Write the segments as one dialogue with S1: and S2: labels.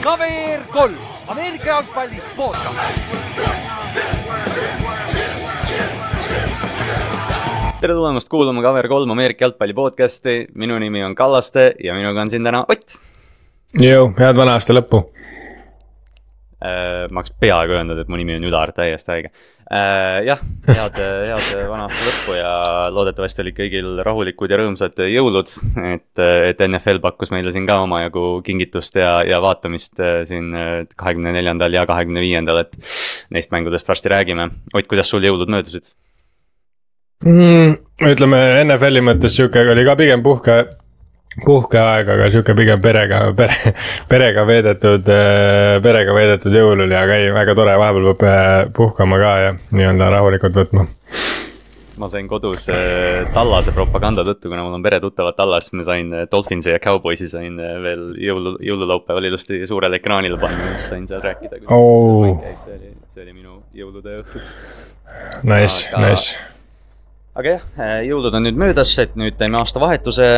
S1: KVR kolm, Ameerika jalgpalli podcast.
S2: tere tulemast kuulama KVR3 Ameerika jalgpalli podcasti, minu nimi on Kallaste ja minuga on siin täna Ott.
S3: jõu, head vana aasta lõppu.
S2: Äh, ma oleks peaaegu öelnud, et mu nimi on Ülar, täiesti haige. jah, head, head vana aasta lõppu ja loodetavasti olid kõigil rahulikud ja rõõmsad jõulud. et, et NFL pakkus meile siin ka omajagu kingitust ja, ja vaatamist äh, siin kahekümne neljandal ja kahekümne viiendal, et neist mängudest varsti räägime. Ott, kuidas sul jõulud möödusid?
S3: mm,? ütleme NFL-i mõttes sihuke oli ka pigem puhke, puhkeaeg, aga sihuke pigem perega, pere, perega veedetud, perega veedetud jõul oli, aga ei, väga tore, vahepeal peab äh, puhkama ka ja nii-öelda rahulikult võtma
S2: ma sain kodus äh, Tallase propaganda tõttu, kuna mul on peretuttavad Tallas, ma sain äh, Dolphinsi ja Cowboysi sain äh, veel jõulu, jõululaupäeval ilusti suurele ekraanile panna, siis sain seal rääkida.
S3: Oh.
S2: see oli, minu jõulude õhtu.
S3: Nice nice
S2: aga jah, jõulud on nüüd möödas, et nüüd teeme aastavahetuse.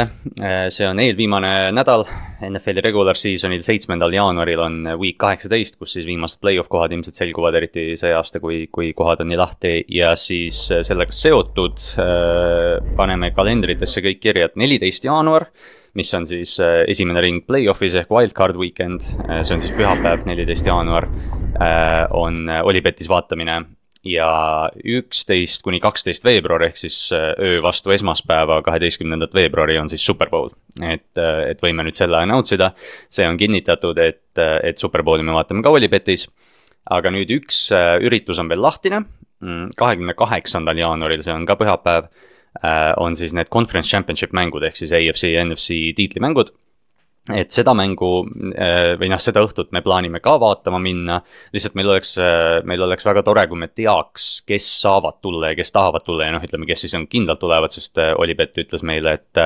S2: see on eelviimane nädal. NFL-i regular season'il, seitsmendal jaanuaril on week kaheksateist, kus siis viimased play-off kohad ilmselt selguvad, eriti see aasta, kui, kui kohad on nii lahti. ja siis sellega seotud paneme kalendritesse kõik kirja, et neliteist jaanuar mis on siis esimene ring play-off'is ehk wildcard weekend, see on siis pühapäev, neliteist jaanuar, on Olipetis vaatamine ja üksteist kuni kaksteist veebruar ehk siis äh, öö vastu esmaspäeva, kaheteistkümnendat veebruari on siis Superbowl. et, äh, et võime nüüd selle announce ida, see on kinnitatud, et, äh, et Superbowli me vaatame ka Olipetis. aga nüüd üks üritus on veel lahtine, mm, kahekümne kaheksandal jaanuaril, see on ka pühapäev, on siis need conference championship mängud ehk siis AFC ja NFC tiitlimängud et seda mängu äh, või noh, seda õhtut me plaanime ka vaatama minna. lihtsalt meil oleks, äh, meil oleks väga tore, kui me teaks, kes saavad tulla ja kes tahavad tulla ja noh, ütleme, kes siis on kindlalt tulevad, sest äh, Olipet ütles meile, et.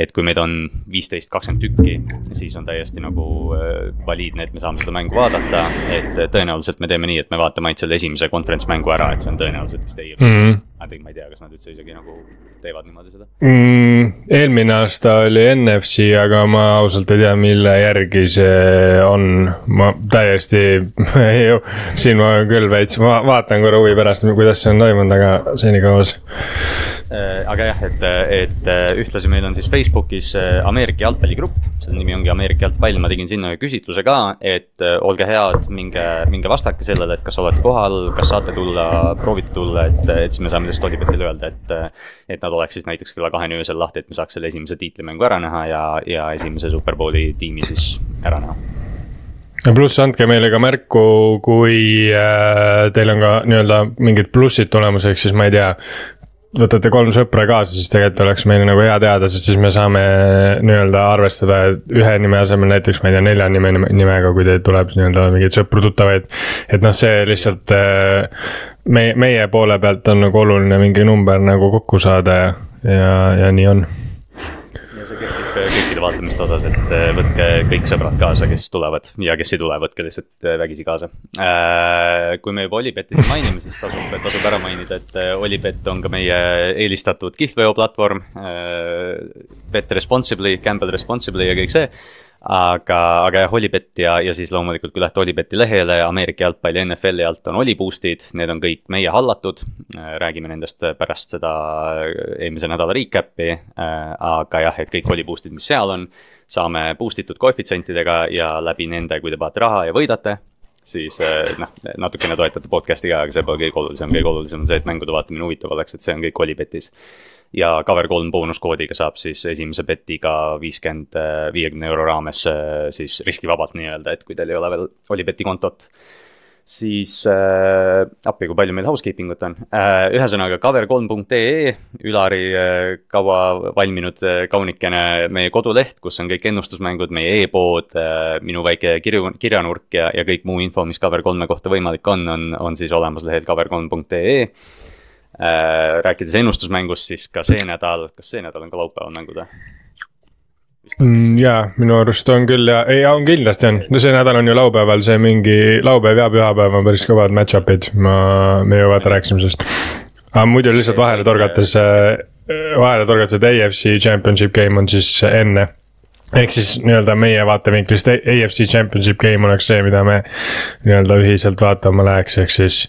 S2: et kui meid on viisteist, kakskümmend tükki, siis on täiesti nagu valiidne, et me saame seda mängu vaadata. et tõenäoliselt me teeme nii, et me vaatame ainult selle esimese konverents mängu ära, et see on tõenäoliselt vist ei mm. -hmm. Ma ei tea, kas nad üldse isegi nagu teevad niimoodi seda
S3: mm,? eelmine aasta oli NFC, aga ma ausalt ei tea, mille järgi see on. ma täiesti siin ma küll veits, ma vaatan korra huvi pärast, kuidas see on toimunud, aga senikaua
S2: Äh, aga jah, et, et äh, ühtlasi meil on siis Facebookis äh, Ameerika jalgpalligrupp, selle nimi ongi Ameerika jalgpall, ma tegin sinna ühe küsitluse ka, et olge head, minge, minge vastake sellele, et kas olete kohal, kas saate tulla, proovite tulla, et, et siis me saame lihtsalt Olipetile öelda, et. et nad oleks siis näiteks kella kaheni öösel lahti, et me saaks selle esimese tiitlimängu ära näha ja, ja esimese Superbowli tiimi siis ära näha
S3: ja pluss andke meile ka märku, kui äh, teil on ka nii-öelda mingid plussid tulemas, ehk siis ma ei tea võtate kolm sõpra kaasa, siis tegelikult oleks meile nagu hea teada, sest siis me saame nii-öelda arvestada ühe nime asemel näiteks, ma ei tea, nelja nime, nimega, kui teil tuleb nii-öelda mingeid sõpru-tuttavaid. et noh, see lihtsalt äh, meie, meie poole pealt on nagu oluline mingi number nagu kokku saada ja, ja, ja nii on
S2: kõikide vaatamiste osas, et äh, võtke kõik sõbrad kaasa, kes tulevad ja kes ei tule, võtke lihtsalt äh, vägisi kaasa. Äh, kui me juba Olipetti mainime, siis tasub, tasub ära mainida, et Olipet on ka meie eelistatud kihlveo platvorm. Bet responsibly, gamble responsibly ja kõik see aga, aga jah, Olipet ja, ja siis loomulikult, kui lähete Olipeti lehele Ameerika jalgpalli NFL-i alt on Oliboostid, need on kõik meie hallatud. räägime nendest pärast seda eelmise nädala recap'i, aga jah, et kõik Oliboostid, mis seal on, saame boost itud koefitsientidega ja läbi nende, kui te panete raha ja võidate siis noh, natukene toetate podcast'i ka, aga see pole kõige olulisem, kõige olulisem on see, et mängude vaatamine huvitav oleks, et see on kõik Olipetis ja Cover3 boonuskoodiga saab siis esimese betiga viiskümmend, viiekümne euro raames siis riskivabalt nii-öelda, et kui teil ei ole veel Olibeti kontot. Siis äh, appi, kui palju meil housekeeping ut on äh,, ühesõnaga cover3.ee, Ülari äh, kaua valminud äh, kaunikene meie koduleht, kus on kõik ennustusmängud, meie e-pood äh,, minu väike kirju, kirjanurk ja, ja kõik muu info, mis Cover3-e kohta võimalik on, on, on siis olemas lehel cover3.ee Äh, rääkides ennustusmängust, siis ka see nädal, kas see nädal on ka laupäeval mängud või?
S3: Mm, jaa, minu arust on küll ja, ei on kindlasti on, no see nädal on ju laupäeval see mingi laupäev ja pühapäev on päris kõvad match-up'id, ma, me ju vaata rääkisime sellest. aga muidu lihtsalt vahele torgates, äh, vahele torgata, et AFC championship game on siis enne. Ehk siis nii-öelda meie vaatevinklist AFC Championship game oleks see, mida me nii-öelda ühiselt vaatama läheks, ehk siis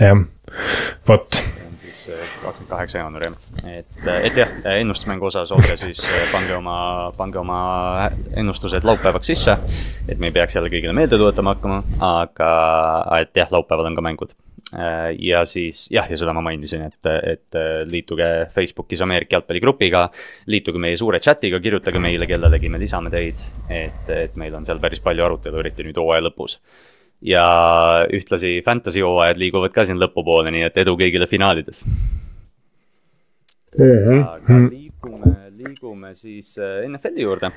S3: jah, vot.
S2: kakskümmend kaheksa jaanuar jah, et, et jah, ennustusmängu osas olge siis, pange oma, pange oma ennustused laupäevaks sisse. et me ei peaks jälle kõigile meelde tuletama hakkama, aga, et jah, laupäeval on ka mängud Äh, ja siis jah, ja seda ma mainisin, et, et äh, liituge Facebookis Ameerika jalgpalligrupiga. liituge meie suure chat'iga, kirjutage meile kellelegi, me lisame teid, et, et meil on seal päris palju arutelu, eriti nüüd hooaja lõpus. ja ühtlasi fantasy hooajad liiguvad ka siin lõpupoole, nii et edu kõigile finaalides. Aga liigume, liigume siis äh, NFL-i juurde,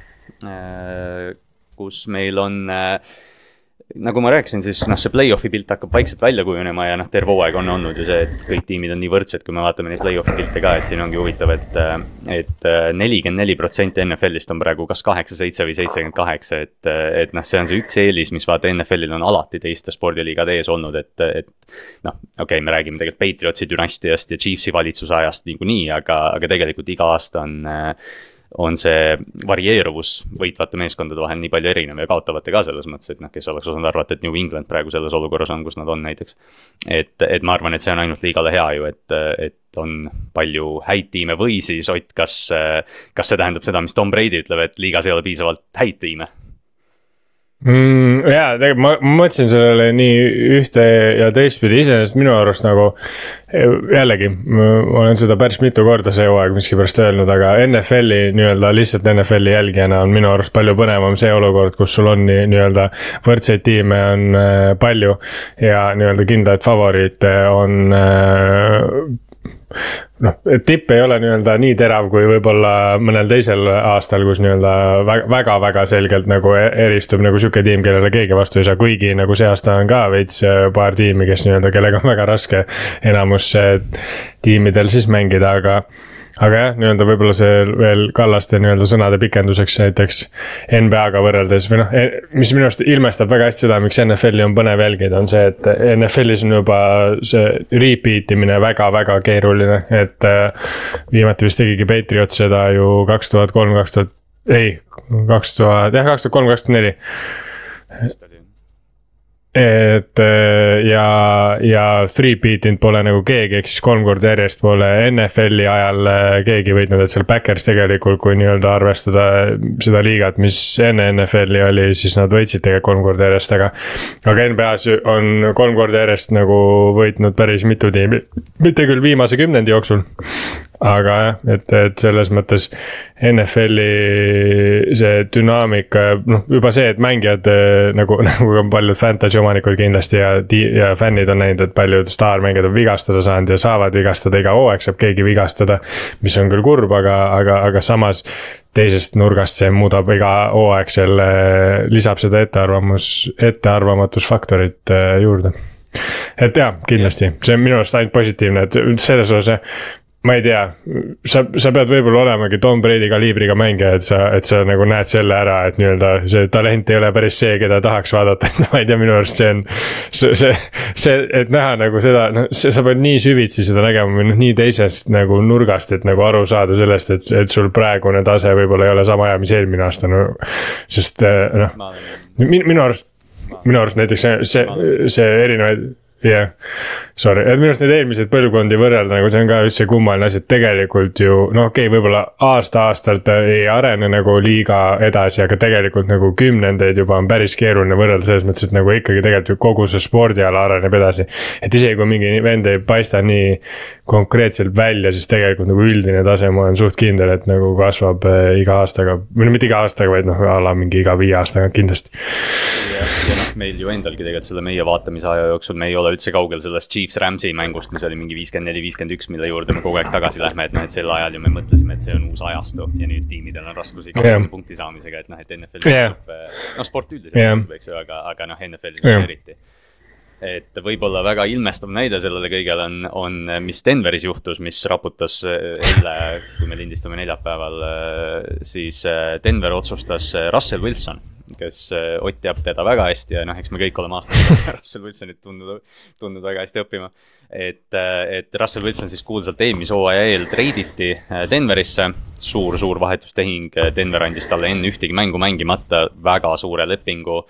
S2: kus meil on äh, nagu ma rääkisin, siis noh, see play-off'i pilt hakkab vaikselt välja kujunema ja noh, terve hooaeg on olnud ju see, et kõik tiimid on nii võrdsed, kui me vaatame neid play-off'i pilte ka, et siin ongi huvitav et, et. et nelikümmend neli protsenti NFL-ist on praegu kas kaheksa, seitse või seitsekümmend kaheksa, et, et noh, see on see üks eelis, mis vaata NFL-il on alati teiste spordiliigade ees olnud, et, et. noh, okei okay,, me räägime tegelikult Patriotsi dünastiast ja Chiefsi valitsuse ajast niikuinii, aga, aga tegelikult iga aasta on on see varieeruvus võitvate meeskondade vahel nii palju erinev ja kaotavate ka selles mõttes, et noh, kes oleks osanud arvata, et New England praegu selles olukorras on, kus nad on näiteks. et, et ma arvan, et see on ainult liigale hea ju, et, et on palju häid tiime või siis Ott, kas, kas see tähendab seda, mis Tom Brady ütleb, et liigas ei ole piisavalt häid tiime
S3: mm,? jaa, tegelikult ma, ma mõtlesin sellele nii ühte ja teistpidi, iseenesest minu arust nagu jällegi, ma olen seda päris mitu korda see hooaeg miskipärast öelnud, aga NFL-i nii-öelda lihtsalt NFL-i jälgijana on minu arust palju põnevam see olukord, kus sul on nii, nii-öelda võrdseid tiime on äh, palju ja nii-öelda kindlaid favoriite on äh, noh, tipp ei ole nii-öelda nii terav kui võib-olla mõnel teisel aastal, kus nii-öelda väga-väga selgelt nagu e-, eristub nagu sihuke tiim, kellele keegi vastu ei saa, kuigi nagu see aasta on ka veits äh, paar tiimi, kes nii-öelda, kellega on väga raske enamus äh, tiimidel siis mängida, aga aga jah, nii-öelda võib-olla see veel Kallaste nii-öelda sõnade pikenduseks näiteks NBA-ga võrreldes või noh, e-, mis minu arust ilmestab väga hästi seda, miks NFL-i on põnev jälgida, on see, et NFL-is on juba see repeat imine väga-väga keeruline, et äh, viimati vist tegigi Patriot seda ju kaks tuhat kolm, kaks tuhat, ei, kaks tuhat, jah, kaks tuhat kolm, kaks tuhat neli et äh, ja, ja three-beat inud pole nagu keegi, ehk siis kolm korda järjest pole NFL-i ajal äh, keegi võitnud, et seal Backers tegelikult, kui nii-öelda arvestada seda liigat, mis enne NFL-i oli, siis nad võitsid tegelikult kolm korda järjest, aga. aga NBA-s on kolm korda järjest nagu võitnud päris mitu tiimi, mitte küll viimase kümnendi jooksul aga jah, et, et selles mõttes NFL-i see dünaamika ja noh, juba see, et mängijad eh, nagu, nagu ka paljud fantasy omanikud kindlasti ja, ja fännid on näinud, et paljud staarmängijad on vigastada saanud ja saavad vigastada, iga hooaeg saab keegi vigastada. mis on küll kurb, aga, aga, aga samas teisest nurgast see muudab iga hooaeg selle, lisab seda ettearvamus, ettearvamatusfaktorit eh, juurde et jaa, kindlasti, see on minu arust ainult positiivne, et selles osas ma ei tea, sa, sa pead võib-olla olemagi Tom Brady kaliibriga mängija, et sa, et sa nagu näed selle ära, et nii-öelda see talent ei ole päris see, keda tahaks vaadata, et ma ei tea, minu arust see on. see, see, see, et näha nagu seda, noh, sa pead nii süvitsi seda nägema või noh, nii teisest nagu nurgast, et nagu aru saada sellest, et, et sul praegune tase võib-olla ei ole sama hea, mis eelmine aasta, no. sest noh, minu arust, minu arust näiteks see, see, see erinevaid jah yeah., sorry, et minu arust neid eelmiseid põlvkondi võrrelda nagu see on ka üldse kummaline asi, et tegelikult ju noh, okei okay,, võib-olla aasta-aastalt ei arene nagu liiga edasi, aga tegelikult nagu kümnendeid juba on päris keeruline võrrelda selles mõttes, et nagu ikkagi tegelikult ju kogu see spordiala areneb edasi. et isegi kui mingi vend ei paista nii konkreetselt välja, siis tegelikult nagu üldine tase, ma olen suht kindel, et nagu kasvab äh, iga aastaga, või no mitte iga aastaga, vaid noh, a la mingi iga viie aastaga kindlasti.
S2: ja, ja noh, meil ju endalgi tegelikult selle meie vaatamise aja jooksul me ei ole olla üldse kaugel sellest Chiefs-Rams'i mängust, mis oli mingi viiskümmend neli, viiskümmend üks, mille juurde me kogu aeg tagasi lähme, et noh, et sel ajal ju me mõtlesime, et see on uus ajastu ja nüüd tiimidel on raskusi yeah. punkti saamisega, et noh, et NFL yeah., noh sport üldiselt yeah., eks ju, aga, aga noh, NFL-is yeah. eriti et võib-olla väga ilmestav näide sellele kõigele on, on, mis Denveris juhtus, mis raputas eile, kui me lindistame neljapäeval, siis Denver otsustas Russell Wilson kes äh, Ott teab teda väga hästi ja noh, eks me kõik oleme aastaid Russell Wilsonit tundnud, tundnud väga hästi õppima. et, äh, et Russell Wilson siis kuulsalt eelmise hooaja eel treiditi Denverisse suur,. suur-suur vahetustehing, Denver andis talle enne ühtegi mängu mängimata väga suure lepingu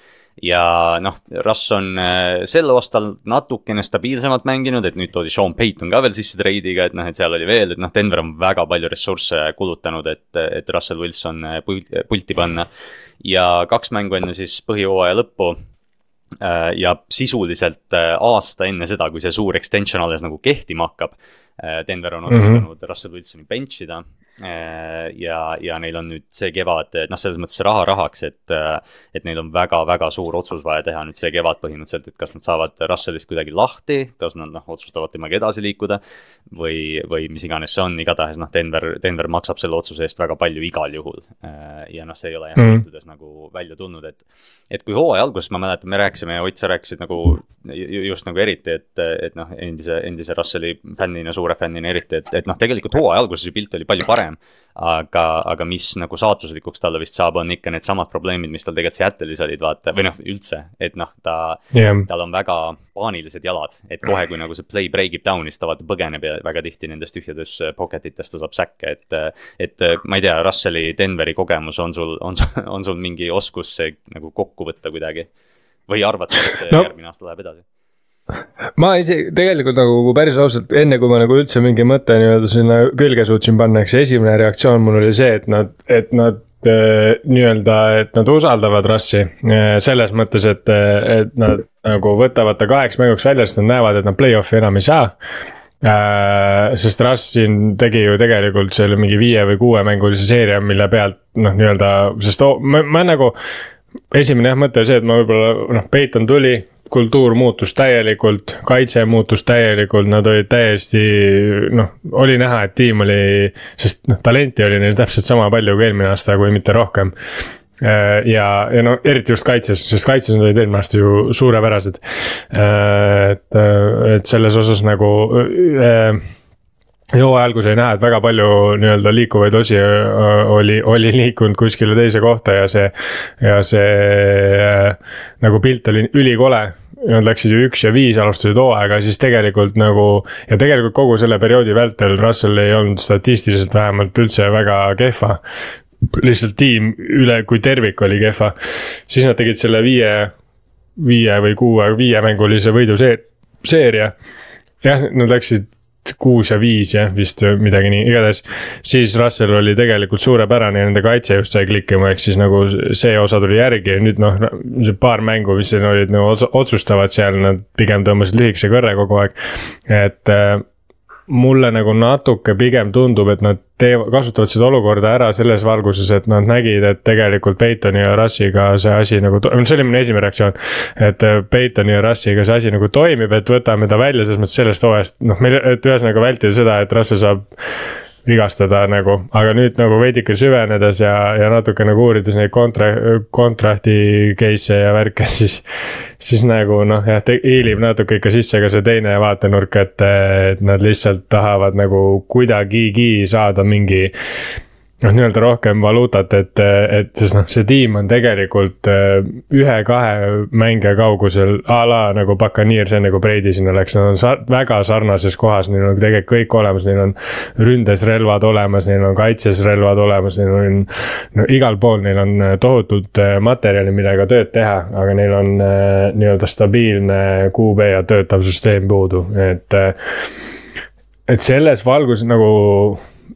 S2: ja noh, Russ on äh, sel aastal natukene stabiilsemalt mänginud, et nüüd toodi Sean Payton ka veel sisse treidiga, et noh, et seal oli veel, et noh, Denver on väga palju ressursse kulutanud, et, et Russell Wilson äh, pulti panna. Ja kaks mängu enne siis põhijooaja lõppu äh, ja sisuliselt aasta enne seda, kui see suur extension alles nagu kehtima hakkab. Denver on otsustanud mm -hmm. Russell Wilsoni bench ida Äh, ja, ja neil on nüüd see kevad, noh, selles mõttes raha rahaks, et, et neil on väga-väga suur otsus vaja teha nüüd see kevad põhimõtteliselt, et kas nad saavad Russellist kuidagi lahti, kas nad noh, otsustavad temaga edasi liikuda. või, või mis iganes see on, igatahes noh, Denver, Denver maksab selle otsuse eest väga palju igal juhul. Äh, ja noh, see ei ole jah mm. juhtudes nagu välja tulnud, et, et kui hooaja alguses ma mäletan, me rääkisime ja Ott, sa rääkisid nagu just nagu eriti, et, et noh, endise, endise Russelli fännina, suure fännina eriti, et, et noh, tegelikult hooaja alguses ju pilt oli palju parem parem. aga, aga mis nagu saatuslikuks talle vist saab, on ikka needsamad probleemid, mis tal tegelikult Seattle'is olid, vaata, või noh, üldse, et noh, ta yeah., tal on väga paanilised jalad, et kohe, kui nagu see play break ib down, siis ta vaata põgeneb ja väga tihti nendes tühjades pocket itest ta saab säkke, et. et ma ei tea, Russelli Denveri kogemus on sul, on sul, on sul mingi oskus see nagu kokku võtta kuidagi? või arvad sa, et see no. järgmine aasta läheb edasi?
S3: Ma isegi tegelikult nagu päris ausalt, enne kui ma nagu üldse mingi mõte nii-öelda sinna külge suutsin panna, eks esimene reaktsioon mul oli see, et nad, et nad äh, nii-öelda, et nad usaldavad rassi. Äh, selles mõttes, et, et nad nagu võtavad ta kaheks mänguks välja, sest nad näevad, et nad play-off'i enam ei saa äh,. sest Russ siin tegi ju tegelikult selle mingi viie või kuuemängulise seeria, mille pealt noh, nii-öelda, sest oh, ma, ma nagu. esimene jah mõte oli see, et ma võib-olla noh, Peiton tuli kultuur muutus täielikult, kaitse muutus täielikult, nad olid täiesti noh, oli näha, et tiim oli, sest noh, talenti oli neil täpselt sama palju kui eelmine aasta, kui mitte rohkem. Äh, ja, ja no eriti just kaitses, sest kaitses nad olid eelmine aasta ju suurepärased. Äh, et, äh, et selles osas nagu hooaja alguses oli näha, et väga palju nii-öelda liikuvaid osi oli, oli liikunud kuskile teise kohta ja see, ja see nagu pilt oli ülikole nad läksid ju üks ja viis, alustasid hooaega, siis tegelikult nagu. ja tegelikult kogu selle perioodi vältel Russell ei olnud statistiliselt vähemalt üldse väga kehva. lihtsalt tiim üle kui tervik oli kehva. siis nad tegid selle viie, viie või kuue, viiemängulise võidu seeria. jah, nad läksid kuus ja viis jah, vist midagi nii, igatahes. siis Russell oli tegelikult suurepärane ja nende kaitse just sai klikkima, ehk siis nagu see osa tuli järgi ja nüüd noh, see paar mängu, mis olid nagu otsustavad seal, nad pigem tõmbasid lühikese kõrre kogu aeg. et äh, mulle nagu natuke pigem tundub, et nad teevad, kasutavad seda olukorda ära selles valguses, et nad nägid, et tegelikult Peitoni ja Russiga see asi nagu, see oli minu esimene reaktsioon. et äh, Peitoni ja Russiga see asi nagu toimib, et võtame ta välja selles mõttes sellest hooajast, noh, meil, et ühesõnaga vältida seda, et Russell saab vigastada nagu, aga nüüd nagu veidike süvenedes ja, ja natuke nagu uurides neid kontra, contract'i case'e ja värke, siis. siis nagu noh, jah, hiilib natuke ikka sisse ka see teine vaatenurk, et, et nad lihtsalt tahavad nagu kuidagigi saada mingi noh, nii-öelda rohkem valuutat, et, et sest noh, see tiim on tegelikult äh, ühe-kahe mängija kaugusel a la nagu Buccaneers enne kui Brady sinna läks, nad on sa väga sarnases kohas, neil on tegelikult kõik olemas, neil on ründes relvad olemas, neil on kaitses relvad olemas, neil on. no igal pool neil on äh, tohutult äh, materjali, millega tööd teha, aga neil on nii-öelda stabiilne QB ja töötav süsteem puudu, et. et selles valguses nagu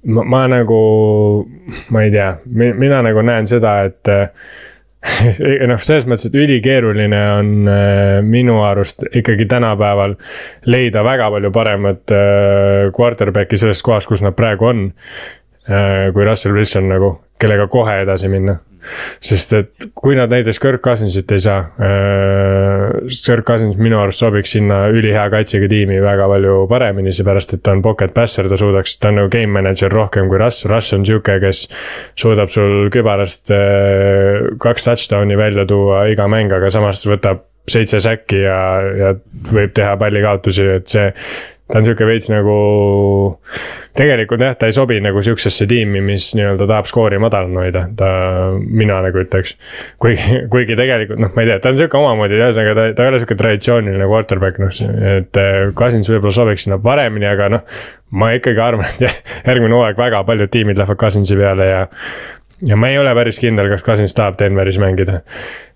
S3: ma, ma nagu, ma ei tea, mina nagu näen seda, et noh, selles mõttes, et ülikeeruline on äh, minu arust ikkagi tänapäeval leida väga palju paremat äh, quarterback'i selles kohas, kus nad praegu on. Äh, kui Russell Wilson nagu, kellega kohe edasi minna sest et kui nad näiteks Kirk Cousinsit ei saa äh,. Kirk Cousins minu arust sobiks sinna ülihea kaitsega tiimi väga palju paremini, seepärast et ta on pocket passer, ta suudaks, ta on nagu game manager rohkem kui Russ, Russ on sihuke, kes. suudab sul kübarast äh, kaks touchdown'i välja tuua iga mäng, aga samas võtab seitse säkki ja, ja võib teha pallikaotusi, et see. Ta on sihuke veits nagu tegelikult jah, ta ei sobi nagu sihukesesse tiimi, mis nii-öelda tahab skoori madalal hoida, ta, mina nagu ütleks. kuigi, kuigi tegelikult noh, ma ei tea, ta on sihuke omamoodi, ühesõnaga ta, ta ei ole sihuke traditsiooniline quarterback, noh, et äh, Cousins võib-olla sobiks sinna paremini, aga noh. ma ikkagi arvan, et järgmine hooaeg väga paljud tiimid lähevad Cousinsi peale ja ja ma ei ole päris kindel, kas Cousins tahab Denveris mängida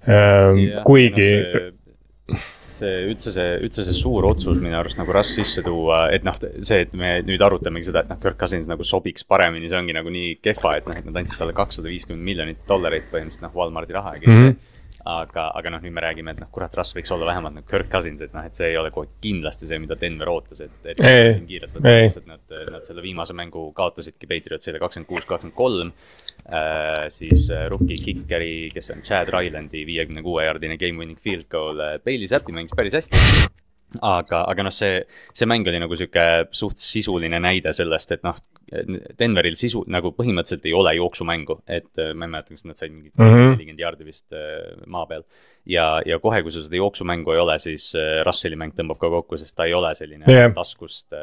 S3: ähm,. kuigi
S2: no see üldse see, üldse see suur otsus minu arust nagu Russ sisse tuua, et noh, see, et me nüüd arutamegi seda, et noh, Kirk Cousins nagu sobiks paremini, see ongi nagu nii kehva, et noh, et nad andsid talle kakssada viiskümmend miljonit dollarit põhimõtteliselt noh, Walmarti raha ja kõik mm -hmm. Aga, aga noh, nüüd me räägime, et noh, kurat, Russ võiks olla vähemalt nagu Kirk Cousins, et noh, et see ei ole kohe kindlasti see, mida Denver ootas, et, et. kiirelt võtta, et nad, nad selle viimase mängu kaotasidki Patriotsile kakskümmend kuus, kakskümmend kolm äh,. siis äh, rookie kickeri, kes on Chad Rylandi viiekümne kuue jaardine game winning field goal äh,, Bailey Zappi mängis päris hästi aga, aga noh, see, see mäng oli nagu sihuke suht sisuline näide sellest, et noh, Denveril sisu nagu põhimõtteliselt ei ole jooksumängu, et äh, ma ei mäleta, kas nad said mingi mhm. nelikümmend mm -hmm. jaardi vist äh, maa peal. ja, ja kohe, kui sul seda jooksumängu ei ole, siis äh, Russeli mäng tõmbab ka kokku, sest ta ei ole selline yeah. taskust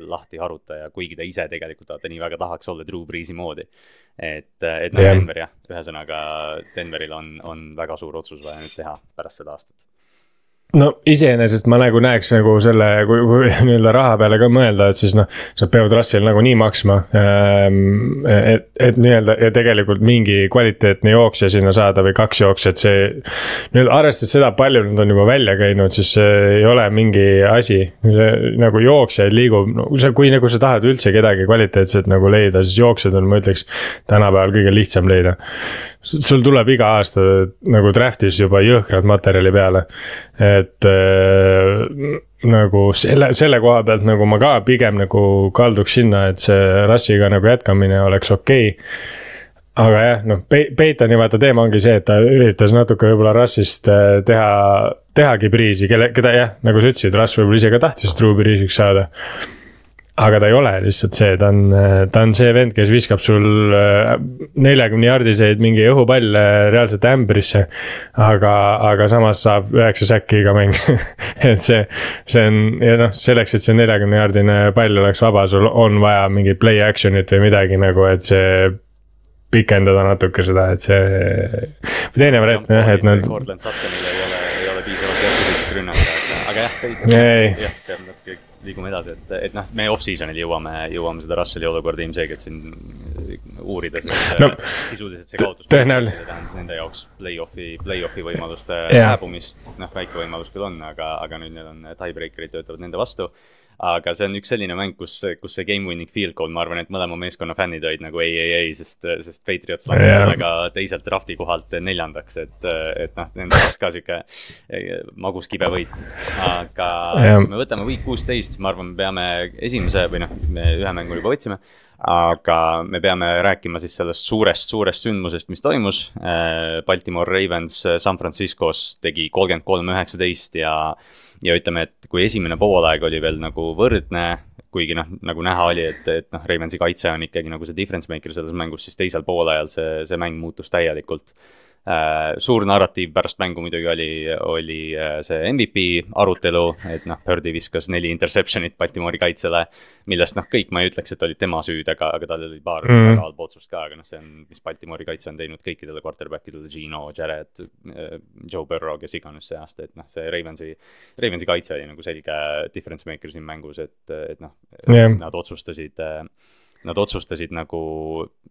S2: lahti harutaja, kuigi ta ise tegelikult vaata nii väga tahaks olla Drew Breesi moodi. et, et noh yeah., Denver jah, ühesõnaga Denveril on, on väga suur otsus vaja nüüd teha pärast seda aastat
S3: no iseenesest ma nagu näeks nagu selle, kui, kui nii-öelda raha peale ka mõelda, et siis noh, sa pead Russell nagunii maksma. Ehm, et, et nii-öelda ja tegelikult mingi kvaliteetne jooksja sinna saada või kaks jooksjat, see. nüüd arvestades seda, palju nad on juba välja käinud, siis see ei ole mingi asi, nagu jooksjaid liigub, no sa, kui nagu sa tahad üldse kedagi kvaliteetset nagu leida, siis jooksjad on, ma ütleks, tänapäeval kõige lihtsam leida sul tuleb iga aasta nagu draft'is juba jõhkrad materjali peale. Et äh, nagu selle, selle koha pealt nagu ma ka pigem nagu kalduks sinna, et see rassiga nagu jätkamine oleks okei okay. aga jah, noh, Peitoni vaata teema ongi see, et ta üritas natuke võib-olla rassist äh, teha, tehagi priisi, kelle, keda jah, nagu sa ütlesid, rass võib-olla ise ka tahtis Drew Breesiks saada aga ta ei ole lihtsalt see, ta on, ta on see vend, kes viskab sul äh, neljakümne jardiseid mingi õhupalle reaalselt ämbrisse. aga, aga samas saab üheksa säkki iga mäng et see, see on ja noh, selleks, et see neljakümne jardine pall oleks vaba, sul on vaja mingit play action'it või midagi nagu, et see pikendada natuke seda, et see. teine variant jah, et nad.
S2: Portland Suttonil ei ole, ei ole piisavalt jätkusuutlik rünnak, aga jah, jah, peab natuke liigume edasi, et, et noh, me off-season'il jõuame, jõuame seda Russeli olukorda ilmselgelt siin uurida, sest no, sisuliselt see kaotus
S3: tõenäoliselt
S2: tähendas nende jaoks play-off'i, play-off'i võimaluste hääbumist, noh, väike võimalus küll on, aga, aga nüüd need on tiebreaker'id töötavad nende vastu aga see on üks selline mäng, kus, kus see game winning field goal, ma arvan, et mõlema meeskonna fännid olid nagu ei, ei, ei, sest, sest Patriots langes yeah. sellega teiselt drafti kohalt neljandaks, et, et noh, nende jaoks ka sihuke eh, magus kibe võit. aga yeah. me võtame week kuusteist, ma arvan, me peame esimese või noh, me ühe mängu juba võtsime aga me peame rääkima siis sellest suurest, suurest sündmusest, mis toimus. Eh, Baltimore Ravens San Franciscos tegi kolmkümmend kolm, üheksateist ja ja ütleme, et kui esimene poolaeg oli veel nagu võrdne, kuigi noh, nagu näha oli, et, et noh, Ravensi kaitse on ikkagi nagu see difference maker selles mängus, siis teisel poolajal see, see mäng muutus täielikult suur narratiiv pärast mängu muidugi oli, oli äh, see MVP arutelu, et noh, Birdi viskas neli interception'it Baltimoori kaitsele. millest noh, kõik ma ei ütleks, et olid tema süüd, aga, aga tal oli paar mm. väga halba otsust ka, aga noh, see on, mis Baltimoori kaitse on teinud kõikidele quarterback idele, Gino, Jared, äh, Joe Burrow, kes iganes see aasta, et noh, see Ravensi, Ravensi kaitse oli nagu selge difference maker siin mängus, et, et noh yeah., nad otsustasid äh, nad otsustasid nagu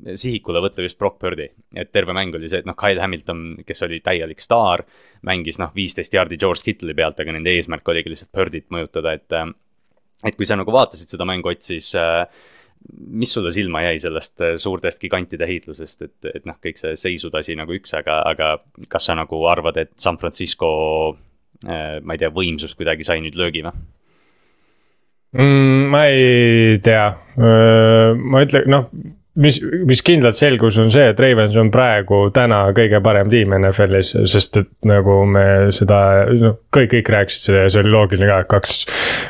S2: sihikule võtta just Brock Purdy. et terve mäng oli see, et noh, Kyle Hamilton, kes oli täielik staar, mängis noh, viisteist jaardi George Kittle'i pealt, aga nende eesmärk oligi lihtsalt Purdy't mõjutada, et et kui sa nagu vaatasid seda mängu, Ott, siis mis sulle silma jäi sellest suurtest gigantide heitlusest, et, et noh, kõik see seisude asi nagu üks, aga, aga kas sa nagu arvad, et San Francisco ma ei tea, võimsus kuidagi sai nüüd löögi või?
S3: Mm,? ma ei tea, ma ütlen, noh mis, mis kindlalt selgus, on see, et Ravens on praegu täna kõige parem tiim NFL-is, sest et nagu me seda, noh, kõik, kõik rääkisid seda ja see oli loogiline ka, et kaks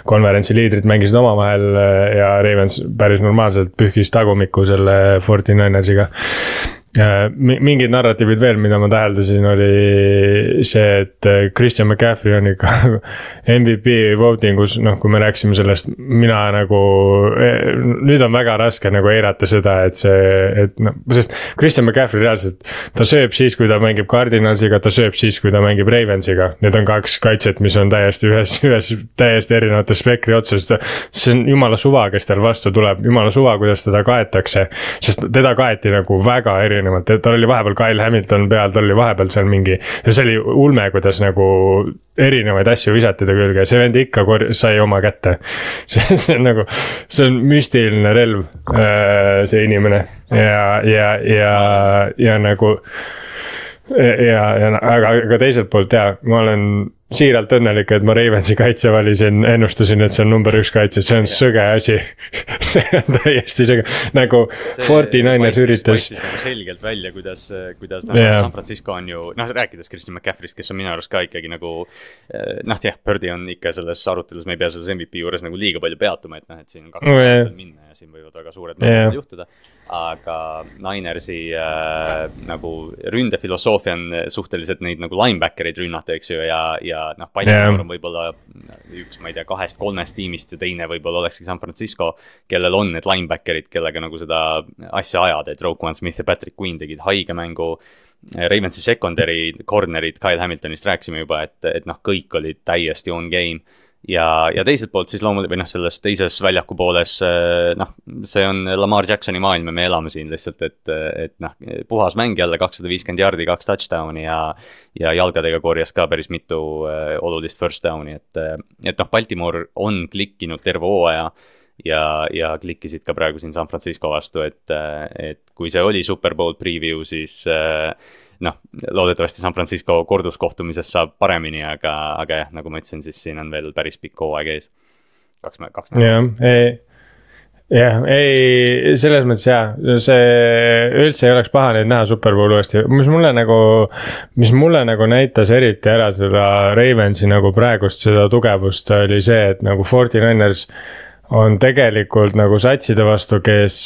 S3: konverentsi liidrit mängisid omavahel ja Ravens päris normaalselt pühkis tagumikku selle Forty Ninersiga Äh, mingid narratiivid veel, mida ma täheldasin, oli see, et äh, Christian McCaffrey on ikka MVP voting us, noh, kui me rääkisime sellest, mina nagu. Eh, nüüd on väga raske nagu eirata seda, et see, et noh, sest Christian McCaffrey reaalselt. ta sööb siis, kui ta mängib Cardinalsiga, ta sööb siis, kui ta mängib Ravensiga. Need on kaks kaitset, mis on täiesti ühes, ühes täiesti erinevate spektri otsas. see on jumala suva, kes tal vastu tuleb, jumala suva, kuidas teda kaetakse. sest teda kaeti nagu väga erinevalt erinevalt, tal oli vahepeal Kyle Hamilton peal, tal oli vahepeal seal mingi. see oli ulme, kuidas nagu erinevaid asju visati ta külge ja see vend ikka kor-, sai oma kätte. see, see on nagu, see on müstiline relv, äh, see inimene ja, ja, ja, ja nagu ja, ja aga, aga teiselt poolt jaa, ma olen siiralt õnnelik, et ma Ravensi kaitse valisin, ennustasin, et see on number üks kaitse, see on sõge asi see on täiesti sõge, nagu Forty Niners üritas.
S2: nagu selgelt välja, kuidas, kuidas noh yeah., San Francisco on ju, noh rääkides Christian McCaffrey'st, kes on minu arust ka ikkagi nagu. Eh, noh, jah, Birdi on ikka selles arutelus, me ei pea selles MVP juures nagu liiga palju peatuma, et noh, et siin on kaks oh, yeah. minna ja siin võivad väga suured yeah. juhtuda aga Ninersi äh, nagu ründefilosoofia on suhteliselt neid nagu linebacker'id rünnata, eks ju, ja, ja noh, Baltimore yeah. on võib-olla üks, ma ei tea, kahest-kolmest tiimist ja teine võib-olla olekski San Francisco, kellel on need linebacker'id, kellega nagu seda asja ajada, et Roquan Smith ja Patrick Quinn tegid haige mängu. Ravensi secondary corner'id, Kyle Hamiltonist rääkisime juba, et, et noh, kõik olid täiesti on game ja, ja teiselt poolt siis loomulikult, või noh, selles teises väljaku pooles äh, noh, see on Lamar Jacksoni maailm ja me elame siin lihtsalt, et, et noh, puhas mäng jälle, kakssada viiskümmend jardi, kaks touchdown'i ja. ja jalgadega korjas ka päris mitu äh, olulist first down'i, et, et noh, Baltimore on klikkinud terve hooaja ja, ja klikkisid ka praegu siin San Francisco vastu, et, et kui see oli Superbowl preview, siis äh, noh, loodetavasti San Francisco korduskohtumisest saab paremini, aga, aga jah, nagu ma ütlesin, siis siin on veel päris pikk hooaeg ees. kaks, kaks
S3: nädalat. jah, ei selles mõttes jaa, see üldse ei oleks paha neid näha Superbowli uuesti, mis mulle nagu. mis mulle nagu näitas eriti ära seda Ravensi nagu praegust seda tugevust, oli see, et nagu Forty Niners. on tegelikult nagu satside vastu, kes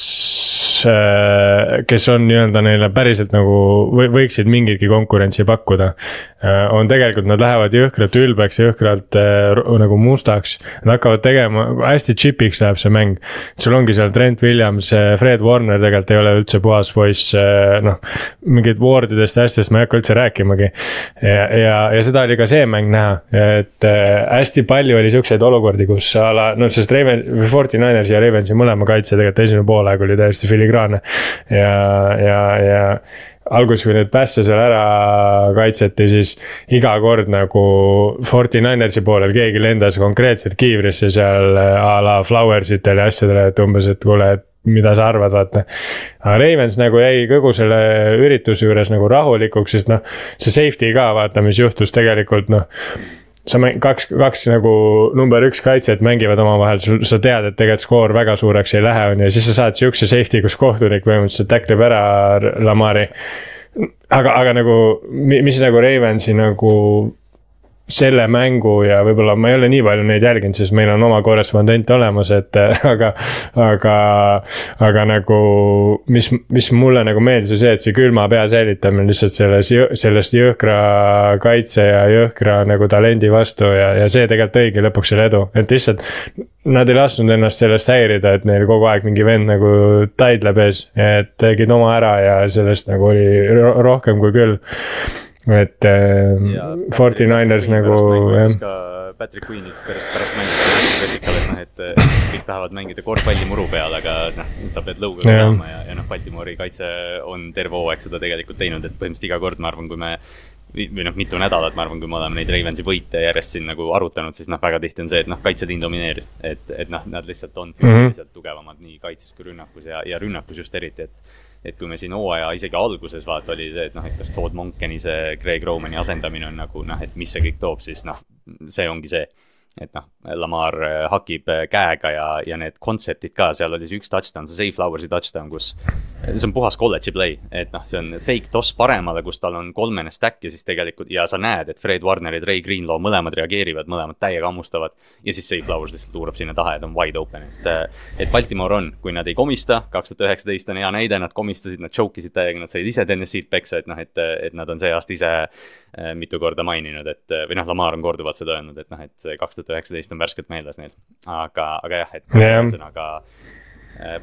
S3: kes on nii-öelda neile päriselt nagu või võiksid mingitki konkurentsi pakkuda. Äh, on tegelikult, nad lähevad jõhkralt ülbeks, jõhkralt äh, nagu mustaks. Nad hakkavad tegema, hästi chip'iks läheb see mäng. sul ongi seal Trent Williams, Fred Warner tegelikult ei ole üldse puhas poiss, noh. mingit ward'idest ja asjadest ma ei hakka üldse rääkimagi. ja, ja, ja seda oli ka see mäng näha, et hästi palju oli siukseid olukordi, kus a la, no sest Raven, Forty Ninersi ja Ravensi mõlema kaitse tegelikult esimene poolaeg oli täiesti fili filigraanne. ja, ja, ja alguses, kui neid pääste seal ära kaitseti, siis iga kord nagu Forty Ninersi poolel keegi lendas konkreetselt kiivrisse seal a la Flowers itel ja asjadele, et umbes, et kuule, et mida sa arvad, vaata. aga Ravens nagu jäi kogu selle ürituse juures nagu rahulikuks, sest noh, see safety ka vaata, mis juhtus tegelikult noh sa mäng-, kaks, kaks nagu number üks kaitset mängivad omavahel, sa tead, et tegelikult skoor väga suureks ei lähe, on ju, ja siis sa saad siukse safety, kus kohtunik põhimõtteliselt tacklib ära Lamari. aga, aga nagu, mis nagu Ravensi nagu selle mängu ja võib-olla ma ei ole nii palju neid jälginud, sest meil on oma korrespondent olemas, et aga, aga, aga nagu. mis, mis mulle nagu meeldis, on see, et see külma pea säilitamine lihtsalt selles, sellest jõhkra kaitse ja jõhkra nagu talendi vastu ja, ja see tegelikult tõigi lõpuks selle edu, et lihtsalt. Nad ei lasknud ennast sellest häirida, et neil kogu aeg mingi vend nagu taidleb ees, et tegid oma ära ja sellest nagu oli rohkem kui küll et äh, Forty Niners nagu
S2: jah. Patrick Queen ütles pärast, pärast mängu Vessikale, et noh, et kõik tahavad mängida korvpalli muru peal, aga noh, sa pead lõuga ka saama ja, ja noh, Baltimori kaitse on terve hooaeg seda tegelikult teinud, et põhimõtteliselt iga kord, ma arvan, kui me või noh, mitu nädalat, ma arvan, kui me oleme neid Ravensi võite järjest siin nagu arutanud, siis noh, väga tihti on see, et noh, kaitseliin domineeris. et, et noh, nad lihtsalt on mhm. füüsiliselt mm -hmm. tugevamad nii kaitses kui rünnakus ja, ja rünnakus just eriti, et et kui me siin hooaja isegi alguses vaata oli see, et noh, et kas Todd Monkeni see Craig Romani asendamine on nagu noh, et mis see kõik toob, siis noh, see ongi see. Et noh, Lamar äh, hakib äh, käega ja, ja need kontseptid ka, seal oli see üks touchdown, see Zay Flowersi touchdown, kus. see on puhas kolledži play, et noh, see on fake toss paremale, kus tal on kolmene stack ja siis tegelikult ja sa näed, et Fred Warner ja Trey Greenlaw mõlemad reageerivad, mõlemad täiega hammustavad. ja siis Zay Flowers lihtsalt tuurab sinna taha ja ta on wide open, et, äh, et Baltimore on, kui nad ei komista, kaks tuhat üheksateist on hea näide, nad komistasid, nad choke isid täiega, nad said ise TNS-id peksa, et noh, et, et nad on see aasta ise mitu korda maininud, et või noh, Lamar on korduvalt seda öelnud, et noh, et see kaks tuhat üheksateist on värskelt meeles neil. aga, aga jah, et ühesõnaga yeah.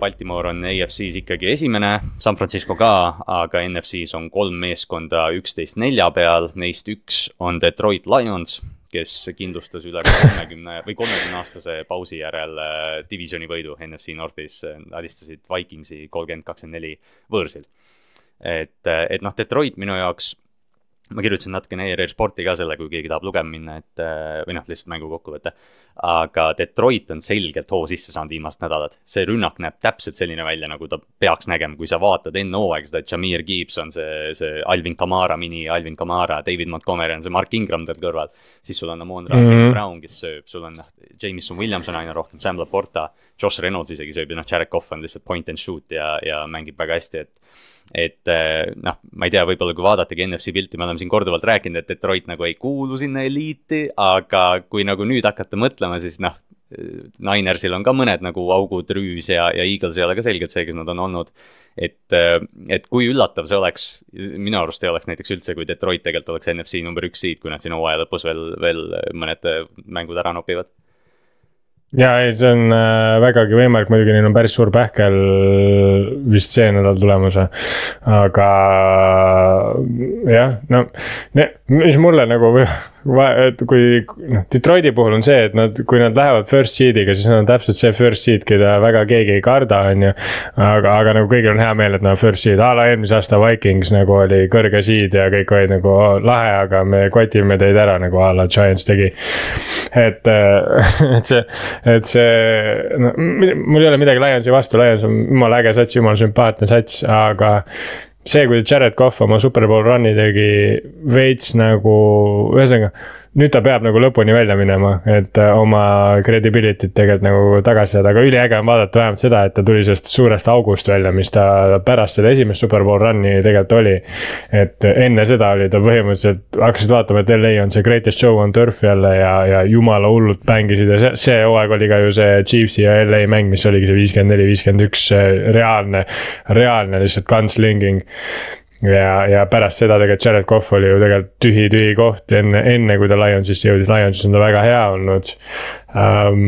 S2: Baltimore on AFC-s ikkagi esimene, San Francisco ka, aga NFC-s on kolm meeskonda üksteist nelja peal, neist üks on Detroit Lions, kes kindlustas üle kolmekümne või kolmekümne aastase pausi järel äh, divisioni võidu NFC Northis, alistasid Vikingsi kolmkümmend, kakskümmend neli võõrsil. et, et noh, Detroit minu jaoks ma kirjutasin natukene ERR Sporti ka selle, kui keegi tahab lugema minna, et või noh, lihtsalt mängu kokkuvõte. aga Detroit on selgelt hoo sisse saanud viimased nädalad. see rünnak näeb täpselt selline välja, nagu ta peaks nägema, kui sa vaatad enne hooaega seda Jameer Gibson, see, see Alvin Kamara, mini Alvin Kamara, David Montgomery on see Mark Ingram tal kõrval. siis sul on Amon Ra mm -hmm. Brown, kes sööb, sul on noh, Jameson Williams on aina rohkem, Sam Laporta, Josh Reynolds isegi sööb ja noh, Jared Cough on lihtsalt point and shoot ja, ja mängib väga hästi, et et eh, noh, ma ei tea, võib-olla kui vaadatagi NFC pilti, me oleme siin korduvalt rääkinud, et Detroit nagu ei kuulu sinna eliiti, aga kui nagu nüüd hakata mõtlema, siis noh. Ninersil on ka mõned nagu augud, Rüüs ja, ja Eagles ei ole ka selgelt see, kes nad on olnud. et, eh, et kui üllatav see oleks, minu arust ei oleks näiteks üldse, kui Detroit tegelikult oleks NFC number üks seed, kui nad siin hooaja lõpus veel, veel mõned mängud ära nopivad
S3: ja ei, see on äh, vägagi võimalik, muidugi neil on päris suur pähkel vist see nädal tulemas. aga jah, no mis mulle nagu et kui noh, Detroiti puhul on see, et nad, kui nad lähevad first seed'iga, siis nad on täpselt see first seed, keda väga keegi ei karda, on ju. aga, aga nagu kõigil on hea meel, et nad on first seed, a la eelmise aasta Vikings nagu oli kõrge seed ja kõik olid nagu oh, lahe, aga me kotime teid ära nagu a la Giants tegi. et, et see, et see, no mul ei ole midagi Lionsi vastu, Lions on jumala äge sats, jumala sümpaatne sats, aga see, kui Jared Cough oma Superbowl run'i tegi veits nagu, ühesõnaga nüüd ta peab nagu lõpuni välja minema, et äh, oma credibility't tegelikult nagu tagasi saada, aga üliäge on vaadata vähemalt seda, et ta tuli sellest suurest august välja, mis ta pärast seda esimest Superbowl run'i tegelikult oli. et enne seda oli ta põhimõtteliselt, hakkasid vaatama, et LA on see greatest show on turf jälle ja, ja jumala hullult mängisid ja see, see hooaeg oli ka ju see Chiefsi ja LA mäng, mis oligi see viiskümmend neli, viiskümmend üks, reaalne, reaalne lihtsalt gunslinging ja, ja pärast seda tegelikult Jared Cough oli ju tegelikult tühi-tühi koht. Enne, enne kui ta Lionsisse jõudis, Lionsis on ta väga hea olnud. Um,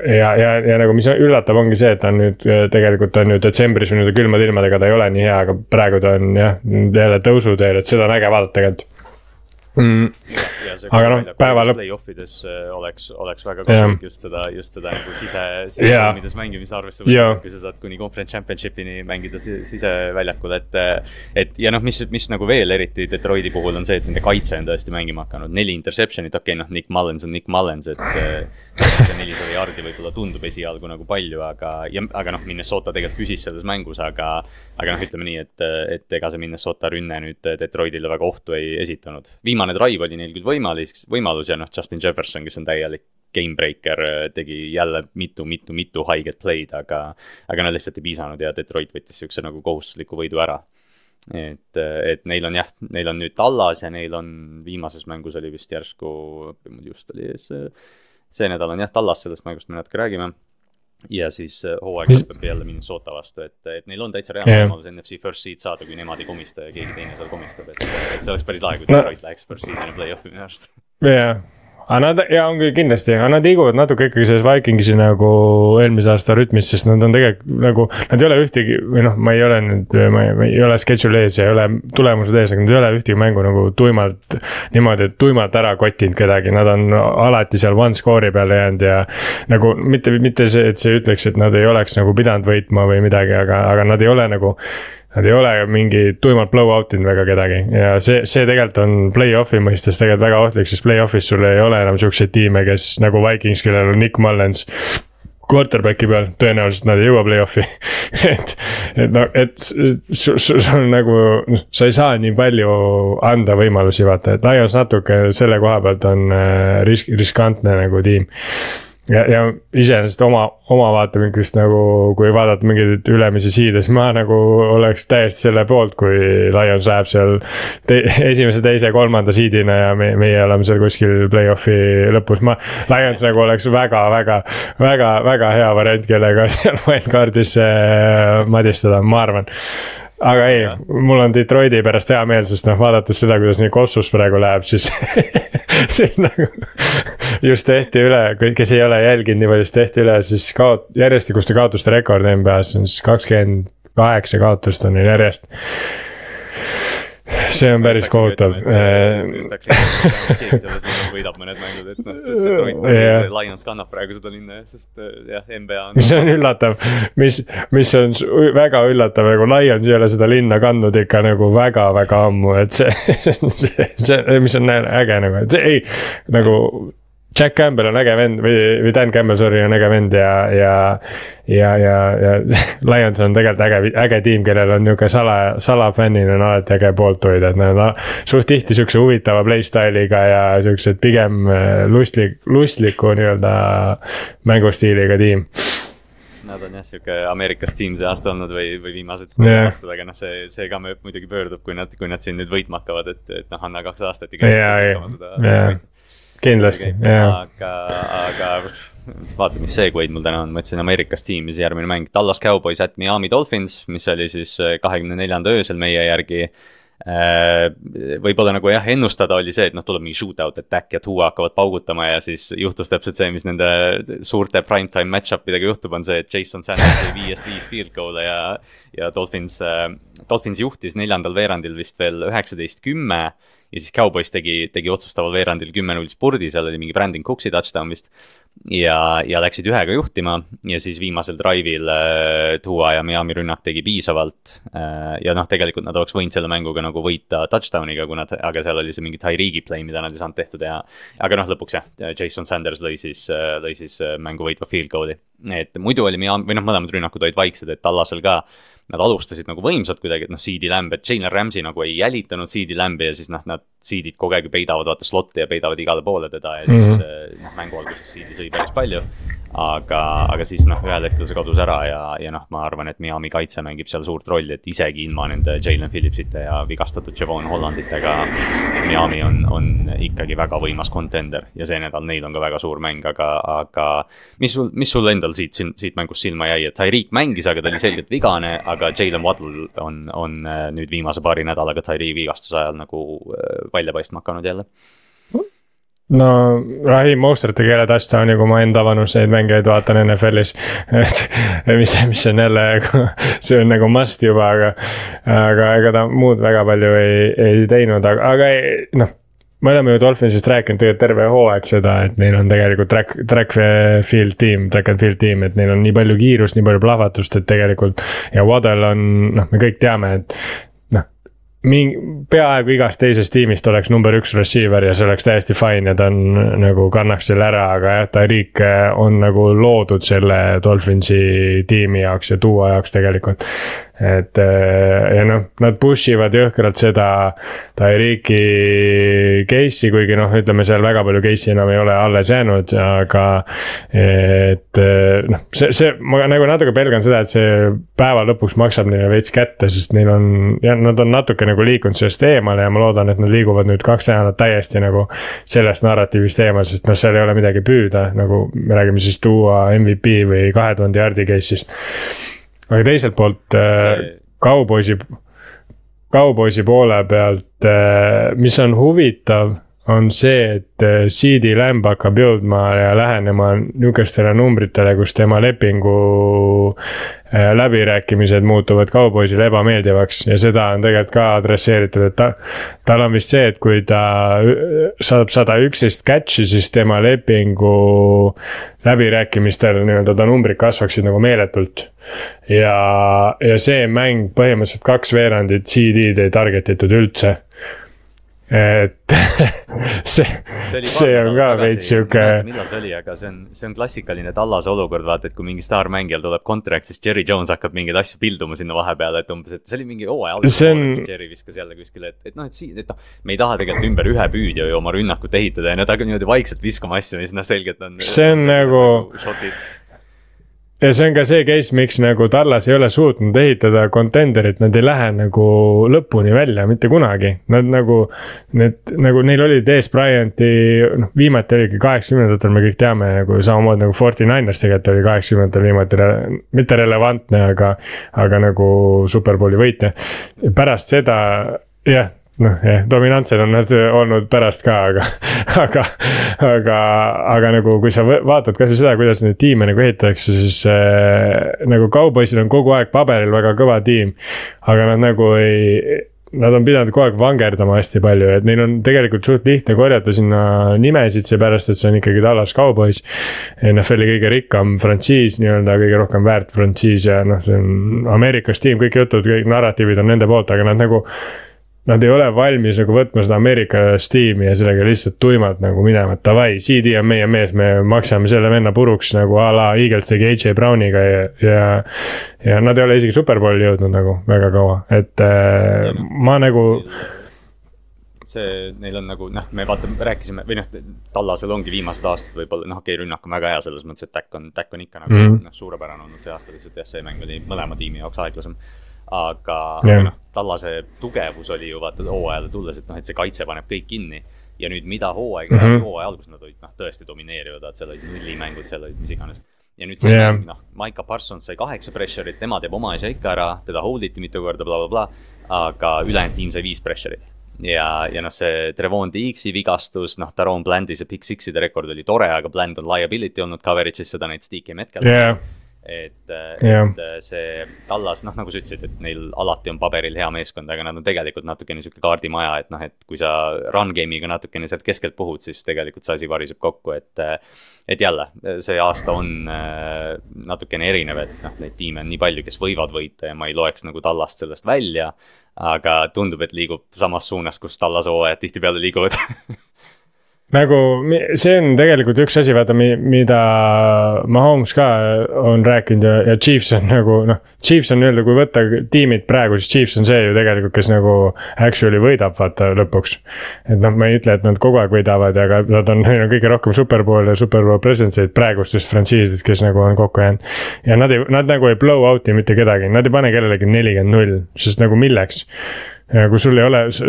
S3: ja, ja, ja nagu, mis üllatab, ongi see, et ta on nüüd tegelikult on ju detsembris või nüüd külmade ilmadega ta ei ole nii hea, aga praegu ta on jah, jälle tõusuteel, et seda on äge vaadata tegelikult.
S2: Mm.. Aga noh, päeva lõpp. Play-off ides äh, oleks, oleks väga kasulik just seda, just seda nagu sise, sisetiimides mängimist arvesse võttes, kui sa saad kuni conference championship'ini mängida siseväljakul, et. et ja noh, mis, mis nagu veel eriti Detroiti puhul on see, et nende kaitse on tõesti mängima hakanud, neli interception'it, okei okay,, noh, Nick Mullens on Nick Mullens, et see nelisada jardi võib-olla tundub esialgu nagu palju, aga, ja, aga noh, Minnesota tegelikult püsis selles mängus, aga. aga noh, ütleme nii, et, et ega see Minnesota rünne nüüd Detroitile väga ohtu ei esitanud. viimane drive oli neil küll võimalus, võimalus ja noh, Justin Jefferson, kes on täielik game breaker, tegi jälle mitu, mitu, mitu haiget play'd, aga. aga no lihtsalt ei piisanud ja Detroit võttis siukse nagu kohustusliku võidu ära et, et neil on jah, neil on nüüd Tallas ja neil on viimases mängus oli vist järsku, just oli ees see nädal on jah Tallas, sellest mängust me natuke räägime. Ja siis äh, hooaeg lõpeb jälle Minnesota vastu, et, et neil on täitsa reaalne yeah. võimalus NFC first seed saada, kui nemad ei komista ja keegi teine seal komistab, et, et see oleks päris lahe, kui Detroit no. läheks first seed'ina play-off'i minu arust.
S3: jah, aga nad ja on küll kindlasti, aga nad liiguvad natuke ikkagi selles Vikingsi nagu eelmise aasta rütmis, sest nad on tegelikult nagu. Nad ei ole ühtegi või noh, ma ei ole nüüd, ma ei, ole schedule ees ja ei ole tulemused ees, aga nad ei ole ühtegi mängu nagu tuimalt. niimoodi, et tuimalt ära kottinud kedagi, nad on alati seal one score'i peale jäänud ja. nagu mitte, mitte see, et see ütleks, et nad ei oleks nagu pidanud võitma või midagi, aga, aga nad ei ole nagu Nad ei ole mingi tuimalt blow-out inud väga kedagi. Ja see, see tegelikult on play-off'i mõistes tegelikult väga ohtlik, sest play-off'is sul ei ole enam siukseid tiime, kes nagu Vikings, kellel on Nick Mullens quarterback'i peal, tõenäoliselt nad ei jõua play-off'i. Et, et noh, et sul, sul on nagu, sa ei saa nii palju anda võimalusi, vaata, et Lions natuke selle koha pealt on äh, risk, riskantne nagu tiim ja, ja iseenesest oma, oma vaatevinklist nagu, kui vaadata mingeid ülemisi siide, siis ma nagu oleks täiesti selle poolt, kui Lions läheb seal te, esimese, teise, kolmanda siidina ja me, meie oleme seal kuskil play-off'i lõpus, ma. Lions nagu oleks väga, väga, väga, väga hea variant, kellega seal wildcard'is äh, madistada, ma arvan aga ei, mul on Detroiti pärast hea meel, sest noh, vaadates seda, kuidas nii Kossus praegu läheb, siis siis nagu just tehti üle, kes ei ole jälginud nii palju, siis tehti üle siis kaot-, järjestikuste kaotuste rekord NBA-s on siis kakskümmend kaheksa kaotust on neil järjest see on päris kohutav.
S2: sellest võidab mõned mängud, et noh, Lions kannab praegu seda linna jah, sest äh, jah, NBA on.
S3: mis on üllatav, mis, mis on väga üllatav, nagu Lions ei ole seda linna kandnud ikka nagu väga-väga ammu, et see, see, see, mis on äge nagu, et see ei, nagu Jack Campbell on äge vend või, või Dan Campbell, sorry, on äge vend ja, ja. ja, ja, ja Lions on tegelikult äge, äge tiim, kellel on nihuke sala, salafännina on alati äge poolt hoida, et nad on suht tihti sihukese huvitava play style'iga ja siuksed pigem äh, lustlik, lustliku nii-öelda mängustiiliga tiim
S2: Nad on jah, sihuke Ameerikas tiim see aasta olnud või, või viimased yeah. aastad, aga noh, see, see ka muidugi pöördub, kui nad, kui nad siin nüüd võitma hakkavad, et, et noh, anna kaks aastat ikka.
S3: ja, ja, ja kindlasti,
S2: jaa. aga, aga vaata, mis seegwaid mul täna on, ma ütlesin Ameerikas tiim, siis järgmine mäng, Tallas Cowboys at Miami Dolphins, mis oli siis äh, kahekümne neljanda öösel meie järgi äh, võib-olla nagu jah, ennustada oli see, et noh, tuleb mingi shootout attack ja Tua hakkavad paugutama ja siis juhtus täpselt see, mis nende suurte primetime match-up idega juhtub, on see, et Jason Sanders tõi viiest viis field goal'e ja. ja Dolphins, äh, Dolphins juhtis neljandal veerandil vist veel üheksateist, kümme ja siis Cowboys tegi, tegi otsustaval veerandil kümme-null spurdi, seal oli mingi Brandon Cooksi touchdown vist. ja, ja läksid ühega juhtima ja siis viimasel drive'il äh, Tua ja Miami rünnak tegi piisavalt äh,. ja noh, tegelikult nad oleks võinud selle mänguga nagu võita touchdown'iga, kui nad, aga seal oli see mingi Tyree'i play, mida nad ei saanud tehtud ja. aga noh, lõpuks jah, Jason Sanders lõi siis, äh, lõi siis äh, mängu võitva field goal'i. et muidu oli Miami, või noh, mõlemad rünnakud olid vaiksed, et Tallasel ka nad alustasid nagu võimsalt kuidagi, et noh, CD Lamb, et Jalen Ramsey nagu ei jälitanud CD Lamb'i ja siis noh, nad CD-d kogu aeg peidavad vaata slot'i ja peidavad igale poole teda ja siis mm -hmm. noh, mängu alguses CD sõi päris palju aga, aga siis noh, ühel hetkel see kadus ära ja, ja noh, ma arvan, et Miami kaitse mängib seal suurt rolli, et isegi ilma nende Jalen Phillipsite ja vigastatud Javon Hollanditega. Miami on, on ikkagi väga võimas contender ja see nädal neil on ka väga suur mäng, aga, aga. mis sul, mis sul endal siit, siit mängust silma jäi, et Tyreek mängis, aga ta oli selgelt vigane, aga Jalen Waddle on, on äh, nüüd viimase paari nädalaga Tyreek vigastuse ajal nagu äh, välja paistma hakanud jälle
S3: no Rahim Mosterti keele touchdown'i, kui ma enda vanuseid mängijaid vaatan NFL-is. et mis, mis on jälle, see on nagu must juba, aga, aga ega ta muud väga palju ei, ei teinud, aga, aga ei, noh me oleme ju Dolphinsist rääkinud tegelikult terve hooaeg seda, et neil on tegelikult track, track field tiim, track and field tiim, et neil on nii palju kiirust, nii palju plahvatust, et tegelikult. ja Waddle on, noh, me kõik teame, et mingi, peaaegu igast teisest tiimist oleks number üks receiver ja see oleks täiesti fine ja ta on nagu kannaks selle ära, aga jah, Tariq on nagu loodud selle Dolphinsi tiimi jaoks ja duo jaoks tegelikult et ja noh, nad push ivad jõhkralt seda Tyreeki case'i, kuigi noh, ütleme seal väga palju case'i enam ei ole alles jäänud, aga. et noh, see, see, ma nagu natuke pelgan seda, et see päeva lõpuks maksab neile veits kätte, sest neil on, jah, nad on natuke nagu liikunud sellest eemale ja ma loodan, et nad liiguvad nüüd kaks nädalat täiesti nagu. sellest narratiivist eemal, sest noh, seal ei ole midagi püüda, nagu me räägime siis tuua MVP või kahe tuhande jaardi case'ist aga teiselt poolt äh, Cowboysi, Cowboysi poole pealt, äh, mis on huvitav, on see, et äh, CD Lamb hakkab jõudma ja lähenema nihukestele numbritele, kus tema lepingu Äh, läbirääkimised muutuvad kauboisile ebameeldivaks ja seda on tegelikult ka adresseeritud, et ta. tal on vist see, et kui ta saab sada üksteist catch'i, siis tema lepingu läbirääkimistel nii-öelda ta numbrid kasvaksid nagu meeletult. ja, ja see mäng põhimõtteliselt kaks veerandit CD-d ei target itud üldse et see, see on ka veits sihuke.
S2: millal see oli, aga see on, see on klassikaline Tallase olukord, vaata, et kui mingi staarmängijal tuleb kontrakt, siis Jerry Jones hakkab mingeid asju pilduma sinna vahepeale, et umbes, et see oli mingi hooaja alguses on... Jerry viskas jälle kuskile, et, et noh, et siin, et noh, me ei taha tegelikult ümber ühe püüdja ju oma rünnakut ehitada ja nad hakkavad niimoodi vaikselt viskama asju, mis noh, selgelt on.
S3: see on nagu, nagu ja see on ka see case, miks nagu Tallas ei ole suutnud ehitada contender'it, nad ei lähe nagu lõpuni välja mitte kunagi. Nad nagu, need nagu neil olid ees Bryanti, noh viimati oligi kaheksakümnendatel, me kõik teame nagu samamoodi nagu Forty Niners tegelikult oli kaheksakümnendatel viimati re,, mitte relevantne, aga, aga nagu superbowli võitja. pärast seda jah noh jah, dominantsed on nad olnud pärast ka, aga, aga, aga, aga nagu kui sa vaatad kasvõi seda, kuidas neid tiime nagu ehitatakse, siis äh, nagu Cowboysil on kogu aeg paberil väga kõva tiim. aga nad nagu ei, nad on pidanud kogu aeg vangerdama hästi palju, et neil on tegelikult suht lihtne korjata sinna nimesid, seepärast et see on ikkagi Dallas Cowboys. NFL-i kõige rikkam frantsiis nii-öelda, kõige rohkem väärt frantsiis ja noh, see on Ameerikas tiim, kõik jutud, kõik narratiivid on nende poolt, aga nad nagu nad ei ole valmis nagu võtma seda Ameerika stiimi ja sellega lihtsalt tuimalt nagu minema, et davai, CD on meie mees, me maksame selle venna puruks nagu a la Eagles tegi AJ Browniga ja, ja. ja nad ei ole isegi superbowli jõudnud nagu väga kaua, et äh, ma nagu
S2: see, neil on nagu noh, me vaata, rääkisime või noh, Tallasel ongi viimased aastad võib-olla noh, okei okay,, rünnak on väga hea selles mõttes, et äkk on, äkk on ikka nagu mm -hmm. noh, suurepärane olnud see aasta lihtsalt jah, see mäng oli mõlema tiimi jaoks aeglasem aga noh, Tallase tugevus oli ju vaata hooajale tulles, et noh, et see kaitse paneb kõik kinni. ja nüüd, mida hooaeg edasi mm -hmm., hooaja alguses nad olid noh, tõesti domineerivad, seal olid nullimängud, seal olid mis iganes. ja nüüd see yeah. noh, Maika Parsons sai kaheksa pressure'it, tema teeb oma asja ikka ära, teda hold iti mitu korda bla, bla, blablabla. aga ülejäänud tiim sai viis pressure'it ja, ja noh, see Trevon Diggs'i vigastus, noh, Taron Blandi see Big Six'ide rekord oli tore, aga Bland on liability olnud coverage'is, seda näitas DK Metcalf
S3: yeah
S2: et yeah., et äh, see Tallas, noh, nagu sa ütlesid, et neil alati on paberil hea meeskond, aga nad on tegelikult natukene niisugune kaardimaja, et noh, et kui sa run game'iga natukene sealt keskelt puhud, siis tegelikult see asi variseb kokku, et äh, et jälle, see aasta on äh, natukene erinev, et noh, neid tiime on nii palju, kes võivad võita ja ma ei loeks nagu Tallast sellest välja, aga tundub, et liigub samas suunas, kus Tallase hooajad tihtipeale liiguvad
S3: nagu see on tegelikult üks asi, vaata, mida Mahomes ka on rääkinud ja, ja Chiefs on nagu noh. Chiefs on nii-öelda, kui võtta tiimid praegu, siis Chiefs on see ju tegelikult, kes nagu actually võidab, vaata lõpuks. et noh, ma ei ütle, et nad kogu aeg võidavad, aga nad on, neil on kõige rohkem superbowl ja superbowl presence'id praegustest frantsiisidest, kes nagu on kokku jäänud. ja nad ei, nad nagu ei blow out'i mitte kedagi, nad ei pane kellelegi nelikümmend null, sest nagu milleks ja kui sul ei ole see,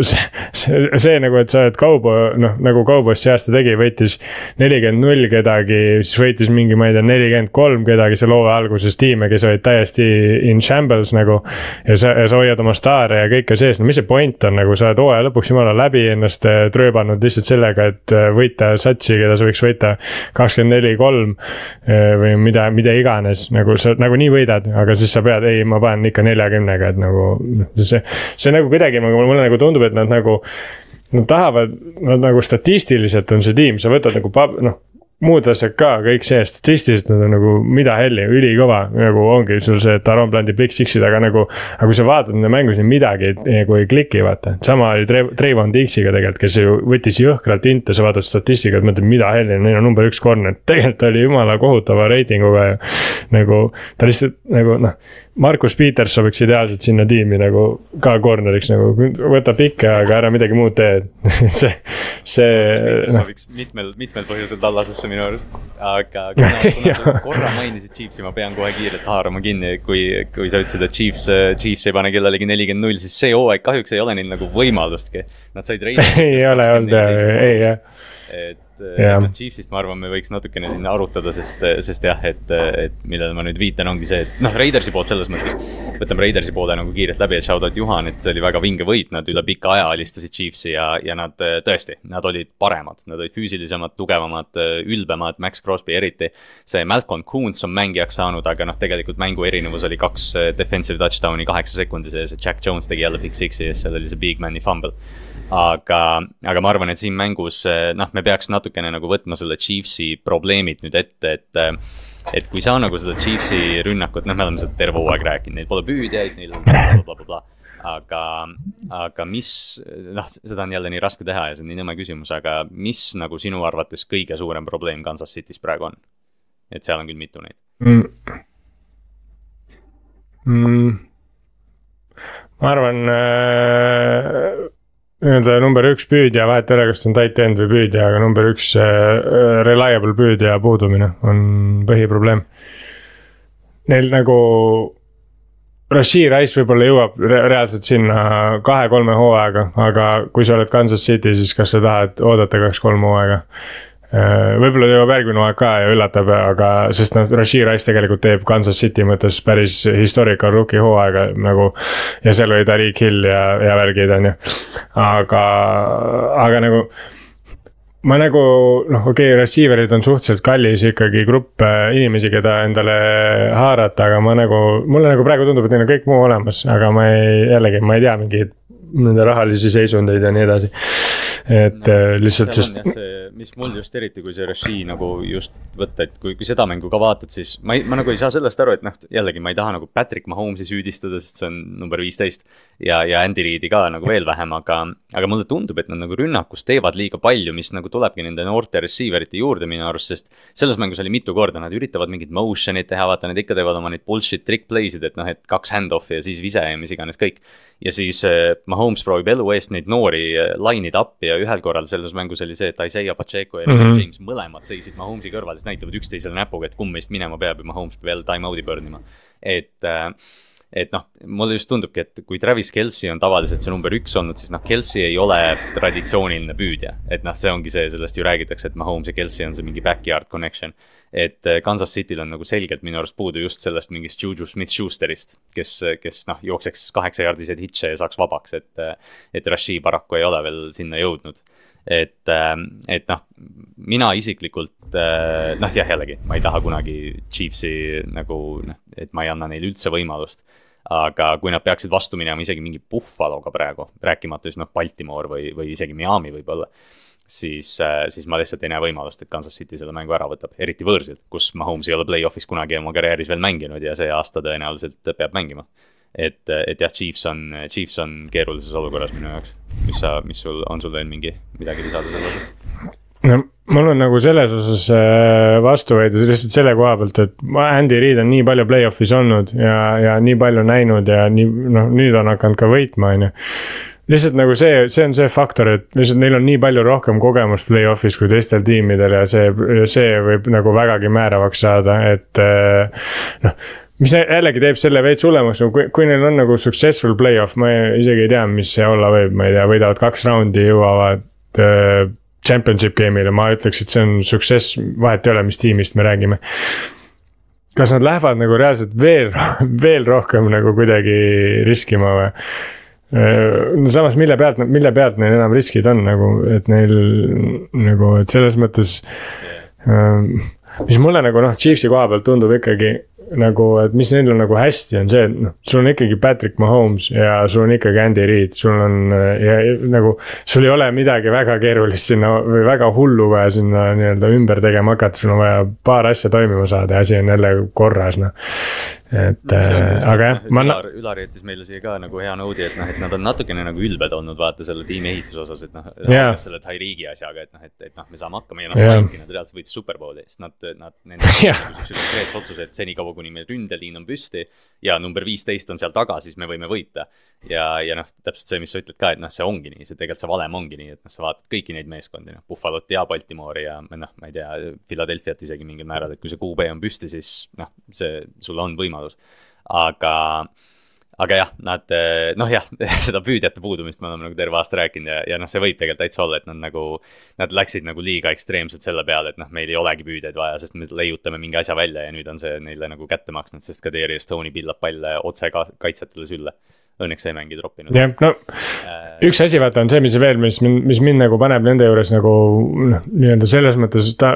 S3: see, see nagu, et sa oled kaubo, noh nagu kaubos see aasta tegi, võitis nelikümmend null kedagi, siis võitis mingi, ma ei tea, nelikümmend kolm kedagi seal hooaja alguses tiime, kes olid täiesti in shambles nagu. ja sa, ja sa hoiad oma staare ja kõike sees, no mis see point on nagu, sa oled hooaja lõpuks jumala läbi ennast äh, trööbanud lihtsalt sellega, et äh, võita satsi, keda sa võiks võita kakskümmend neli, kolm. Äh, või mida, mida iganes, nagu sa nagunii võidad, aga siis sa pead, ei, ma panen ikka neljakümnega, et nagu see, see nagu kuidagi räägime, aga mulle nagu tundub, et nad nagu. Nad tahavad, nad nagu statistiliselt on see tiim, sa võtad nagu noh muud asjad ka, kõik see, statistiliselt nad on nagu mida helli, ülikõva, nagu ongi sul see Taron Blandi Big Six'id, aga nagu. aga kui sa vaatad nende mängu, siis midagi nagu ei kliki, vaata, sama oli Trayvon Dixiga tegelikult, kes ju võttis jõhkralt inte, sa vaatad statistikat, mõtled, mida helli, neil on number üks corner, tegelikult oli jumala kohutava reitinguga ja. nagu ta lihtsalt nagu noh, Markus Peters sobiks ideaalselt sinna tiimi nagu ka corner'iks nagu, võta pikke, aga ära midagi muud tee see, see.
S2: No. sobiks mitmel, mitmel põhjusel Tallasesse minu arust, aga kuna, kuna sa korra mainisid Chiefsi, ma pean kohe kiirelt haarama kinni, kui, kui sa ütlesid, et Chiefs, Chiefs ei pane kellelegi nelikümmend null, siis see hooaeg kahjuks ei ole neil nagu võimalustki. Nad said reisi.
S3: ei ole olnud, ei jah.
S2: et yeah.. noh, Chiefsist ma arvan, me võiks natukene siin arutada, sest, sest jah, et, et millele ma nüüd viitan, ongi see, et noh, Raidersi poolt selles mõttes. võtame Raidersi poole nagu kiirelt läbi, et shout out Juhan, et see oli väga vinge võit, nad üle pika aja alistasid Chiefsi ja, ja nad tõesti, nad olid paremad, nad olid füüsilisemad, tugevamad, ülbemad, Max Crosby eriti. see Malcolm Coons on mängijaks saanud, aga noh, tegelikult mängu erinevus oli kaks defensive touchdown'i kaheksa sekundi sees, et Jack Jones tegi jälle big six'i ja siis seal oli see big man'i fumble aga, aga ma arvan, et siin mängus noh, me peaks natukene nagu võtma selle Chiefsi probleemid nüüd ette, et. et kui sa nagu seda Chiefsi rünnakut, noh, me oleme seda terve hooaeg rääkinud, neil pole püüdjaid, neil on blablabla. aga, aga mis, noh, seda on jälle nii raske teha ja see on nii nõme küsimus, aga mis nagu sinu arvates kõige suurem probleem Kansas City's praegu on? et seal on küll mitu neid mm..
S3: Mm. ma arvan äh, nii-öelda number üks püüdja, vahet ei ole, kas see on tight end või püüdja, aga number üks äh, reliable püüdja puudumine on põhiprobleem. Neil nagu Rashid Rice võib-olla jõuab re reaalselt sinna kahe-kolme hooaega, aga kui sa oled Kansas City, siis kas sa tahad oodata kaks-kolm hooaega? Äh, võib-olla jõuab järgmine hooaeg ka ja üllatab, aga sest noh, Rashid Rice tegelikult teeb Kansas City mõttes päris historical rookie hooaega nagu. ja seal oli Tariq Hill ja, ja värgid on ju, aga, aga nagu ma nagu noh, okei okay,, receiver'id on suhteliselt kallis ikkagi grupp äh, inimesi, keda endale haarata, aga ma nagu, mulle nagu praegu tundub, et neil on kõik muu olemas, aga ma ei, jällegi ma ei tea mingeid nende rahalisi seisundeid ja nii edasi. et no, äh, lihtsalt sest.
S2: mis mul just eriti, kui see režii nagu just võtta, et kui, kui seda mängu ka vaatad, siis ma ei, ma nagu ei saa sellest aru, et noh, jällegi ma ei taha nagu Patrick Mahomes'i süüdistada, sest see on number viisteist. Ja, ja Andy Reid'i ka nagu veel vähem, aga, aga mulle tundub, et nad nagu rünnakus teevad liiga palju, mis nagu tulebki nende noorte receiver ite juurde minu arust, sest. selles mängus oli mitu korda, nad üritavad mingit motion'it teha, vaata nad ikka teevad oma neid bullshit trick play'sid, et noh, et kaks hand-off'i ja siis vise ja mis iganes kõik. ja siis äh, Mahomes proovib elu eest neid noori äh, line ida appi ja ühel korral selles mängus oli see, et Isaiah Pacheco ja mm -hmm. James mõlemad seisid Mahomes'i kõrval, siis näitavad üksteisele näpuga, et kumb meist minema peab ja Mahomes peab jälle time-out'i burn ima. et äh, et noh, mulle just tundubki, et kui Travis Kelci on tavaliselt see number üks olnud, siis noh, Kelci ei ole traditsiooniline püüdja. et noh, see ongi see, sellest ju räägitakse, et Mahomes ja Kelci on see mingi backyard connection et äh, Kansas City'l on nagu selgelt minu arust puudu just sellest mingist Juju Smith-Schusterist, kes, kes noh, jookseks kaheksajaardiseid hitše ja saaks vabaks, et, äh, et Rashid paraku ei ole veel sinna jõudnud. et, äh, et noh, mina isiklikult noh, jah, jällegi ma ei taha kunagi Chiefsi nagu noh, et ma ei anna neile üldse võimalust aga kui nad peaksid vastu minema isegi mingi Buffaloga praegu, rääkimata siis noh, Baltimore või, või isegi Miami võib-olla siis, äh, siis ma lihtsalt ei näe võimalust, et Kansas City selle mängu ära võtab, eriti võõrsilt, kus Mahomes ei ole play-off'is kunagi oma karjääris veel mänginud ja see aasta tõenäoliselt peab mängima. et, et jah, Chiefs on, Chiefs on keerulises olukorras minu jaoks. mis sa, mis sul, on sul veel mingi, midagi lisada selle osas?
S3: No mul on nagu selles osas äh, vastuväide lihtsalt selle koha pealt, et Andy Reid on nii palju play-off'is olnud ja, ja nii palju näinud ja nii noh, nüüd on hakanud ka võitma, on ju lihtsalt nagu see, see on see faktor, et lihtsalt neil on nii palju rohkem kogemust play-off'is kui teistel tiimidel ja see, see võib nagu vägagi määravaks saada, et eh, noh mis jällegi teeb selle veits hullemaks, kui, kui neil on nagu successful play-off, ma ei, isegi ei tea, mis see olla võib, ma ei tea, võidavad kaks raundi, jõuavad äh, championship game'ile, ma ütleks, et see on success, vahet ei ole, mis tiimist me räägime. kas nad lähevad nagu reaalselt veel, veel rohkem nagu kuidagi riskima või? No samas, mille pealt, mille pealt neil enam riskid on nagu, et neil nagu, et selles mõttes. mis mulle nagu noh, Chiefsi koha pealt tundub ikkagi nagu, et mis neil on nagu hästi, on see, et noh, sul on ikkagi Patrick Mahomes ja sul on ikkagi Andy Reid, sul on ja, ja nagu. sul ei ole midagi väga keerulist sinna või väga hullu vaja sinna nii-öelda ümber tegema hakata, sul on vaja paar asja toimima saada ja asi on jälle korras, noh et äh, aga jah,
S2: ma. Ülar, Ülar jättis meile siia ka nagu hea noodi, et noh, et nad on natukene nagu ülbed olnud vaata selle tiimi ehituse osas, et noh yeah.. selle Tyreegi asjaga, et noh, et, et noh, me saame hakkama ja nad yeah. saidki, nad reaalselt võitsid superbowli, sest nad, nad, nende yeah. konkreetse otsuse, et senikaua, kuni meil ründeliin on püsti. Ja number viisteist on seal taga, siis me võime võita. ja, ja noh, täpselt see, mis sa ütled ka, et noh, see ongi nii, see tegelikult see valem ongi nii, et noh, sa vaatad kõiki neid meeskondi, noh, Buffalot ja Baltimoori ja noh, ma ei tea, Philadelphiat isegi mingil määral, et kui see QB on püsti, siis noh, see, sul on võimalus aga, aga jah, nad noh, jah, seda püüdjate puudumist me oleme nagu terve aasta rääkinud ja, ja noh, see võib tegelikult täitsa olla, et nad nagu. Nad läksid nagu liiga ekstreemselt selle peale, et noh, meil ei olegi püüdjaid vaja, sest me leiutame mingi asja välja ja nüüd on see neile nagu kätte maksnud, sest ka Darius Tony pillab palle otse ka kaitsjatele sülle õnneks sai mängi troppinud.
S3: jah, no äh, üks asi vaata on see, mis veel, mis, mis mind nagu paneb nende juures nagu noh, nii-öelda selles mõttes ta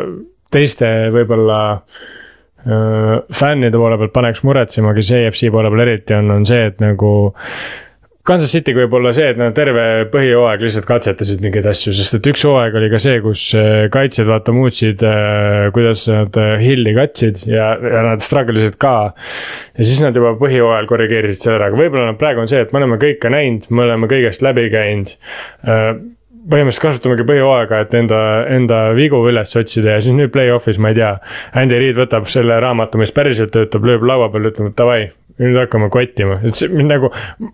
S3: teiste võib-olla Äh, fännide poole pealt paneks muretsema, kes EFC poole peal eriti on, on see, et nagu Kansas City'ga võib olla see, et nad terve põhijooaeg lihtsalt katsetasid mingeid asju, sest et üks hooaeg oli ka see, kus äh, kaitsjad vaata muutsid äh,, kuidas nad äh, Hilli katsid ja, ja nad struggle isid ka. ja siis nad juba põhijooajal korrigeerisid selle ära, aga võib-olla nad praegu on see, et me oleme kõike näinud, me oleme kõigest läbi käinud põhimõtteliselt kasutamegi põhjooaega, et enda, enda vigu üles otsida ja siis nüüd play-off'is, ma ei tea. Andy Reid võtab selle raamatu, mis päriselt töötab, lööb laua peale, ütleb, et davai, nüüd hakkame kottima, et see mind nagu,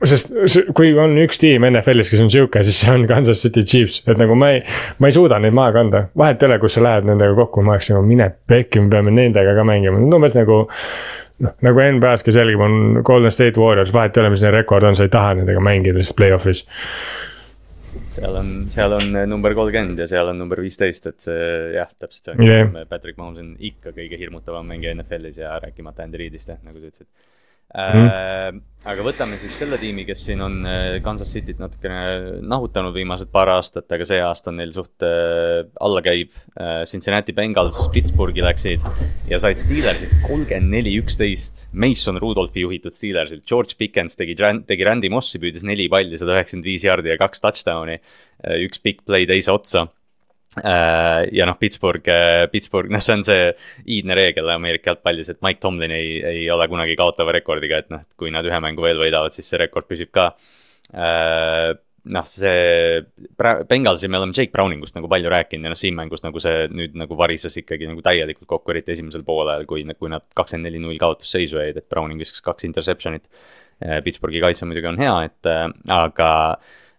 S3: sest kui on üks tiim NFL-is, kes on sihuke, siis see on Kansas City Chiefs, et nagu ma ei. ma ei suuda neid maha kanda, vahet ei ole, kus sa lähed nendega kokku, ma oleks nagu mine pekki, me peame nendega ka mängima, umbes nagu. noh, nagu NBA-s, kes jälgib, on Golden State Warriors, vahet ei ole, mis neil rekord on, sa ei taha nendega mängida lihtsalt play-off'is
S2: seal on, seal on number kolmkümmend ja seal on number viisteist, et see jah, täpselt see on yeah.. Patrick Mahomes on ikka kõige hirmutavam mängija NFL-is ja rääkimata Andy Reidist jah, nagu sa ütlesid Mm. Aga võtame siis selle tiimi, kes siin on äh, Kansas Cityt natukene nahutanud viimased paar aastat, aga see aasta on neil suht äh, allakäiv. Cincinnati Bengals Pittsburghi läksid ja said Steelersilt kolmkümmend neli, üksteist. Mason Rudolphi juhitud Steelersilt, George Pickens tegi, tegi Randy Mossi, püüdis neli palli, sada üheksakümmend viis jaardi ja kaks touchdown'i. üks big play teise otsa ja noh, Pittsburgh, äh, Pittsburgh, noh, see on see iidne reegel Ameerika jalgpallis, et Mike Tomlin ei, ei ole kunagi kaotava rekordiga, et noh, et kui nad ühe mängu veel võidavad, siis see rekord püsib ka. Äh, noh, see Bengalsi me oleme Jake Browningust nagu palju rääkinud ja noh, siin mängus nagu see nüüd nagu varises ikkagi nagu täielikult kokku, eriti esimesel poolel, kui, kui nad kakskümmend neli null kaotusseisu jäid, et Browning viskas kaks interception'it. Pittsburghi kaitse muidugi on hea, et aga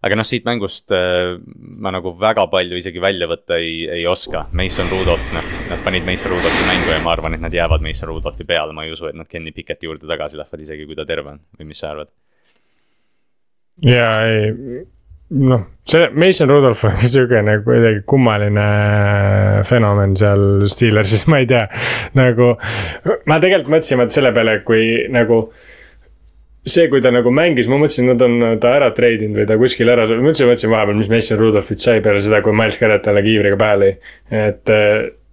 S2: aga noh, siit mängust äh, ma nagu väga palju isegi välja võtta ei, ei oska. Mason Rudolph, noh, nad panid Mason Rudolphi mängu ja ma arvan, et nad jäävad Mason Rudolphi peale, ma ei usu, et nad Kenny Picketi juurde tagasi lähevad, isegi kui ta terve on või mis sa arvad?
S3: ja ei, noh, see Mason Rudolph on siukene kuidagi kummaline fenomen seal Steelersis, ma ei tea. nagu, ma tegelikult mõtlesin vaat selle peale, kui nagu see, kui ta nagu mängis, ma mõtlesin, nad on ta ära treidinud või ta kuskil ära, ma üldse mõtlesin vahepeal, mis Mason Rudolphit sai peale seda, kui Miles Garrett talle kiivriga pähe lõi. et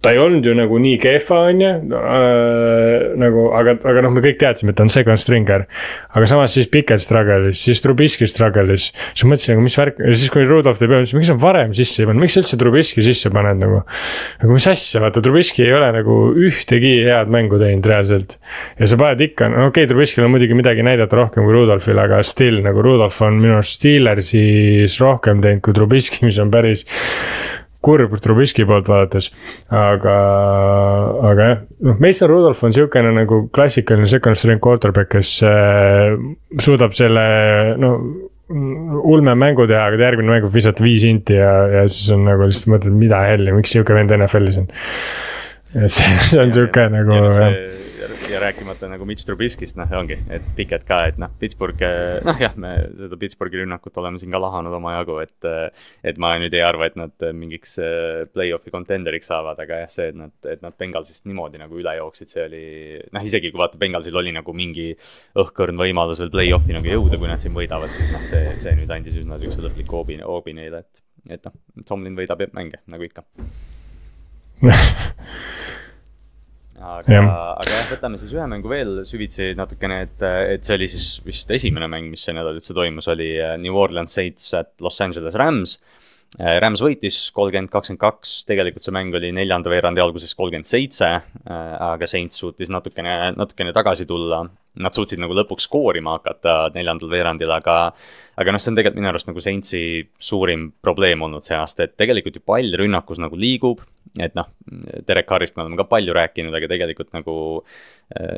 S3: ta ei olnud ju nagu nii kehva, on ju äh,, nagu, aga, aga noh, me kõik teadsime, et ta on second stringer. aga samas siis Pickett struggle'is, siis Trubisky struggle'is, siis mõtlesin, aga mis värk, siis kui Rudolph teeb, mõtlesin, miks sa varem sisse ei pannud, miks sa üldse Trubisky sisse paned nagu. nagu mis asja, vaata Trubisky ei ole nagu ühtegi head mängu teinud reaalselt. ja sa paned ikka, no okei okay,, Trubiskyl on muidugi midagi näidata rohkem kui Rudolphil, aga still nagu Rudolph on minu arust Steelersis rohkem teinud kui Trubisky, mis on päris kurb Trubisky poolt vaadates. aga, aga jah, noh, Mason Rudolph on sihukene nagu klassikaline second string quarterback, kes äh, suudab selle, no ulme mängu teha, aga järgmine mäng võib visata viis inti ja, ja siis on nagu lihtsalt mõtled, mida helli, miks sihuke vend NFL-is on. et see, see on sihuke nagu jah
S2: ja rääkimata nagu Mitch Trubiskist, noh, ongi, et Piket ka, et noh, Pittsburgh, noh jah, me seda Pittsburghi rünnakut oleme siin ka lahanud omajagu, et. et ma nüüd ei arva, et nad mingiks äh, play-off'i contenderiks saavad, aga jah, see, et nad, et nad Bengalsist niimoodi nagu üle jooksid, see oli. noh, isegi kui vaata, Bengalsil oli nagu mingi õhkõrn võimalus veel play-off'i nagu jõuda, kui nad siin võidavad, siis noh, see, see nüüd andis üsna sihukese lõpliku hoobi, hoobi neile, et. et noh, Tomlin võidab mänge nagu ikka aga, aga jah, võtame siis ühe mängu veel süvitsi natukene, et, et see oli siis vist esimene mäng, mis see nädal üldse toimus, oli äh, New Orleans Saints at Los Angeles Rams. Äh, Rams võitis kolmkümmend, kakskümmend kaks, tegelikult see mäng oli neljanda veerandi alguses kolmkümmend seitse, äh, aga Saints suutis natukene, natukene tagasi tulla. Nad suutsid nagu lõpuks skoorima hakata neljandal veerandil, aga, aga noh, see on tegelikult minu arust nagu Saintsi suurim probleem olnud see aasta, et tegelikult ju pall rünnakus nagu liigub et noh, Derek Carrist me oleme ka palju rääkinud, aga tegelikult nagu,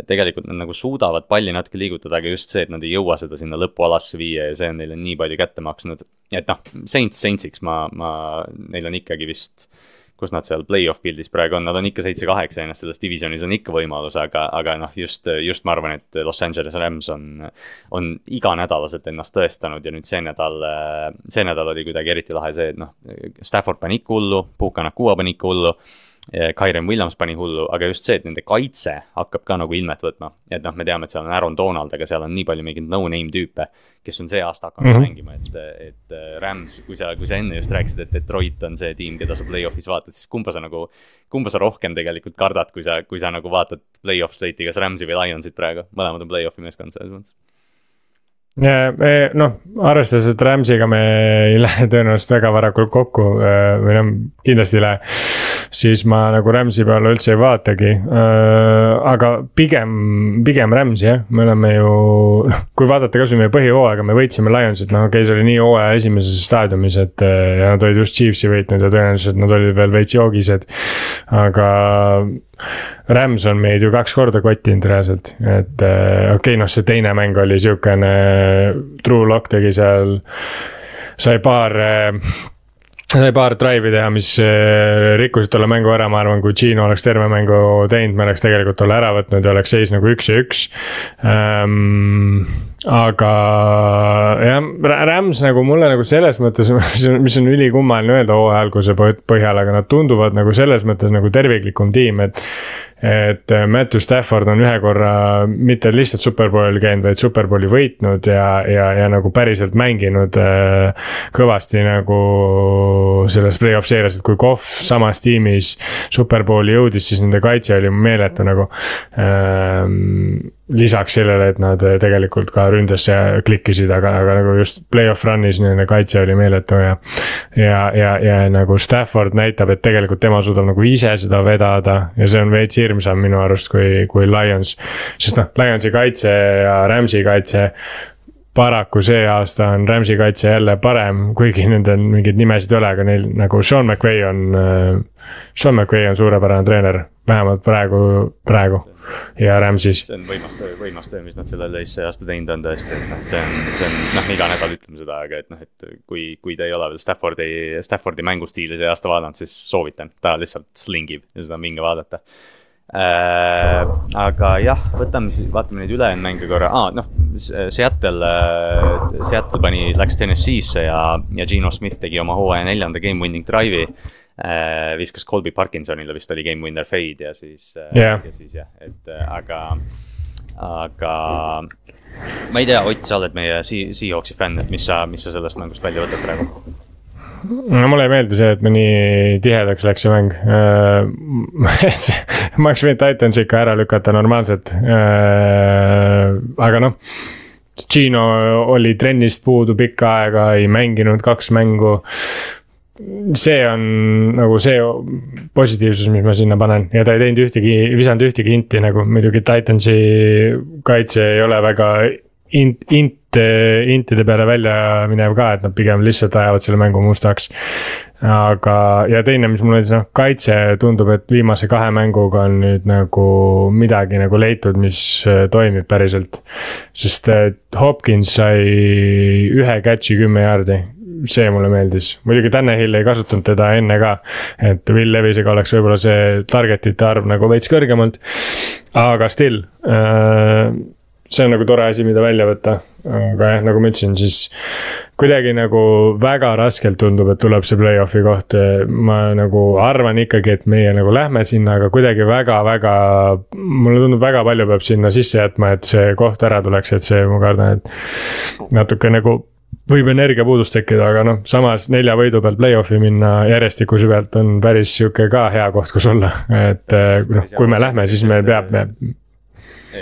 S2: tegelikult nad nagu suudavad palli natuke liigutada, aga just see, et nad ei jõua seda sinna lõpualasse viia ja see on neile nii palju kätte maksnud. et noh, Saints Saintsiks ma, ma, neil on ikkagi vist kus nad seal play-off pildis praegu on, nad on ikka seitse-kaheksa ennast selles divisionis on ikka võimalus, aga, aga noh, just, just ma arvan, et Los Angeles Rams on. on iganädalaselt ennast tõestanud ja nüüd see nädal, see nädal oli kuidagi eriti lahe see, et noh. Stafford pani ikka hullu, Puka Nakua pani ikka hullu Kyren Williams pani hullu, aga just see, et nende kaitse hakkab ka nagu ilmet võtma. et noh, me teame, et seal on Aaron Donald, aga seal on nii palju mingeid no-name tüüpe, kes on see aasta hakanud mm -hmm. mängima, et, et äh, Rams, kui sa, kui sa enne just rääkisid, et Detroit on see tiim, keda sa play-off'is vaatad, siis kumba sa nagu. kumba sa rohkem tegelikult kardad, kui sa, kui sa nagu vaatad play-off slate'i, kas Rams'i või Lionsit praegu, mõlemad on play-off'i meeskond selles mõttes
S3: noh, arvestades, et Rams'iga me ei lähe tõenäoliselt väga varakult kokku või noh, kindlasti ei lähe. Siis ma nagu Rams'i peale üldse ei vaatagi. aga pigem, pigem Rams'i jah, me oleme ju, noh, kui vaadata kasvõi meie põhihooaega, me võitsime Lionsit, noh okei okay,, see oli nii hooaja esimeses staadiumis, et ja nad olid just Chiefsi võitnud ja tõenäoliselt nad olid veel veits joogised. aga Rams on meid ju kaks korda kottinud reaalselt, et äh, okei okay,, noh, see teine mäng oli siukene, True Lock tegi seal, sai paar äh, sai paar drive'i teha, mis äh, rikkusid tolle mängu ära, ma arvan, kui Gino oleks terve mängu teinud, me oleks tegelikult tolle ära võtnud ja oleks seis nagu üks ja üks ähm,. aga jah, Rams nagu mulle nagu selles mõttes, mis on, mis on ülikummaline öelda hooaja alguse põhjal, aga nad tunduvad nagu selles mõttes nagu terviklikum tiim, et et äh, Matthew Stafford on ühe korra mitte lihtsalt superbowlil käinud, vaid superbowli võitnud ja, ja, ja nagu päriselt mänginud äh, kõvasti nagu selles play-off seerias, et kui Kohv samas tiimis superbowli jõudis, siis nende kaitse oli meeletu nagu ähm, lisaks sellele, et nad tegelikult ka ründes klikkisid, aga, aga nagu just play-off run'is nende kaitse oli meeletu ja. ja, ja, ja nagu Stafford näitab, et tegelikult tema suudab nagu ise seda vedada ja see on veits hirmsam minu arust kui, kui Lions. sest noh, Lionsi kaitse ja Rams'i kaitse paraku see aasta on Rams'i kaitse jälle parem, kuigi nendel mingeid nimesid ei ole, aga neil nagu Sean McVay on äh,. Sean McVay on suurepärane treener, vähemalt praegu, praegu ja Rams'is.
S2: see on võimas töö, võimas töö, mis nad selle teise aasta teinud on tõesti, et noh, see on, see on noh, iga nädal ütleme seda, aga et noh, et kui, kui te ei ole veel Staffordi, Staffordi mängustiili see aasta vaadanud, siis soovitan, ta lihtsalt slingib ja seda minge vaadata äh,. aga jah, võtame siis, vaatame neid ülejäänud mänge korra ah,, noh, Seattle äh,, Seattle pani, läks Tennessee'sse ja, ja Gino Smith tegi oma hooaja neljanda game winning drive'i äh,. viskas Colby Parkinsonile vist oli game winner fade ja siis
S3: yeah.,
S2: ja siis jah, et äh, aga, aga ma ei tea, Ott, sa oled meie Seahawksi fänn, et mis sa, mis sa sellest mängust välja võtad praegu?
S3: No mulle ei meeldi see, et me nii tihedaks läks see mäng et ma oleks võinud Titansi ikka ära lükata normaalselt. aga noh, Gino oli trennist puudu pikka aega, ei mänginud kaks mängu. See on nagu see positiivsus, mis ma sinna panen. Ja ta ei teinud ühtegi, visanud ühtegi inti nagu. Muidugi Titansi kaitse ei ole väga int, int, intide peale välja minev ka, et nad pigem lihtsalt ajavad selle mängu mustaks. aga, ja teine, mis mulle ütles, noh, kaitse tundub, et viimase kahe mänguga on nüüd nagu midagi nagu leitud, mis äh, toimib päriselt. sest Hopkins sai ühe catch'i kümme jaardi see mulle meeldis, muidugi Tanel ei kasutanud teda enne ka. et Will Levisega oleks võib-olla see target'ite arv nagu veits kõrgemalt. aga still äh, see on nagu tore asi, mida välja võtta, aga jah, nagu ma ütlesin, siis kuidagi nagu väga raskelt tundub, et tuleb see play-off'i koht. ma nagu arvan ikkagi, et meie nagu lähme sinna, aga kuidagi väga-väga, mulle tundub, väga palju peab sinna sisse jätma, et see koht ära tuleks, et see, ma kardan, et natuke nagu võib energiapuudust tekkida, aga noh, samas nelja võidu pealt play-off'i minna järjestikuse pealt on päris sihuke ka hea koht, kus olla, et noh, kui me lähme, siis meil peab, me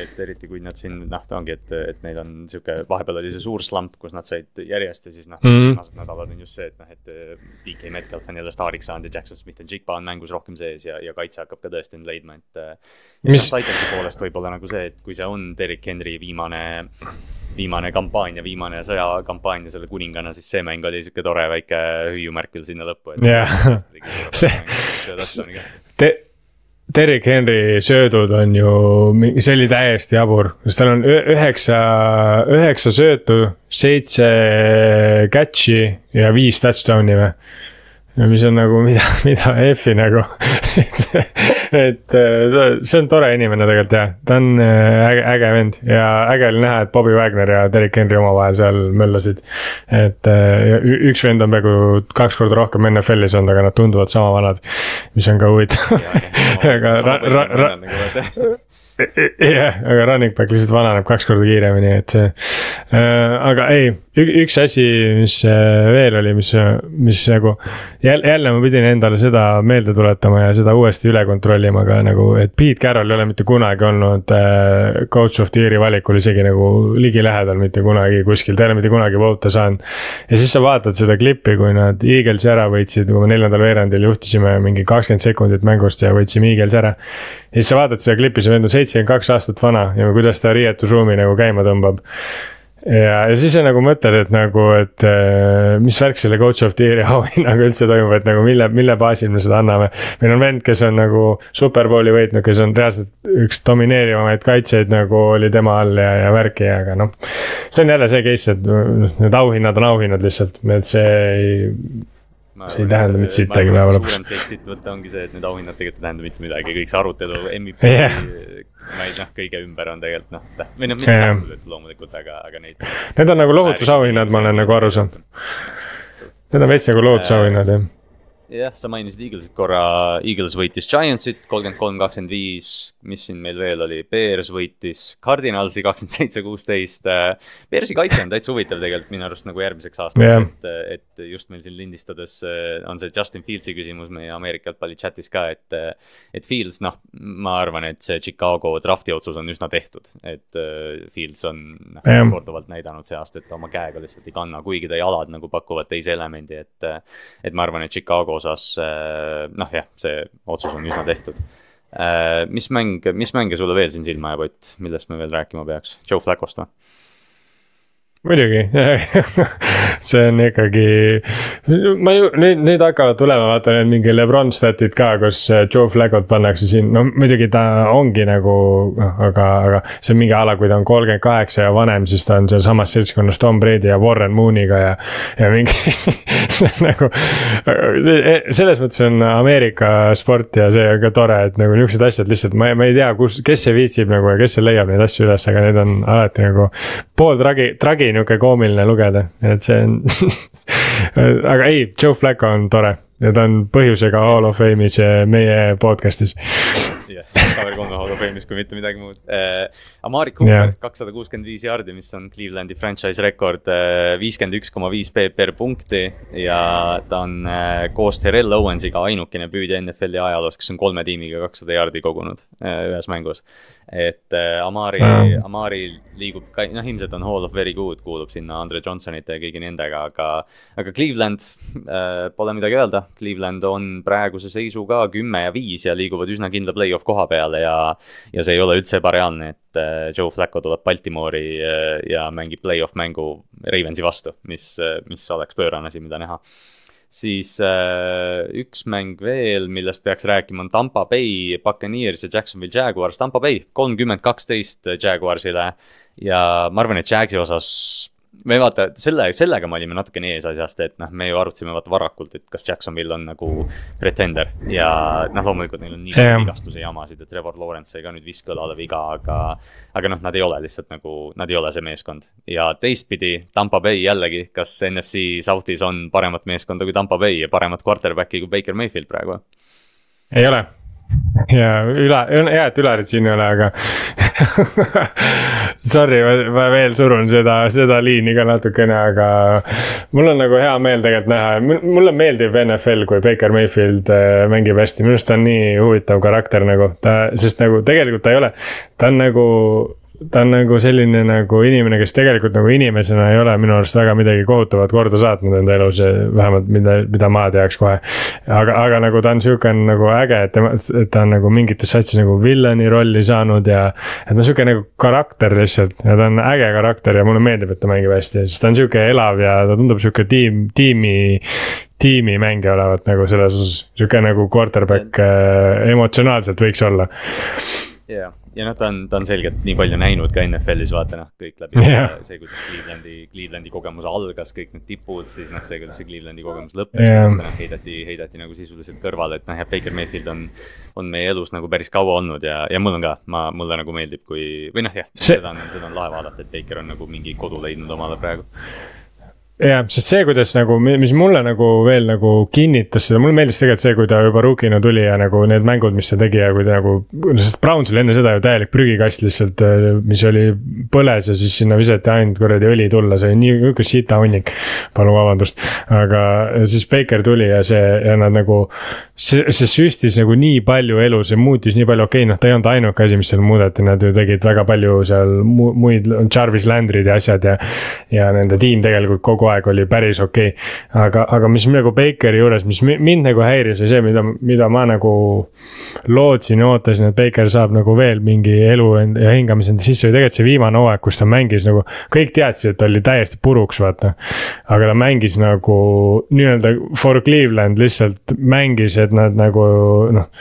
S2: et eriti kui nad siin noh, ongi, et, et neil on sihuke, vahepeal oli see suur slump, kus nad said järjest ja siis noh mm -hmm., viimased nädalad on just see, et noh, et äh, DK Metcalf on jälle staariks saanud ja Jackson Smith ja Jigba on mängus rohkem sees ja, ja kaitse hakkab ka tõesti nüüd leidma, et. Äh, mis? Titansi poolest võib-olla nagu see, et kui see on Derek Henry viimane viimane kampaania, viimane sõjakampaania selle kuningana, siis see mäng oli sihuke tore väike hüüumärk veel sinna lõppu.
S3: jah, see, te Derek Henry söödud on ju, see oli täiesti jabur, sest tal on üheksa, üheksa söötu, seitse catch'i ja viis touchdown'i või ja mis on nagu mida, mida F-i nagu et, et see on tore inimene tegelikult jah, ta on äh, äge, äge vend ja äge oli näha, et Bobby Wagner ja Derek Henry omavahel seal möllasid. et äh, üks vend on peaaegu kaks korda rohkem NFL-is olnud, aga nad tunduvad sama vanad, mis on ka huvitav. aga ra-, ra-, ra-, jah, aga running back lihtsalt vananeb kaks korda kiiremini, et see aga ei, üks asi, mis äh, veel oli, mis, mis nagu jälle, jälle ma pidin endale seda meelde tuletama ja seda uuesti üle kontrollima ka nagu, et Pete Carroll ei ole mitte kunagi olnud äh, coach of the year'i valikul isegi nagu ligilähedal mitte kunagi kuskil, ta ei ole mitte kunagi vote'e saanud. ja siis sa vaatad seda klippi, kui nad Eaglesi ära võitsid, kui me neljandal veerandil juhtisime mingi kakskümmend sekundit mängust ja võitsime Eaglesi ära. ja siis sa vaatad seda klippi, see vend on seitsekümmend kaks aastat vana ja kuidas ta riietusruumi nagu käima tõmbab ja, ja siis sa nagu mõtled, et nagu, et äh, mis värk selle coach of the year'i auhinnaga üldse toimub, et nagu mille, mille baasil me seda anname. meil on vend, kes on nagu superbowli võitnud, kes on reaalselt üks domineerivamaid kaitsjaid nagu oli tema all ja, ja värki, aga noh. see on jälle see case, et need auhinnad on auhinnad lihtsalt, et see ei see ei tähenda mitte sittagi päeva lõpuks.
S2: suurem case siit võtta ongi see, et need auhinnad tegelikult ei tähenda mitte midagi, kõik see arutelu MVP yeah ma ei noh, kõige ümber on tegelikult noh, või noh, mitte tähtsused loomulikult, aga, aga neid.
S3: Need on nagu lohutusauhinnad, ma olen nagu aru saanud. Need on veits nagu lohutusauhinnad jah
S2: jah, sa mainisid Eaglesit korra, Eagles võitis Giantsit kolmkümmend kolm, kakskümmend viis, mis siin meil veel oli, Bears võitis Cardinalsi kakskümmend seitse, kuusteist. Bearsi kaitse on täitsa huvitav tegelikult minu arust nagu järgmiseks aastaks yeah., et, et just meil siin lindistades eh, on see Justin Fieldsi küsimus meie Ameerika jalgpalli chatis ka, et. et Fields, noh, ma arvan, et see Chicago draft'i otsus on üsna tehtud, et eh, Fields on noh yeah., korduvalt näidanud see aasta, et oma käega lihtsalt ei kanna, kuigi ta jalad nagu pakuvad teise elemendi, et. et ma arvan, et Chicago osas äh, noh, jah, see otsus on üsna tehtud. Äh, mis mäng, mis mänge sulle veel siin silma jääb, Ott, millest me veel rääkima peaks, Joe Flaccost või?
S3: Muidugi see on ikkagi, ma ju nüüd, nüüd hakkavad tulema, vaata need mingi Lebron statid ka, kus äh, Joe Flacco't pannakse siin, no muidugi ta ongi nagu noh, aga, aga. see on mingi ala, kui ta on kolmkümmend kaheksa ja vanem, siis ta on sealsamas seltskonnas Tom Brady ja Warren Mooniga ja, ja mingi nagu. selles mõttes on Ameerika sport ja see on ka tore, et nagu niuksed asjad lihtsalt, ma, ma ei tea, kus, kes see viitsib nagu ja kes see leiab neid asju üles, aga need on alati nagu pool tragi, tragi nihuke koomiline lugeda, et see on aga ei, Joe Flacco on tore ja ta on põhjusega Hall of Fame'is meie podcast'is
S2: jah, Cover kolme Hall of Fame'is, kui mitte midagi muud äh,. Amari Cooper kakssada kuuskümmend viis jaardi, mis on Clevelandi franchise rekord äh,, viiskümmend üks koma viis PPR punkti. ja ta on äh, koos Terrell Owensiga ainukene püüdja NFL-i ajaloos, kes on kolme tiimiga kakssada jaardi kogunud äh, ühes mängus et äh, Amari mm., Amari liigub ka, noh, ilmselt on Hall of Very Good, kuulub sinna Andre Johnsonite ja kõigi nendega, aga. aga Cleveland äh,, pole midagi öelda, Cleveland on praeguse seisuga kümme ja viis ja liiguvad üsna kindla play-off koha peale ja. ja see ei ole üldse ebareaalne, et äh, Joe Flacco tuleb Baltimore'i äh, ja mängib play-off mängu Ravensi vastu, mis äh,, mis oleks pöörane asi, mida näha siis äh, üks mäng veel, millest peaks rääkima, on Tampa Bay Buccaneers ja Jacksonville Jaguars, Tampa Bay kolmkümmend kaksteist Jaguarsile. ja ma arvan, et Jagsi osas me vaata selle, sellega me olime natukene ees asjast, et noh, me ju arutasime vaata varakult, et kas Jacksonville on nagu pretender ja noh, loomulikult neil on nii palju vigastuse jamasid, et Trevor Lawrence sai ka nüüd viskkõlale viga, aga. aga noh, nad ei ole lihtsalt nagu, nad ei ole see meeskond ja teistpidi Tampa Bay jällegi, kas NFC South'is on paremat meeskonda kui Tampa Bay ja paremat quarterback'i kui Baker Mayfield praegu?
S3: ei ole ja üla, hea, et Ülarit siin ei ole, aga Sorry, ma veel surun seda, seda liini ka natukene, aga. mul on nagu hea meel tegelikult näha, mulle meeldib NFL, kui Baker Mayfield äh, mängib hästi, minu arust ta on nii huvitav karakter nagu, ta, sest nagu tegelikult ta ei ole, ta on nagu ta on nagu selline nagu inimene, kes tegelikult nagu inimesena ei ole minu arust väga midagi kohutavat korda saatnud enda elus, vähemalt mida, mida ma teaks kohe. aga, aga nagu ta on sihuke nagu äge, et tema, et ta on nagu mingites satsis nagu villani rolli saanud ja. et ta on sihuke nagu karakter lihtsalt ja ta on äge karakter ja mulle meeldib, et ta mängib hästi, sest ta on sihuke elav ja ta tundub sihuke tiim, tiimi tiimimängija olevat nagu selles osas, sihuke nagu quarterback äh, emotsionaalselt võiks olla.
S2: Yeah ja noh, ta on, ta on selgelt nii palju näinud ka NFL-is, vaata noh, kõik läbi yeah. see, kuidas Clevelandi, Clevelandi kogemus algas, kõik need tipud, siis noh, see, kuidas see Clevelandi kogemus lõppes yeah., noh, heidati, heidati nagu sisuliselt kõrvale, et noh, jah, Baker Mayfield on. on meie elus nagu päris kaua olnud ja, ja mul on ka, ma, mulle nagu meeldib, kui, või noh, jah see..., seda on, seda on lahe vaadata, et Baker on nagu mingi kodu leidnud omale praegu
S3: jah, sest see, kuidas nagu, mis mulle nagu veel nagu kinnitas seda, mulle meeldis tegelikult see, kui ta juba rookina tuli ja nagu need mängud, mis ta tegi ja kui ta nagu. sest Browns oli enne seda ju täielik prügikast lihtsalt, mis oli põles ja siis sinna visati ainult kuradi õli tulla, see oli nii, nihuke sita hunnik. palun vabandust, aga siis Baker tuli ja see ja nad nagu. see, see süstis nagu nii palju elu, see muutis nii palju, okei okay,, noh, ta ei olnud ainuke asi, mis seal muudeti, nad ju tegid väga palju seal muid, Jarvis Landrid ja asjad ja. ja nende tiim tegelikult kogu kogu aeg oli päris okei okay.. aga, aga mis nagu Bakeri juures, mis mind nagu häiris, oli see, mida, mida ma nagu lootsin ja ootasin, et Baker saab nagu veel mingi elu ja hingamise enda sisse või tegelikult see viimane hooaeg, kus ta mängis nagu. kõik teadsid, et ta oli täiesti puruks, vaata. aga ta mängis nagu nii-öelda for Cleveland lihtsalt mängis, et nad nagu noh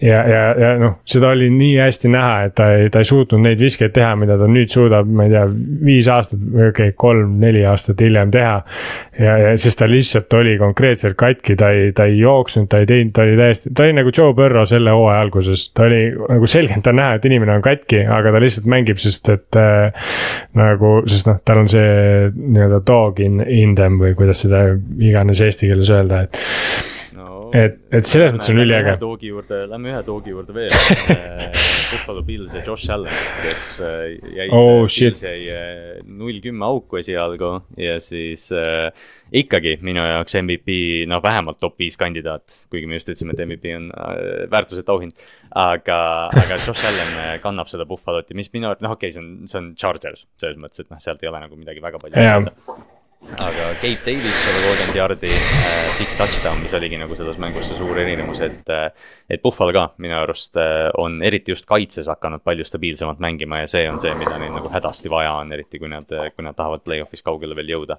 S3: ja, ja, ja noh, seda oli nii hästi näha, et ta ei, ta ei suutnud neid viskeid teha, mida ta nüüd suudab, ma ei tea, viis aastat, okei okay,, kolm-neli aastat hiljem teha. ja, ja sest ta lihtsalt oli konkreetselt katki, ta ei, ta ei jooksnud, ta ei teinud, ta oli täiesti, ta oli nagu Joe Burrow selle hooaja alguses. ta oli nagu selgelt on näha, et inimene on katki, aga ta lihtsalt mängib, sest et äh, nagu, sest noh, tal on see nii-öelda dog in, in them või kuidas seda iganes eesti keeles öelda, et et, et selles mõttes on üliäge.
S2: doogi juurde, lähme ühe doogi juurde veel äh, Buffalo Bills ja Josh Allan, kes äh, jäi
S3: oh,, Bills
S2: jäi äh, null kümme auku esialgu ja siis äh, ikkagi minu jaoks MVP, no vähemalt top viis kandidaat. kuigi me just ütlesime, et MVP on äh, väärtusetu auhind. aga, aga Josh Allan kannab seda Buffalot ja mis minu noh, okei okay,, see on, see on Chargers selles mõttes, et noh, sealt ei ole nagu midagi väga palju aga Kate Davis sada kolmkümmend jardi äh,, big touchdown, mis oligi nagu selles mängus see suur erinevus, et äh,. et Buffalo ka minu arust äh, on eriti just kaitses hakanud palju stabiilsemalt mängima ja see on see, mida neil nagu hädasti vaja on, eriti kui nad, kui nad tahavad play-off'is kaugele veel jõuda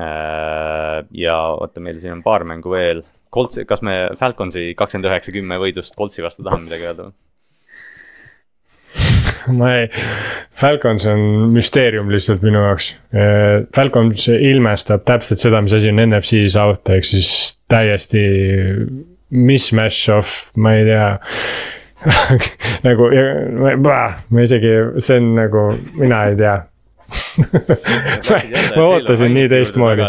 S2: äh,. ja oota, meil siin on paar mängu veel. Colts, kas me Falconsi kakskümmend üheksa, kümme võidust Coltsi vastu tahame midagi öelda või?
S3: ma ei, Falcons on müsteerium lihtsalt minu jaoks. Falcons ilmestab täpselt seda, mis asi on NFC South ehk siis täiesti mismatch of, ma ei tea. Nagu, ma isegi, see on nagu, mina ei tea. Ma ootasin nii teistmoodi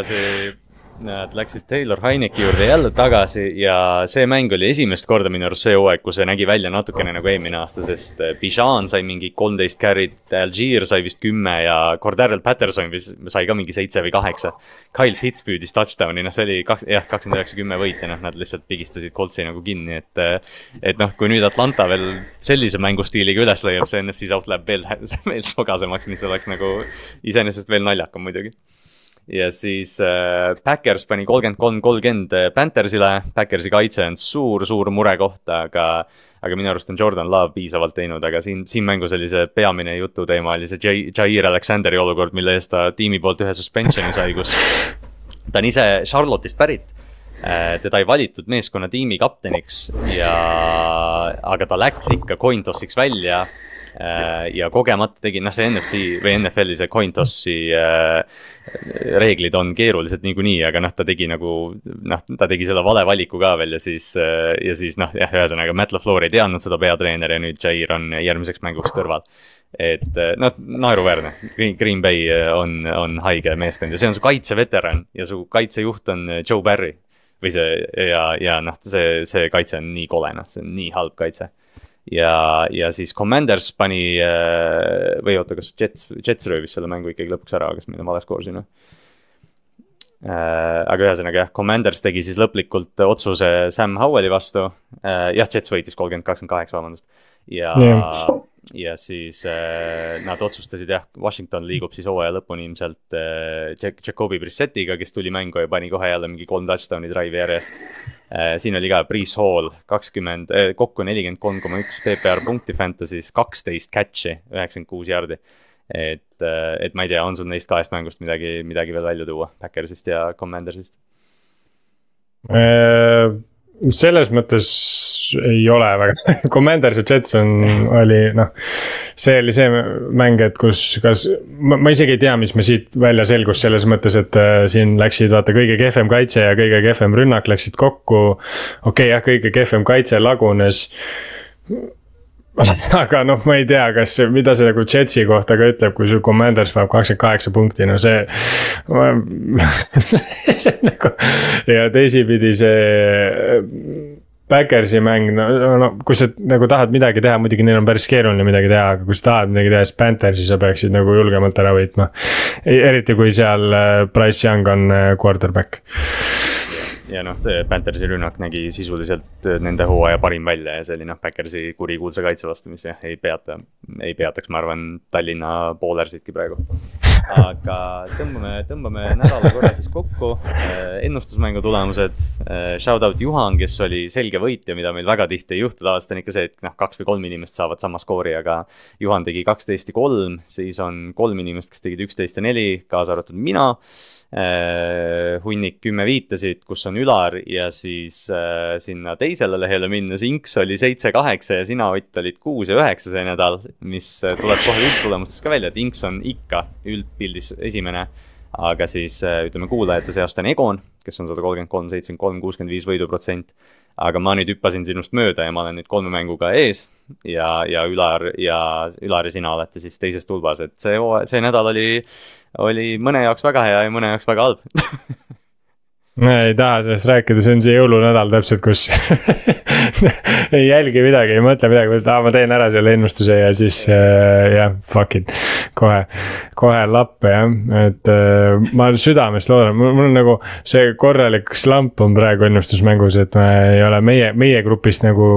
S2: Nad läksid Taylor Heineki juurde jälle tagasi ja see mäng oli esimest korda minu arust see hooaeg, kus see nägi välja natukene nagu eelmine aasta, sest äh, Bijan sai mingi kolmteist carry't, Algier sai vist kümme ja Cordarrel Patterson vist sai ka mingi seitse või kaheksa. Kyle Fitz püüdis touchdown'i, noh, see oli kaks, jah, kakskümmend üheksa, kümme võit ja noh, nad lihtsalt pigistasid Coltsi nagu kinni, et. Äh, et noh, kui nüüd Atlanta veel sellise mängustiiliga üles leiab, see NFC South läheb veel, veel sogasemaks, mis oleks nagu iseenesest veel naljakam muidugi ja siis äh, Backers pani kolmkümmend kolm, kolmkümmend äh, Panthersile, Backersi kaitse on suur-suur murekoht, aga. aga minu arust on Jordan Love piisavalt teinud, aga siin, siin mängus oli see peamine jututeema oli see Jair Alexanderi olukord, mille eest ta tiimi poolt ühe suspension'i sai, kus. ta on ise Charlotte'ist pärit äh, teda ei valitud meeskonna tiimi kapteniks ja, aga ta läks ikka coin toss'iks välja ja kogemata tegi, noh, see NFC või NFL-i see coin toss'i äh, reeglid on keerulised niikuinii, aga noh, ta tegi nagu noh, ta tegi selle vale valiku ka veel ja siis, äh, ja siis noh, jah, ühesõnaga Matt LaFleur ei teadnud seda peatreener ja nüüd Jair on järgmiseks mänguks kõrval. et noh, naeruväärne, Green Bay on, on haige meeskond ja see on su kaitseveteran ja su kaitsejuht on Joe Barry. Või see ja, ja noh, see, see kaitse on nii kole, noh, see on nii halb kaitse ja, ja siis Commanders pani äh, või oota, kas Jets, Jets röövis selle mängu ikkagi lõpuks ära, kas meil on vale skoor siin või? Äh, aga ühesõnaga jah, Commanders tegi siis lõplikult otsuse Sam Howelli vastu. Äh, jah, Jets võitis kolmkümmend, kakskümmend kaheksa, vabandust. ja yeah., ja siis äh, nad otsustasid jah, Washington liigub siis hooaja lõpuni ilmselt äh, Jacobi Brissettiga, kes tuli mängu ja pani kohe jälle mingi kolm touchdown'i drive'i järjest äh,. siin oli ka Priis Hall kakskümmend äh,, kokku nelikümmend kolm koma üks PPR punkti Fantasy's, kaksteist catch'i, üheksakümmend kuus jardi. et äh,, et ma ei tea, on sul neist kahest mängust midagi, midagi veel välja tuua, Backersist ja Commandersist
S3: äh,? Selles mõttes ei ole väga Commanders ja Jets on, oli noh. see oli see mäng, et kus, kas, ma, ma isegi ei tea, mis me siit välja selgus selles mõttes, et äh, siin läksid vaata kõige kehvem kaitse ja kõige kehvem rünnak läksid kokku. okei okay, jah, kõige kehvem kaitse lagunes aga noh, ma ei tea, kas, mida see nagu Jetsi kohta ka ütleb, kui sul Commanders paneb kakskümmend kaheksa punkti, no see. see on nagu ja teisipidi see Backersi mäng, no, no kui sa nagu tahad midagi teha, muidugi neil on päris keeruline midagi teha, aga kui sa tahad midagi teha, siis Panthersi sa peaksid nagu julgemalt ära võitma. eriti kui seal äh, Price Young on äh, quarterback
S2: ja noh, Panthersi rünnak nägi sisuliselt äh, nende hooaja parim välja ja see oli noh, Backersi kurikuulsa kaitse vastu, mis jah, ei peata, ei peataks, ma arvan, Tallinna bowlersitki praegu. Aga tõmbame, tõmbame nädala korra siis kokku, äh, ennustusmängu tulemused. Äh, shout out Juhan, kes oli selge võitja, mida meil väga tihti ei juhtu, tavaliselt on ikka see, et noh, kaks või kolm inimest saavad sama skoori, aga Juhan tegi kaksteist ja kolm, siis on kolm inimest, kes tegid üksteist ja neli, kaasa arvatud mina hunnik kümme viitasid, kus on Ülar ja siis äh, sinna teisele lehele minnes Inks oli seitse-kaheksa ja sina, Ott, olid kuus ja üheksa see nädal, mis äh, tuleb kohe üldtulemustest ka välja, et Inks on ikka üldpildis esimene. aga siis äh, ütleme, kuulajate seast on Egon, kes on sada kolmkümmend kolm, seitsekümmend kolm, kuuskümmend viis võiduprotsent aga ma nüüd hüppasin sinust mööda ja ma olen nüüd kolme mänguga ees ja, ja Ülar ja Ülar ja sina olete siis teises tulbas, et see, see nädal oli oli mõne jaoks väga hea ja mõne jaoks väga halb
S3: ma ei taha sellest rääkida, see on see jõulunädal täpselt, kus ei jälgi midagi, ei mõtle midagi, aa ma teen ära selle ennustuse ja siis äh, jah, fuck it. kohe, kohe lappe jah, et äh, ma südamest loodan, mul on nagu see korralik slump on praegu ennustusmängus, et me ei ole meie, meie grupist nagu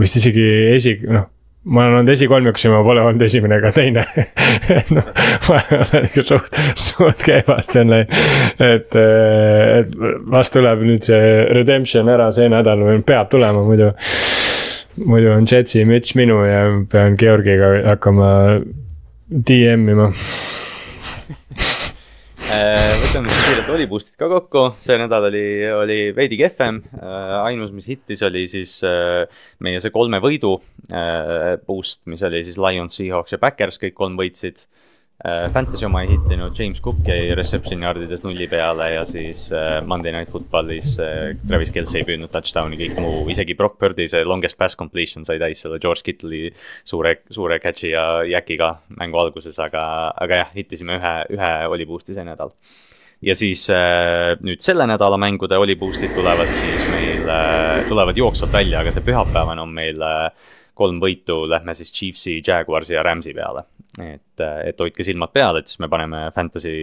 S3: vist isegi esi, noh ma olen olnud esikolmikus ja ma pole olnud esimene ega teine et noh, ma olen ikka suht, suht kehvasti on läinud. et, et las tuleb nüüd see redemption ära see nädal või peab tulema, muidu. muidu on Jetsi müts minu ja pean Georgiga hakkama DM ima
S2: võtame siis kiirelt Oliboostid ka kokku, see nädal oli, oli veidi kehvem. Äh, ainus, mis hittis, oli siis äh, meie see kolme võidu boost, mis oli siis Lions, Seahawks ja Backers, kõik kolm võitsid. Äh, Fantasy oma ei hittinud, James Cook jäi reception yardides nulli peale ja siis äh, Monday Night Footballis äh, Travis Kelce ei püüdnud touchdown'i, kõik muu, isegi Brock Purdy see longest pass completion sai täis selle George Kittle'i suure, suure catch'i ja jackiga mängu alguses, aga, aga jah, hittisime ühe, ühe oli boost'i see nädal. ja siis nüüd selle nädala mängude oli boost'id tulevad siis meil, tulevad jooksvalt välja, aga see pühapäevane on meil kolm võitu, lähme siis Chiefsi, Jaguarsi ja Rams'i peale et, et hoidke silmad peal, et siis me paneme fantasy,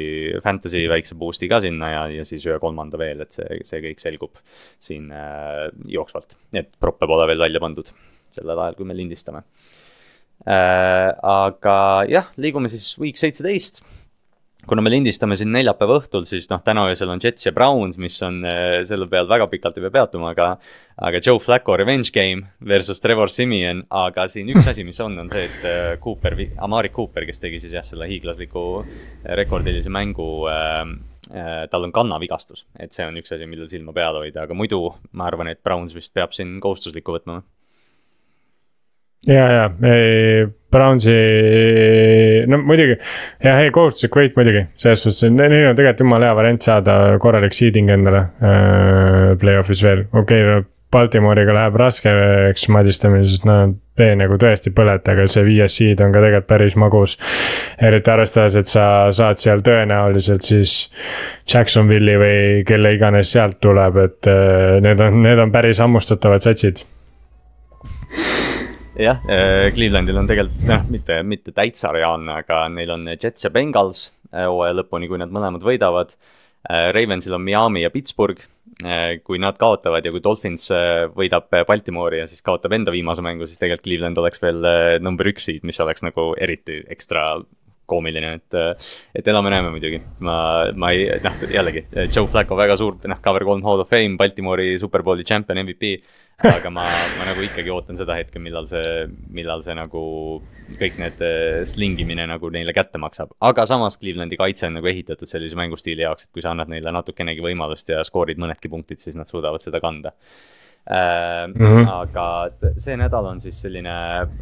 S2: fantasy väikse boost'i ka sinna ja, ja siis ühe kolmanda veel, et see, see kõik selgub siin äh, jooksvalt. et proppe pole veel välja pandud sellel ajal, kui me lindistame äh,. aga jah, liigume siis week seitseteist kuna me lindistame siin neljapäeva õhtul, siis noh, täna öösel on Jets ja Browns, mis on äh, selle peal väga pikalt ei pea peatuma, aga. aga Joe Flacco revenge game versus Trevor Simeon, aga siin üks asi, mis on, on see, et äh, Cooper, Amari Cooper, kes tegi siis jah, selle hiiglasliku äh, rekordilise mängu äh, tal on kannavigastus, et see on üks asi, millel silma peal hoida, aga muidu ma arvan, et Browns vist peab siin kohustuslikku võtma.
S3: Ja, ja ei, Brownsi, no muidugi jah, ei kohustuslik võit muidugi, selles suhtes, neil on tegelikult jumala hea variant saada korralik seeding endale äh, play-off'is veel, okei okay, no Baltimore'iga läheb raskeks madistamine, sest nad tee nagu tõesti põleta, aga see viies seed on ka tegelikult päris magus. eriti arvestades, et sa saad seal tõenäoliselt siis Jacksonville'i või kelle iganes sealt tuleb, et äh, need on, need on päris hammustatavad satsid
S2: jah, äh, Clevelandil on tegelikult noh, mitte, mitte täitsa reaalne, aga neil on Jets ja Bengals äh, hooaja lõpuni, kui nad mõlemad võidavad. Äh, Ravensil on Miami ja Pittsburgh. kui nad kaotavad ja kui Dolphins võidab Baltimoori ja siis kaotab enda viimase mängu, siis tegelikult Cleveland oleks veel number üks seed, mis oleks nagu eriti ekstra koomiline, et, et elame-näeme muidugi. ma, ma ei, noh, jällegi, Joe Flacco väga suur, noh, cover kolm Hall of Fame, Baltimori Superbowli champion, MVP aga ma, ma nagu ikkagi ootan seda hetke, millal see, millal see nagu kõik need äh, slingimine nagu neile kätte maksab. aga samas Clevelandi kaitse on nagu ehitatud sellise mängustiili jaoks, et kui sa annad neile natukenegi võimalust ja skoorid mõnedki punktid, siis nad suudavad seda kanda. Mm -hmm. aga see nädal on siis selline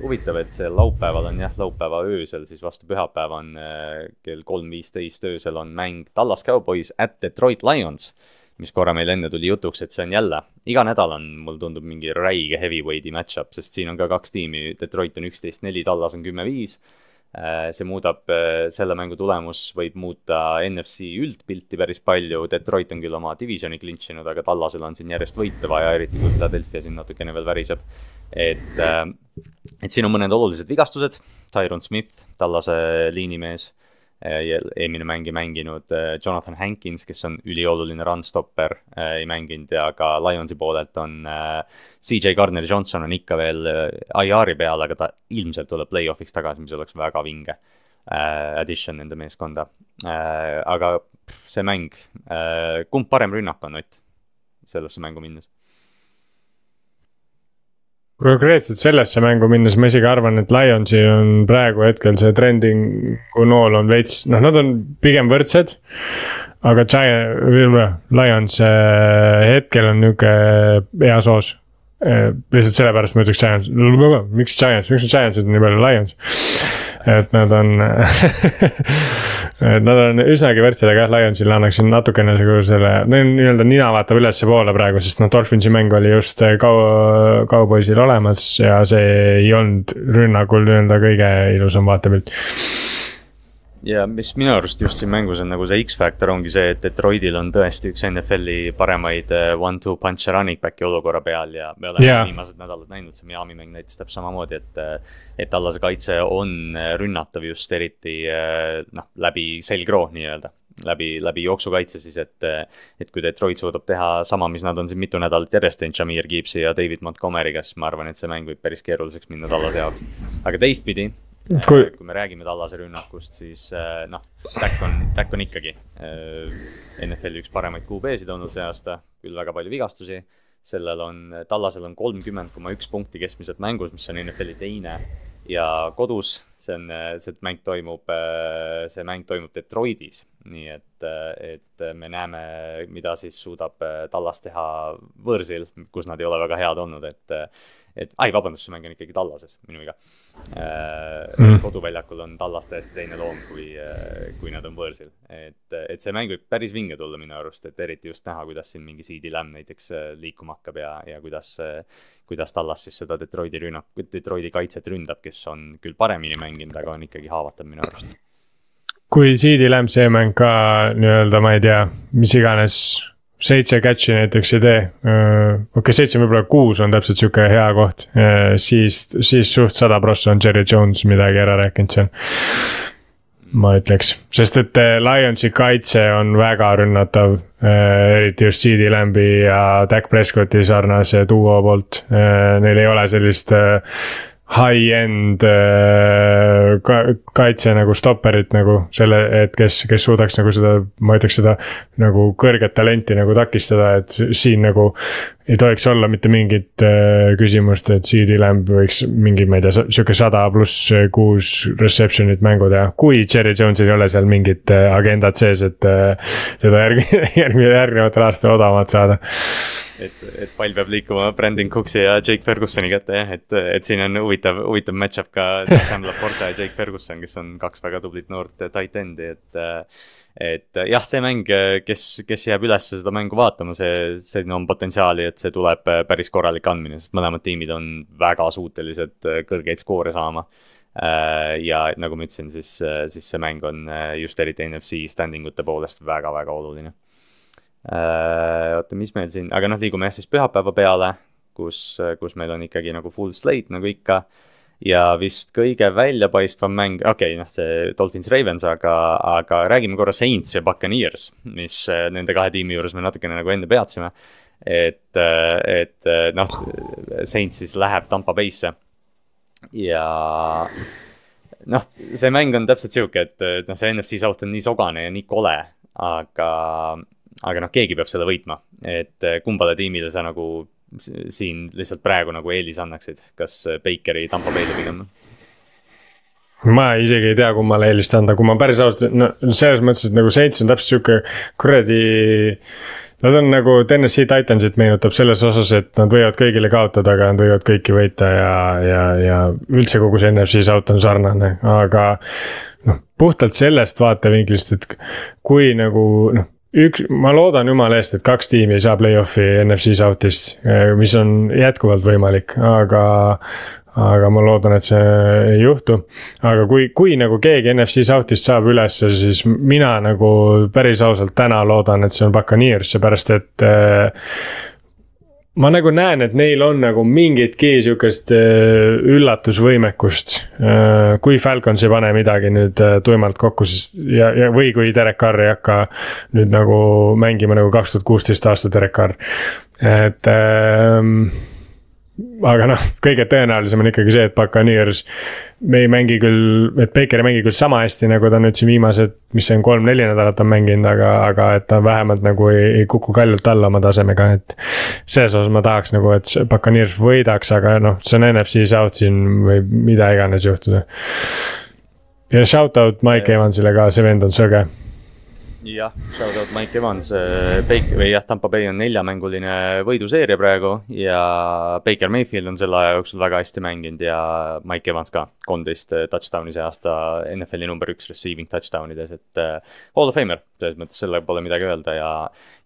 S2: huvitav, et see laupäeval on jah, laupäeva öösel siis vastu pühapäeva on äh, kell kolm viisteist öösel on mäng Tallas Cowboys at Detroit Lions mis korra meil enne tuli jutuks, et see on jälle, iga nädal on, mulle tundub, mingi räige heavyweighti match-up, sest siin on ka kaks tiimi, Detroit on üksteist neli, Tallas on kümme viis. Äh, see muudab, äh, selle mängu tulemus võib muuta NFC üldpilti päris palju, Detroit on küll oma divisioni clinch inud, aga Tallasel on siin järjest võite vaja, eriti kui Philadelphia siin natukene veel väriseb. et, äh, et siin on mõned olulised vigastused, Tyron Smith, Tallase liinimees eelmine mäng ei mänginud äh, Jonathan Hankins, kes on ülioluline run-stopper, äh, ei mänginud ja ka Lionsi poolelt on CJ Gardner-Johnson on ikka veel IR-i peal, aga ta ilmselt tuleb play-off'iks tagasi, mis oleks väga vinge addition nende meeskonda. aga see mäng, kumb parem rünnak on, Ott, sellesse mängu minnes?
S3: Konkreetselt sellesse mängu minnes ma isegi arvan, et Lionsil on praegu hetkel see trendingu nool on veits, noh, nad on pigem võrdsed. aga Giant, Lions äh, hetkel on nihuke hea soos äh,. lihtsalt sellepärast ma ütleks Giants, miks Giants, miks Giantsid on nii palju Lions et nad on nad on üsnagi võrdsed, aga jah, Lionsile annaksin natukene nagu selle, neil nii-öelda nina vaatab ülespoole praegu, sest noh, Dolphinsi mäng oli just kau-, kauboisil olemas ja see ei olnud rünnakul nii-öelda kõige ilusam vaatepilt
S2: ja mis minu arust just siin mängus on nagu see X-faktor ongi see, et Detroitil on tõesti üks NFL-i paremaid äh, one-two punch'e running back'i olukorra peal ja me oleme yeah. viimased nädalad näinud, see Miami mäng näitas täpselt samamoodi, et. Äh, et Allase kaitse on äh, rünnatav just eriti noh, läbi selgroo nii-öelda läbi, läbi jooksukaitse siis, et, et kui Detroit suudab teha sama, mis nad on siin mitu nädalat järjest teinud Jameer Gibbsi ja David Montgomery'ga, siis ma arvan, et see mäng võib päris keeruliseks minna Tallase jaoks. aga teistpidi, kui... kui me räägime tallase rünnakust, siis äh, noh, Dak on, Dak on ikkagi. Äh, NFL-i üks paremaid QB-sid olnud see aasta, küll väga palju vigastusi. sellel on, tallasel on kolmkümmend koma üks punkti keskmiselt mängus, mis on NFL-i teine ja kodus, see on, see mäng toimub, äh, see mäng toimub Detroitis, nii et, et me näeme, mida siis suudab Tallas teha võõrsil, kus nad ei ole väga head olnud, et et ai, vabandust, see mäng on ikkagi Tallases, minu viga. Äh, mm.. koduväljakul on Tallas täiesti teine loom, kui, äh, kui nad on võõrsil. et, et see mäng võib päris vinge tulla minu arust, et eriti just näha, kuidas siin mingi CD Lamb näiteks äh, liikuma hakkab ja, ja kuidas, kuidas Tallas siis seda Detroiti rünnak, Detroiti kaitset ründab, kes on küll paremini mänginud, aga on ikkagi haavatav minu arust.
S3: Kui CD Lamb see mäng ka nii-öelda, ma ei tea, mis iganes seitse catch'i näiteks ei tee. okei okay,, seitse, võib-olla kuus on täpselt sihuke hea koht, siis, siis suht sada prossa on Jerry Jones midagi ära rääkinud seal. ma ütleks, sest et Lionsi kaitse on väga rünnatav, eriti just CD Lambi ja Dak Prescotti sarnase duo poolt, neil ei ole sellist high-end äh, ka, kaitse nagu stopperit nagu selle, et kes, kes suudaks nagu seda, ma ütleks seda nagu kõrget talenti nagu takistada, et siin nagu ei tohiks olla mitte mingit äh, küsimust, et CD Lamb võiks mingi, ma ei tea, sihuke sada pluss kuus reception'it mängu teha. kui Cherry Jones'il ei ole seal mingit äh, agendat sees, et äh, teda järgi, järgmine, järgnevatel aastatel odavamalt saada
S2: et, et pall peab liikuma Brandon Cooksi ja Jake Fergusoni kätte jah, et, et siin on huvitav, huvitav match-up ka Sam Laporta ja Jake Ferguson, kes on kaks väga tublit noort tight end'i, et. et jah, see mäng, kes, kes jääb üles seda mängu vaatama, see, siin on potentsiaali, et see tuleb päris korralik andmine, sest mõlemad tiimid on väga suutelised kõrgeid skoore saama. Ja nagu ma ütlesin, siis, siis see mäng on just eriti NFC standing ute poolest väga-väga oluline oota, mis meil siin, aga noh, liigume jah siis pühapäeva peale, kus, kus meil on ikkagi nagu full slate nagu ikka. ja vist kõige väljapaistvam mäng, okei okay,, noh, see Dolphins Ravens, aga, aga räägime korra Saints ja Buccaneers, mis äh, nende kahe tiimi juures me natukene nagu enne peatusime. et, äh, et noh, Saints siis läheb Tampa Bay'sse ja noh, see mäng on täpselt sihuke, et noh, see NFC South on nii sogane ja nii kole, aga aga noh, keegi peab selle võitma, et eh, kumbale tiimile sa nagu siin lihtsalt praegu nagu eelise annaksid, kas Bakeri Tampa Bay'le pigem?
S3: ma isegi ei tea, kummale eelist anda, kui ma päris ausalt, no selles mõttes, et nagu Saints on täpselt sihuke kuradi. Nad on nagu Tennessee Titansit meenutab selles osas, et nad võivad kõigile kaotada, aga nad võivad kõiki võita ja, ja, ja üldse kogu see NFC South on sarnane, aga. noh, puhtalt sellest vaatevinklist, et kui nagu noh üks, ma loodan jumala eest, et kaks tiimi ei saa play-off'i NFC South'ist, mis on jätkuvalt võimalik, aga aga ma loodan, et see ei juhtu. aga kui, kui nagu keegi NFC South'ist saab ülesse, siis mina nagu päris ausalt täna loodan, et see on Buccaneers, seepärast et äh, ma nagu näen, et neil on nagu mingitki sihukest äh, üllatusvõimekust. Äh, kui Falcons ei pane midagi nüüd äh, tuimalt kokku, siis ja, ja, või kui Derek Carr ei hakka nüüd nagu mängima nagu kaks tuhat kuusteist aasta Derek Carr, et ähm, aga noh, kõige tõenäolisem on ikkagi see, et Buccaneers. me ei mängi küll, et Baker ei mängi küll sama hästi, nagu ta nüüd siin viimased, mis see on, kolm-neli nädalat on mänginud, aga, aga et ta vähemalt nagu ei, ei kuku kaljult alla oma tasemega, et. selles osas ma tahaks nagu, et Buccaneers võidaks, aga noh, see on NFC South siin võib mida iganes juhtuda. ja shout out Mike Evansile ka, see vend on söge
S2: jah, shout out Mike Evans, äh, Baker või jah, Tampa Bay on neljamänguline võiduseeria praegu ja Baker Mayfield on selle aja jooksul väga hästi mänginud ja Mike Evans ka. kolmteist äh, touchdown'i see aasta NFL-i number üks receiving touchdown ides, et uh, hall of famer, selles mõttes selle pole midagi öelda ja.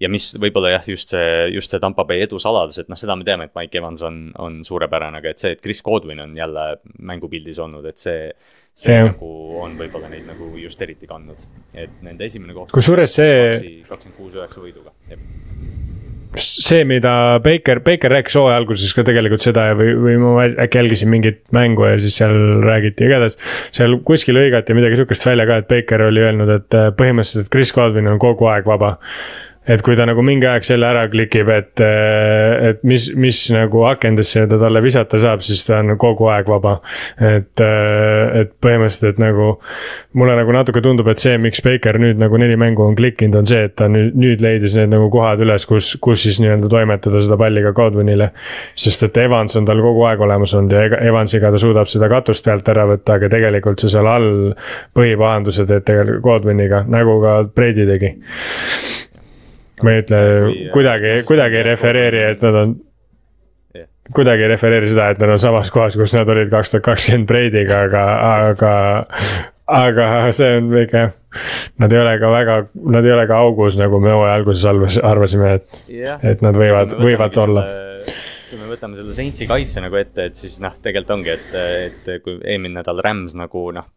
S2: ja mis võib-olla jah, just see, just see Tampa Bay edu saladus, et noh, seda me teame, et Mike Evans on, on suurepärane, aga et see, et Chris Godwin on jälle mängupildis olnud, et see see yeah. nagu on võib-olla neid nagu just eriti kandnud, et nende esimene koht.
S3: kusjuures see.
S2: kakskümmend kuus üheksa võiduga, jah
S3: see, mida Baker, Baker rääkis hooaja alguses ka tegelikult seda või, või ma äkki jälgisin mingit mängu ja siis seal räägiti, igatahes. seal kuskil hõigati midagi sihukest välja ka, et Baker oli öelnud, et põhimõtteliselt, et Chris Godwin on kogu aeg vaba et kui ta nagu mingi aeg selle ära klikib, et, eh, et mis, mis nagu akendesse ta talle visata saab, siis ta on kogu aeg vaba. et, eh, et põhimõtteliselt, nagu mulle nagu natuke tundub, et see, miks Baker nüüd nagu neli mängu on klikkinud, on see, et ta nüüd, nüüd leidis need nagu kohad üles, kus, kus siis nii-öelda toimetada seda palli ka Godwinile. sest et Evans on tal kogu aeg olemas olnud ja Evansiga ta suudab seda katust pealt ära võtta, aga tegelikult sa seal all põhipahanduse teed tegelikult Godwiniga, nagu ka Brady tegi ma ei ütle kuidagi, kuidagi ei refereeri, et nad on kuidagi ei refereeri seda, et nad on samas kohas, kus nad olid kaks tuhat kakskümmend Brady'ga, aga, aga. aga see on väike, nad ei ole ka väga, nad ei ole ka augus, nagu me hooaja alguses arvasime, et et nad võivad, võivad olla. selle
S2: me võtame selle Saintsi kaitse nagu ette, et siis noh, tegelikult ongi, et, et kui eelmine nädal Rams nagu noh,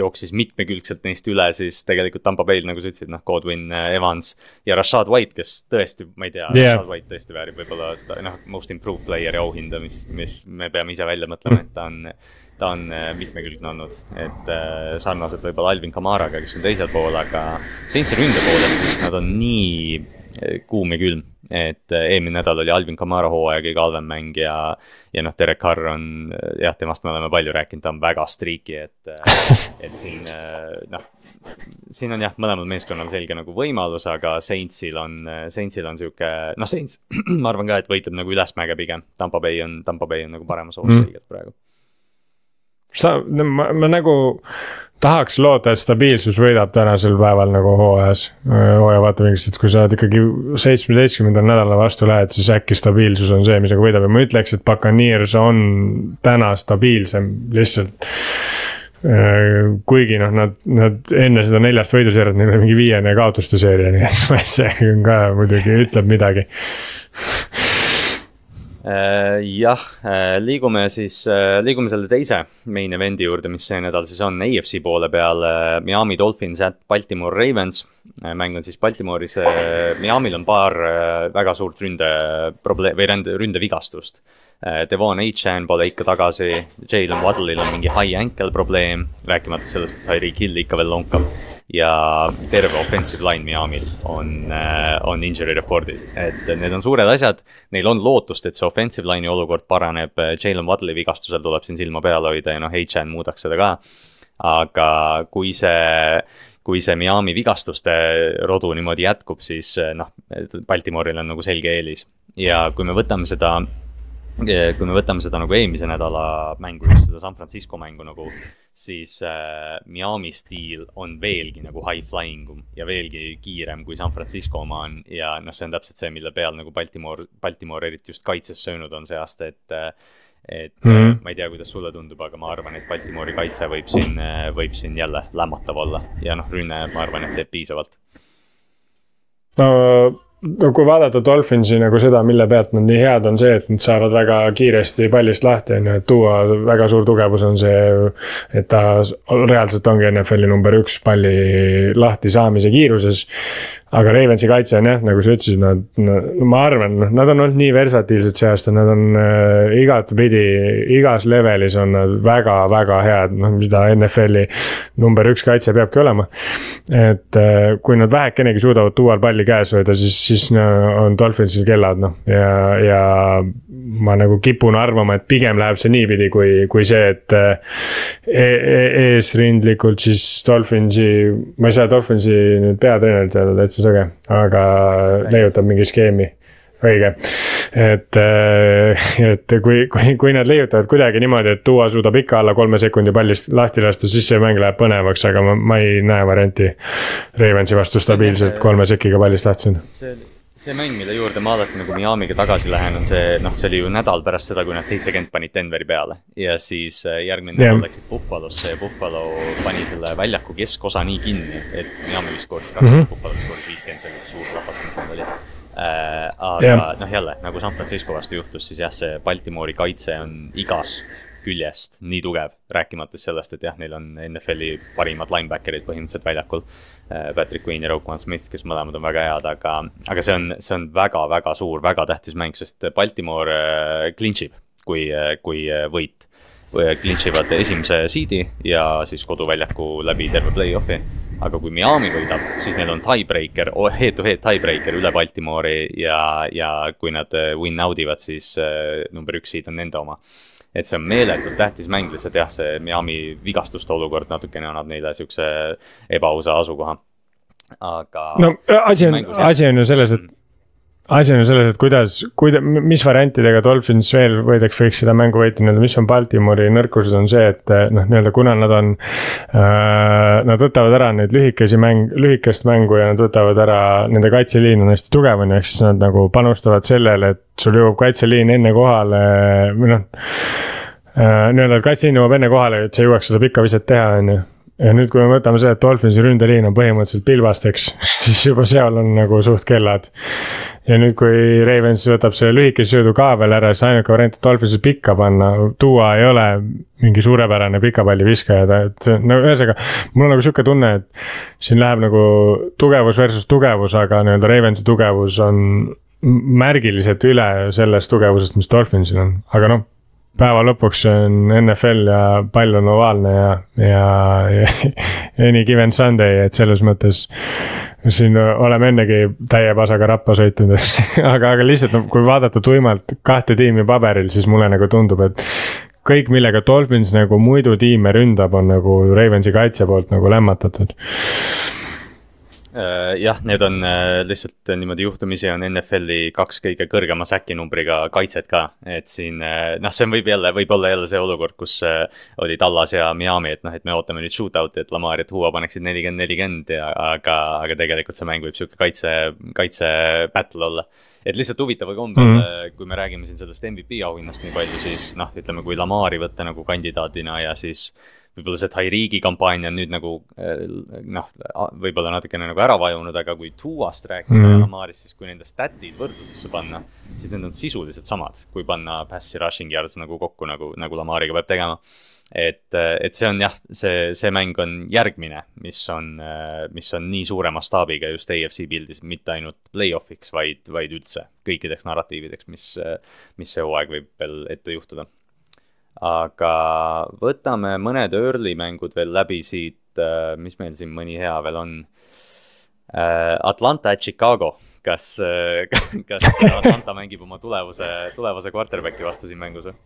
S2: jooksis mitmekülgselt neist üle, siis tegelikult Tampa Bay'l, nagu sa ütlesid, noh, Godwin, Evans ja Rashad White, kes tõesti, ma ei tea yeah., Rashad White tõesti väärib võib-olla seda noh, most improved player'i auhinda, mis, mis me peame ise välja mõtlema, et ta on ta on mitmekülgne olnud, et äh, sarnaselt võib-olla Alvin Kamaraga, kes on teisel pool, aga Saintsi ründe poolest nad on nii kuum ja külm et äh, eelmine nädal oli Alvin Kamara hooaja kõige halvem mäng ja, ja noh, Derek Carr on jah, temast me oleme palju rääkinud, ta on väga streaky, et, äh, et siin äh, noh. siin on jah, mõlemal meeskonnal selge nagu võimalus, aga Saintsil on, Saintsil on sihuke, noh, Saints ma arvan ka, et võitleb nagu ülesmäge pigem. Tampa Bay on, Tampa Bay on nagu paremas ohus mm. selgelt praegu
S3: sa, ma, ma nagu tahaks loota, et stabiilsus võidab tänasel päeval nagu hooajas, hooaja vaatevinklist, et kui sa oled ikkagi seitsmeteistkümnendal nädala vastu lähed, siis äkki stabiilsus on see, mis nagu võidab. Ja ma ütleks, et Buccaneers on täna stabiilsem lihtsalt. Kuigi noh, nad, nad enne seda neljast võiduseeriat, neil oli mingi viiene kaotuste seeria, nii et see on ka muidugi ütleb midagi.
S2: Äh, jah, äh, liigume siis, äh, liigume selle teise main event'i juurde, mis see nädal siis on EFC poole peal. Miami Dolphins at Baltimore Ravens. mäng on siis Baltimore'is, Miami'l on paar väga suurt ründe probleem või ründe, ründevigastust. Devon H-Chan pole ikka tagasi, Jalen Waddle'il on mingi high ankle probleem, rääkimata sellest, et Tyreek Hill ikka veel lonkab ja terve offensive line Miami'l on, äh, on injury report'is, et need on suured asjad. Neil on lootust, et see offensive line'i olukord paraneb, Jalen Waddle'i vigastusel tuleb siin silma peal hoida ja noh, H-Chan muudaks seda ka. aga kui see, kui see Miami vigastuste rodu niimoodi jätkub, siis noh, Baltimore'il on nagu selge eelis ja kui me võtame seda kui me võtame seda nagu eelmise nädala mängu, just seda San Francisco mängu nagu siis äh, Miami stiil on veelgi nagu high flying um ja veelgi kiirem kui San Francisco oma on. ja noh, see on täpselt see, mille peal nagu Baltimore, Baltimore eriti just kaitses söönud on see aasta, et äh, et mm -hmm. ma ei tea, kuidas sulle tundub, aga ma arvan, et Baltimore'i kaitse võib siin, äh, võib siin jälle lämmatav olla ja noh, rünne, ma arvan, et teeb piisavalt
S3: no no kui vaadata Dolphinsi nagu seda, mille pealt nad nii head on see, et nad saavad väga kiiresti pallist lahti, on ju, et tuua väga suur tugevus on see. et ta reaalselt ongi NFL-i number üks palli lahti saamise kiiruses aga Ravensi kaitse on jah, nagu sa ütlesid, nad, nad, ma arvan, noh, nad on olnud nii versatiilsed see aasta, nad on äh, igatpidi, igas levelis on nad väga-väga head, noh, mida NFL-i number üks kaitse peabki olema. et äh, kui nad vähekenegi suudavad tuual palli käes hoida, siis, siis no, on Dolphinsil kellad, noh, ja, ja ma nagu kipun arvama, et pigem läheb see niipidi, kui, kui see, et äh, e e eesrindlikult siis Dolphinsi, ma ei saa Dolphinsi nüüd peatreenerilt öelda täitsa täitsa sõge, aga leiutab mingi skeemi. Õige, et, äh, et kui, kui, kui nad leiutavad kuidagi niimoodi, et tuua suudab ikka alla kolme sekundi pallist lahti lasta, siis see mäng läheb põnevaks, aga ma, ma ei näe varianti. Ravensi vastu stabiilselt kolme sekiga pallist lahti saada
S2: see mäng, mille juurde ma alati nagu Miami'ga tagasi lähen, on see, noh, see oli ju nädal pärast seda, kui nad seitsekümmend panid Denveri peale. ja siis äh, järgmine yeah. nädal läksid Buffalosse ja Buffalo pani selle väljaku keskosa nii kinni, et Miami skooris kakskümmend mm -hmm., Buffalo skooris viiskümmend, see oli suur plahvatus, mis neil oli äh,. aga yeah. noh, jälle nagu San Francisco vastu juhtus, siis jah, see Baltimori kaitse on igast küljest nii tugev, rääkimata sellest, et jah, neil on NFL-i parimad linebacker'id põhimõtteliselt väljakul. Äh, Patrick Queen ja Roquan Smith, kes mõlemad on väga head, aga, aga see on, see on väga-väga suur, väga tähtis mäng, sest Baltimore äh, clinch ib, kui, äh, kui võit. Clinch ivad esimese seed'i ja siis koduväljaku läbi terve play-off'i aga kui Miami võidab, siis neil on tiebreaker, head-to-head tiebreaker üle Baltimore'i ja, ja kui nad win out ivad, siis number üks seed on nende oma et see on meeletult tähtis mäng, lihtsalt jah, see Miami vigastuste olukord natukene annab neile siukse ebaausa asukoha. aga.
S3: no asi on, asi on ju selles, et asi on selles, et kuidas, kuida-, mis variantidega Dolphins veel võidaks, võiks seda mängu võita, nii-öelda, mis on Baltimori nõrkused, on see, et noh, nii-öelda kuna nad on äh,. Nad võtavad ära neid lühikesi mäng, lühikest mängu ja nad võtavad ära, nende kaitseliin on hästi tugev, on ju, ehk siis nad nagu panustavad sellele, et sul jõuab kaitseliin enne kohale või noh äh,. nii-öelda, et kaitseliin jõuab enne kohale, et sa jõuaks seda pikka viset teha, on ju ja nüüd, kui me võtame selle, et Dolphinsi ründeliin on põhimõtteliselt pilbasteks, siis juba seal on nagu suht kellad ja nüüd, kui Ravens võtab selle lühikese söödu ka veel ära, siis ainuke variant, et Dolphinsi pikka panna, tuua ei ole mingi suurepärane pikapalliviskaja, ta, et no ühesõnaga. mul on nagu sihuke tunne, et siin läheb nagu tugevus versus tugevus, aga nii-öelda Ravensi tugevus on märgiliselt üle sellest tugevusest, mis Dolphinsil on, aga noh päeva lõpuks on NFL ja pall on ovaalne ja, ja, ja any given Sunday, et selles mõttes siin oleme ennegi täie pasaga rappa sõitnud, aga, aga lihtsalt no kui vaadata tuimalt kahte tiimi paberil, siis mulle nagu tundub, et kõik, millega Dolphins nagu muidu tiime ründab, on nagu Ravensi kaitse poolt nagu lämmatatud
S2: jah, need on äh, lihtsalt niimoodi juhtumisi on NFL-i kaks kõige kõrgema säki numbriga kaitset ka. et siin äh, noh, see võib jälle, võib olla jälle see olukord, kus oli Tallas ja Miami, et noh, et me ootame nüüd shootout'i, et Lamar ja Tua paneksid nelikümmend, nelikümmend ja aga, aga tegelikult see mäng võib sihuke kaitse, kaitse battle olla et lihtsalt huvitaval kombel mm, -hmm. kui me räägime siin sellest MVP auhinnast nii palju, siis noh, ütleme, kui Lamari võtta nagu kandidaadina ja siis võib-olla see Tyreek'i kampaania on nüüd nagu eh, noh, võib-olla natukene nagu ära vajunud, aga kui Tuast rääkida mm. ja Lamarist, siis kui nende stat'id võrdlusesse panna, siis need on sisuliselt samad, kui panna pass'i rushing yards nagu kokku, nagu, nagu Lamariga peab tegema. et, et see on jah, see, see mäng on järgmine, mis on, mis on nii suure mastaabiga just AFC pildis, mitte ainult play-off'iks, vaid, vaid üldse kõikideks narratiivideks, mis, mis see hooaeg võib veel ette juhtuda aga võtame mõned early mängud veel läbi siit, äh, mis meil siin mõni hea veel on. Äh, Atlanta at Chicago, kas, äh, kas Atlanta mängib oma tulevuse, tulevase quarterback'i vastu siin mängus või?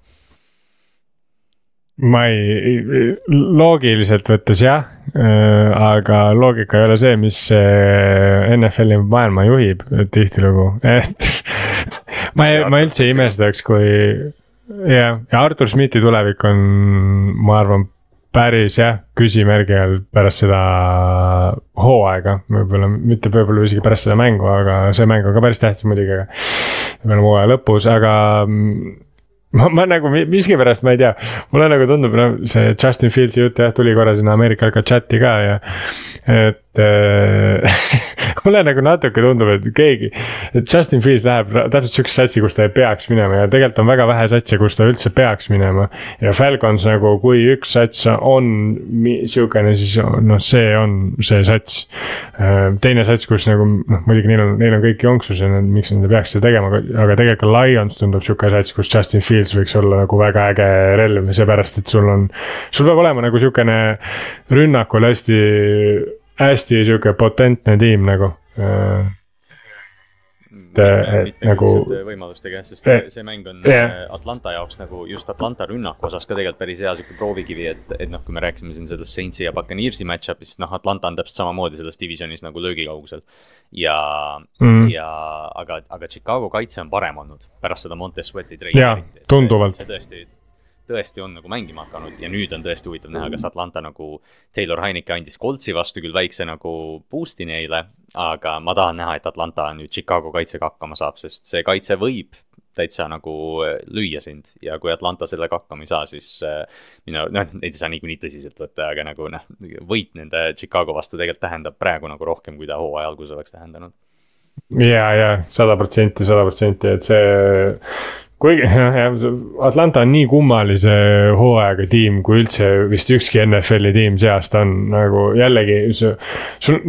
S3: ma ei, loogiliselt võttes jah, aga loogika ei ole see, mis NFL-i maailma juhib tihtilugu, et ma ei, ma üldse ei imestaks, kui jah, ja Artur Schmidti tulevik on, ma arvan, päris jah, küsimärgi all pärast seda hooaega, võib-olla mitte võib-olla isegi pärast seda mängu, aga see mäng on ka päris tähtis muidugi, aga. me oleme hooaja lõpus, aga ma, ma nagu miskipärast, ma ei tea, mulle nagu tundub, no see Justin Fieldsi jutt jah, tuli korra sinna Ameerika ka chati ka ja. et mulle nagu natuke tundub, et keegi, et Justin Fields läheb täpselt sihukese satsi, kus ta ei peaks minema ja tegelikult on väga vähe satse, kus ta üldse peaks minema. ja Falcons nagu, kui üks sats on sihukene, siis noh, see on see sats. Äh, teine sats, kus nagu noh, muidugi neil on, neil on kõik jonksus ja nad, miks nad ei peaks seda tegema, aga tegelikult Lions tundub sihuke sats, kus Justin Fields võiks olla nagu väga äge relv, seepärast et sul on. sul peab olema nagu sihukene rünnakul hästi hästi sihuke potentne tiim nagu äh,
S2: et nagu. võimalustega jah, sest see, see mäng on yeah. Atlanta jaoks nagu just Atlanta rünnaku osas ka tegelikult päris hea sihuke proovikivi, et, et noh, kui me rääkisime siin sellest Saintsi ja Buccaneersi match-up'ist, noh, Atlanta on täpselt samamoodi selles divisionis nagu löögikaugusel. ja mm., ja aga, aga Chicago kaitse on parem olnud pärast seda Monte Sweat'i treidi.
S3: jaa, tunduvalt.
S2: see tõesti tõesti on nagu mängima hakanud ja nüüd on tõesti huvitav näha, kas Atlanta nagu Taylor Heineke andis Coltsi vastu küll väikse nagu boost'i neile, aga ma tahan näha, et Atlanta nüüd Chicago kaitsega hakkama saab, sest see kaitse võib täitsa nagu äh, lüüa sind. Ja kui Atlanta sellega hakkama ei saa, siis äh, minu, noh, neid ei saa niikuinii tõsiselt võtta, aga nagu noh, võit nende Chicago vastu tegelikult tähendab praegu nagu rohkem, kui ta hooaja alguses oleks tähendanud.
S3: Ja, ja sada protsenti, sada protsenti, et see kuigi jah, Atlanta on nii kummalise hooajaga tiim, kui üldse vist ükski NFL-i tiim see aasta on nagu jällegi. sul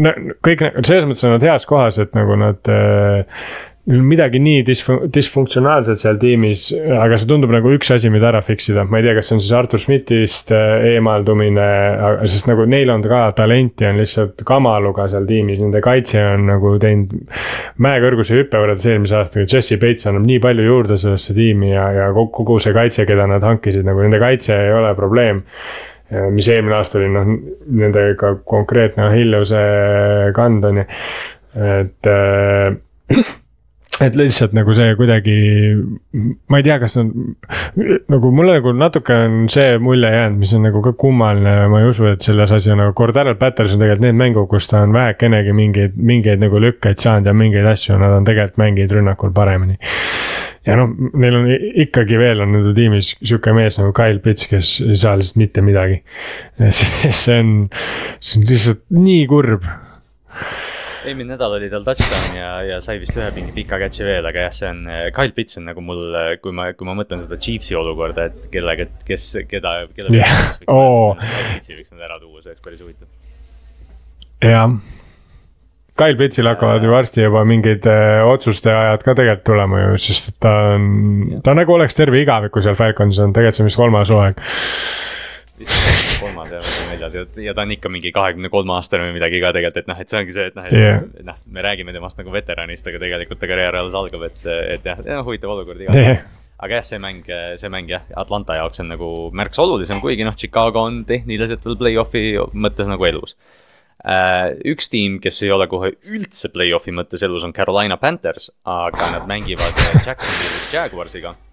S3: kõik selles mõttes on nad heas kohas, et nagu nad äh, midagi nii disfun-, disfunktsionaalset seal tiimis, aga see tundub nagu üks asi, mida ära fix ida, ma ei tea, kas see on siis Artur Schmidtist äh, eemaldumine, sest nagu neil on ka talenti on lihtsalt kamaluga seal tiimis, nende kaitse on nagu teinud. mäekõrguse hüppe võrreldes eelmise aastaga, Jesse Bates annab nii palju juurde sellesse tiimi ja, ja kogu see kaitse, keda nad hankisid, nagu nende kaitse ei ole probleem. Mis eelmine aasta oli noh, nendega konkreetne Achilleuse kand on ju, et äh, et lihtsalt nagu see kuidagi, ma ei tea, kas on nagu mulle nagu natuke on see mulje jäänud, mis on nagu ka kummaline, ma ei usu, et selles asi on nagu Cordarel Patterson tegelikult need mängud, kus ta on vähekenegi mingeid, mingeid nagu lükkeid saanud ja mingeid asju, nad on tegelikult mänginud rünnakul paremini. ja noh, neil on ikkagi veel on nende tiimis sihuke mees nagu Kyle Pitts, kes ei saa lihtsalt mitte midagi. see on, see on lihtsalt nii kurb
S2: eelmine nädal oli tal touchdown ja, ja sai vist ühe mingi pika catch'i veel, aga jah, see on, äh, Kyle Pitts on nagu mul, äh, kui ma, kui ma mõtlen seda Chiefsi olukorda, et kellega, kes, keda, keda
S3: yeah. oh.
S2: Pitsi võiks nad ära tuua, see oleks päris huvitav.
S3: jah. Kyle Pitsil hakkavad ju varsti juba mingid öö, äh, otsuste ajad ka tegelikult tulema ju, sest et ta on, ta nagu oleks terve igaviku seal Falconsis on, tegelikult see on vist kolmas hooaeg
S2: ja neljas ja, ja ta on ikka mingi kahekümne kolme aastane või midagi ka tegelikult, et noh, et see ongi see, et noh, et yeah. noh, me räägime temast nagu veteranist, aga tegelikult ta karjäär alles algab, et, et jah, ja huvitav olukord igal juhul yeah. aga jah, see mäng, see mäng jah, Atlanta jaoks on nagu märksa olulisem, kuigi noh, Chicago on tehniliselt veel play-off'i mõttes nagu elus Uh, üks tiim, kes ei ole kohe üldse play-off'i mõttes elus, on Carolina Panthers, aga nad mängivad Jacksonvilis Jaguarsiga Äh,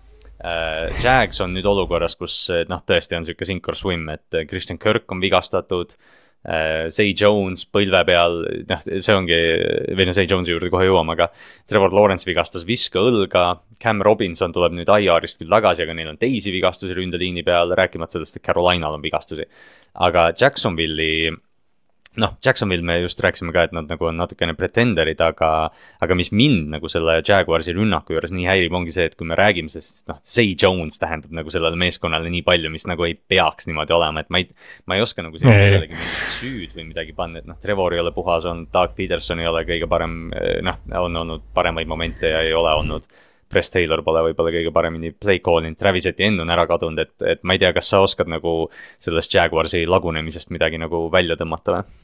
S2: Jags on nüüd olukorras, kus noh, tõesti on sihuke sink or swim, et Christian Kirk on vigastatud. Say äh, Jones põlve peal, noh, see ongi, või no Say Jonesi juurde kohe jõuame, aga Trevor Lawrence vigastas viskaõlga. Cam Robinson tuleb nüüd IR-ist küll tagasi, aga neil on teisi vigastusi ründeliini peal, rääkimata sellest, et Carolinal on vigastusi. aga Jacksonville'i noh, Jacksonville me just rääkisime ka, et nad nagu on natukene pretenderid, aga, aga mis mind nagu selle Jaguarsi rünnaku juures nii häirib, ongi see, et kui me räägime sellest, noh, Say Jones tähendab nagu sellele meeskonnale nii palju, mis nagu ei peaks niimoodi olema, et ma ei, ma ei oska nagu siin kellelegi mingit süüd või midagi panna, et noh, Trevor ei ole puhas olnud, Doug Peterson ei ole kõige parem, noh, on olnud paremaid momente ja ei ole olnud Press Taylor pole võib-olla kõige paremini play call inud, Travis Etienne on ära kadunud, et, et ma ei tea, kas sa oskad nagu sellest Jaguarsi lagunemisest midagi nagu välja tõmmata või?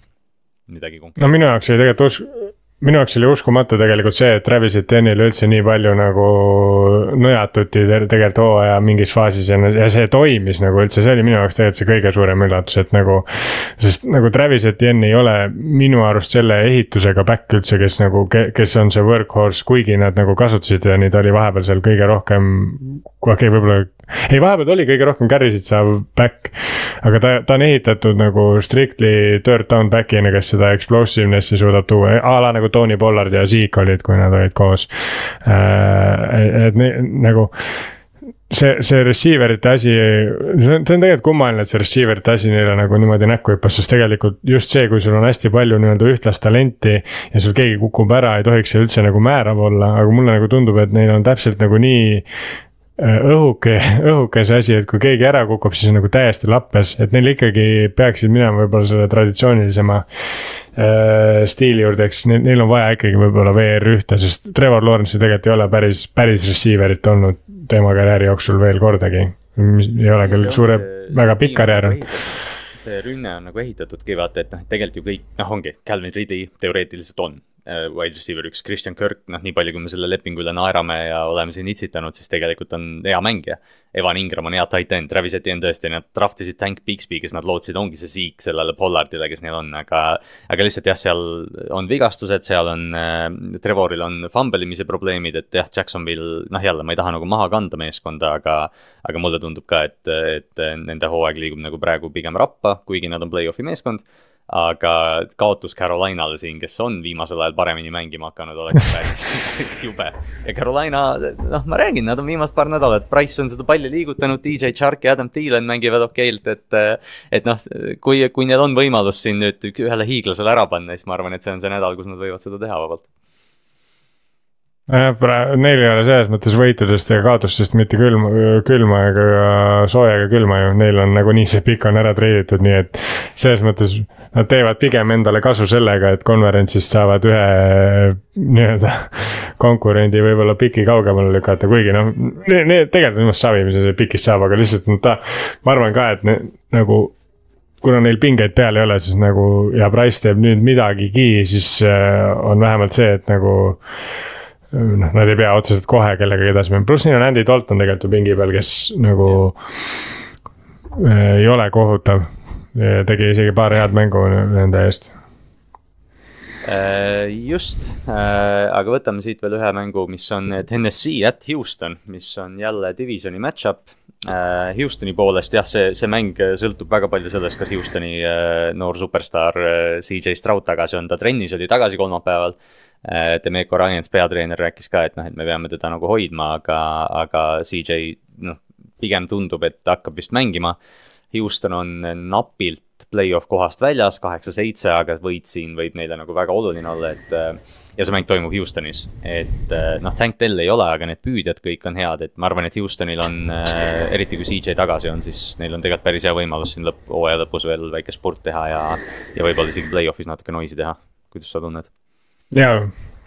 S2: midagi konkreetset?
S3: no minu jaoks oli tegelikult minu jaoks oli uskumatu tegelikult see, et Travis Etienne'il üldse nii palju nagu nõjatuti tegelikult hooaja mingis faasis ja, ja see toimis nagu üldse, see oli minu jaoks tegelikult see kõige suurem üllatus, et nagu. sest nagu Travis Etienne ei ole minu arust selle ehitusega back üldse, kes nagu, kes on see workhorse, kuigi nad nagu kasutasid ja neid oli vahepeal seal kõige rohkem. okei okay,, võib-olla, ei vahepeal oli kõige rohkem carry sid saav back. aga ta, ta on ehitatud nagu strictly third down back'ina, kes seda explosiveness'i suudab tuua, a la nagu nagu Tony Pollard ja Zeke olid, kui nad olid koos. Äh, et nagu see, see receiver ite asi, see on, see on tegelikult kummaline, et see receiver ite asi neile nagu niimoodi näkku hüppas, sest tegelikult just see, kui sul on hästi palju nii-öelda ühtlast talenti. ja sul keegi kukub ära, ei tohiks see üldse nagu määrav olla, aga mulle nagu tundub, et neil on täpselt nagu nii õhuke, õhuke see asi, et kui keegi ära kukub, siis on nagu täiesti lappes, et neil ikkagi peaksid minema võib-olla selle traditsioonilisema äh, stiili juurde, eks neil, neil on vaja ikkagi võib-olla VR ühte, sest Trevor Lawrence'i tegelikult ei ole päris, päris receiver'it olnud tema karjääri jooksul veel kordagi. ei ole küll suure, väga pikk karjäär
S2: see rünne on nagu ehitatudki vaata, et noh, tegelikult ju kõik, noh, ongi, Calvin Ridley teoreetiliselt on wide receiver üks Christian Kirk, noh, nii palju, kui me selle lepingu üle naerame ja oleme siin itsitanud, siis tegelikult on hea mängija. Evan Ingram on hea tight end, Travis Etienne tõesti, nad draft isid Tank Bixby, kes nad lootsid, ongi see siik sellele Pollardile, kes neil on, aga. aga lihtsalt jah, seal on vigastused, seal on äh,, Trevoril on fumble imise probleemid, et jah, Jacksonville, noh jälle, ma ei taha nagu maha kanda meeskonda, aga. aga mulle tundub ka, et, et nende hooaeg liigub nagu praegu pigem rappa, kuigi nad on play-off'i meeskond aga kaotus Carolinale siin, kes on viimasel ajal paremini mängima hakanud, oleks päris, päris jube. ja Carolina, noh, ma räägin, nad on viimased paar nädalat, Price on seda palli liigutanud, DJ Chark ja Adam Thielen mängivad okeilt, et. et noh, kui, kui neil on võimalus siin nüüd ühele hiiglasele ära panna, siis ma arvan, et see on see nädal, kus nad võivad seda teha vabalt
S3: jah, praegu neil ei ole selles mõttes võitudest ja kaotustest mitte külma, külma ega sooja ega külma ju, neil on nagunii see pikk on ära treiditud, nii et. selles mõttes nad teevad pigem endale kasu sellega, et konverentsist saavad ühe nii-öelda konkurendi võib-olla piki kaugemale lükata, kuigi noh. Tegelikult on minust savi, mis see pikist saab, aga lihtsalt ta, ma arvan ka, et ne, nagu kuna neil pingeid peal ei ole, siis nagu ja Price teeb nüüd midagigi, siis äh, on vähemalt see, et nagu noh, nad ei pea otseselt kohe kellegagi edasi minema, pluss neil on Andy Dalton tegelikult ju pingi peal, kes nagu äh, ei ole kohutav. tegi isegi paar head mängu nende eest.
S2: Äh, just, äh, aga võtame siit veel ühe mängu, mis on Tennessee at Houston, mis on jälle divisioni match-up. Houstoni poolest jah, see, see mäng sõltub väga palju sellest, kas Houstoni noor superstaar CJ Stroud tagasi on, ta trennis oli tagasi kolmapäeval Äh, Demeco Ryans, peatreener, rääkis ka, et noh, et me peame teda nagu hoidma, aga, aga CJ noh, pigem tundub, et hakkab vist mängima. Houston on napilt play-off kohast väljas, kaheksa-seitse, aga võit siin võib neile nagu väga oluline olla, et. Äh, ja see mäng toimub Houstonis, et äh, noh, Tank Dell ei ole, aga need püüdjad kõik on head, et ma arvan, et Houstonil on äh,, eriti kui CJ tagasi on, siis neil on tegelikult päris hea võimalus siin lõpp, hooaja lõpus veel väike spurt teha ja. ja võib-olla isegi play-off'is natuke noisi teha, kuidas sa tunned?
S3: Ja,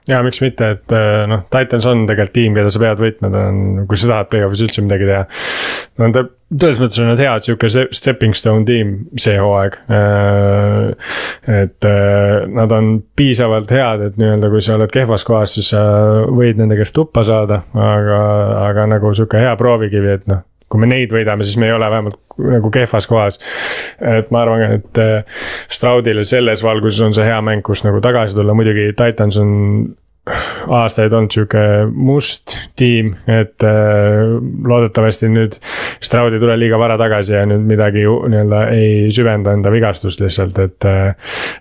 S3: ja miks mitte, et äh, noh, Titans on tegelikult tiim, keda sa pead võitma, ta on, kui sa tahad play-off'is üldse midagi teha. no ta, tões mõttes on nad head, sihuke stepping stone tiim see hooaeg. Äh, et äh, nad on piisavalt head, et nii-öelda, kui sa oled kehvas kohas, siis sa võid nende käest tuppa saada, aga, aga nagu sihuke hea proovikivi, et noh kui me neid võidame, siis me ei ole vähemalt nagu kehvas kohas. et ma arvan, et äh, Straudile selles valguses on see hea mäng, kus nagu tagasi tulla, muidugi Titans on aastaid olnud sihuke must tiim, et äh, loodetavasti nüüd Stroud ei tule liiga vara tagasi ja nüüd midagi nii-öelda ei süvenda enda vigastust lihtsalt, et äh,.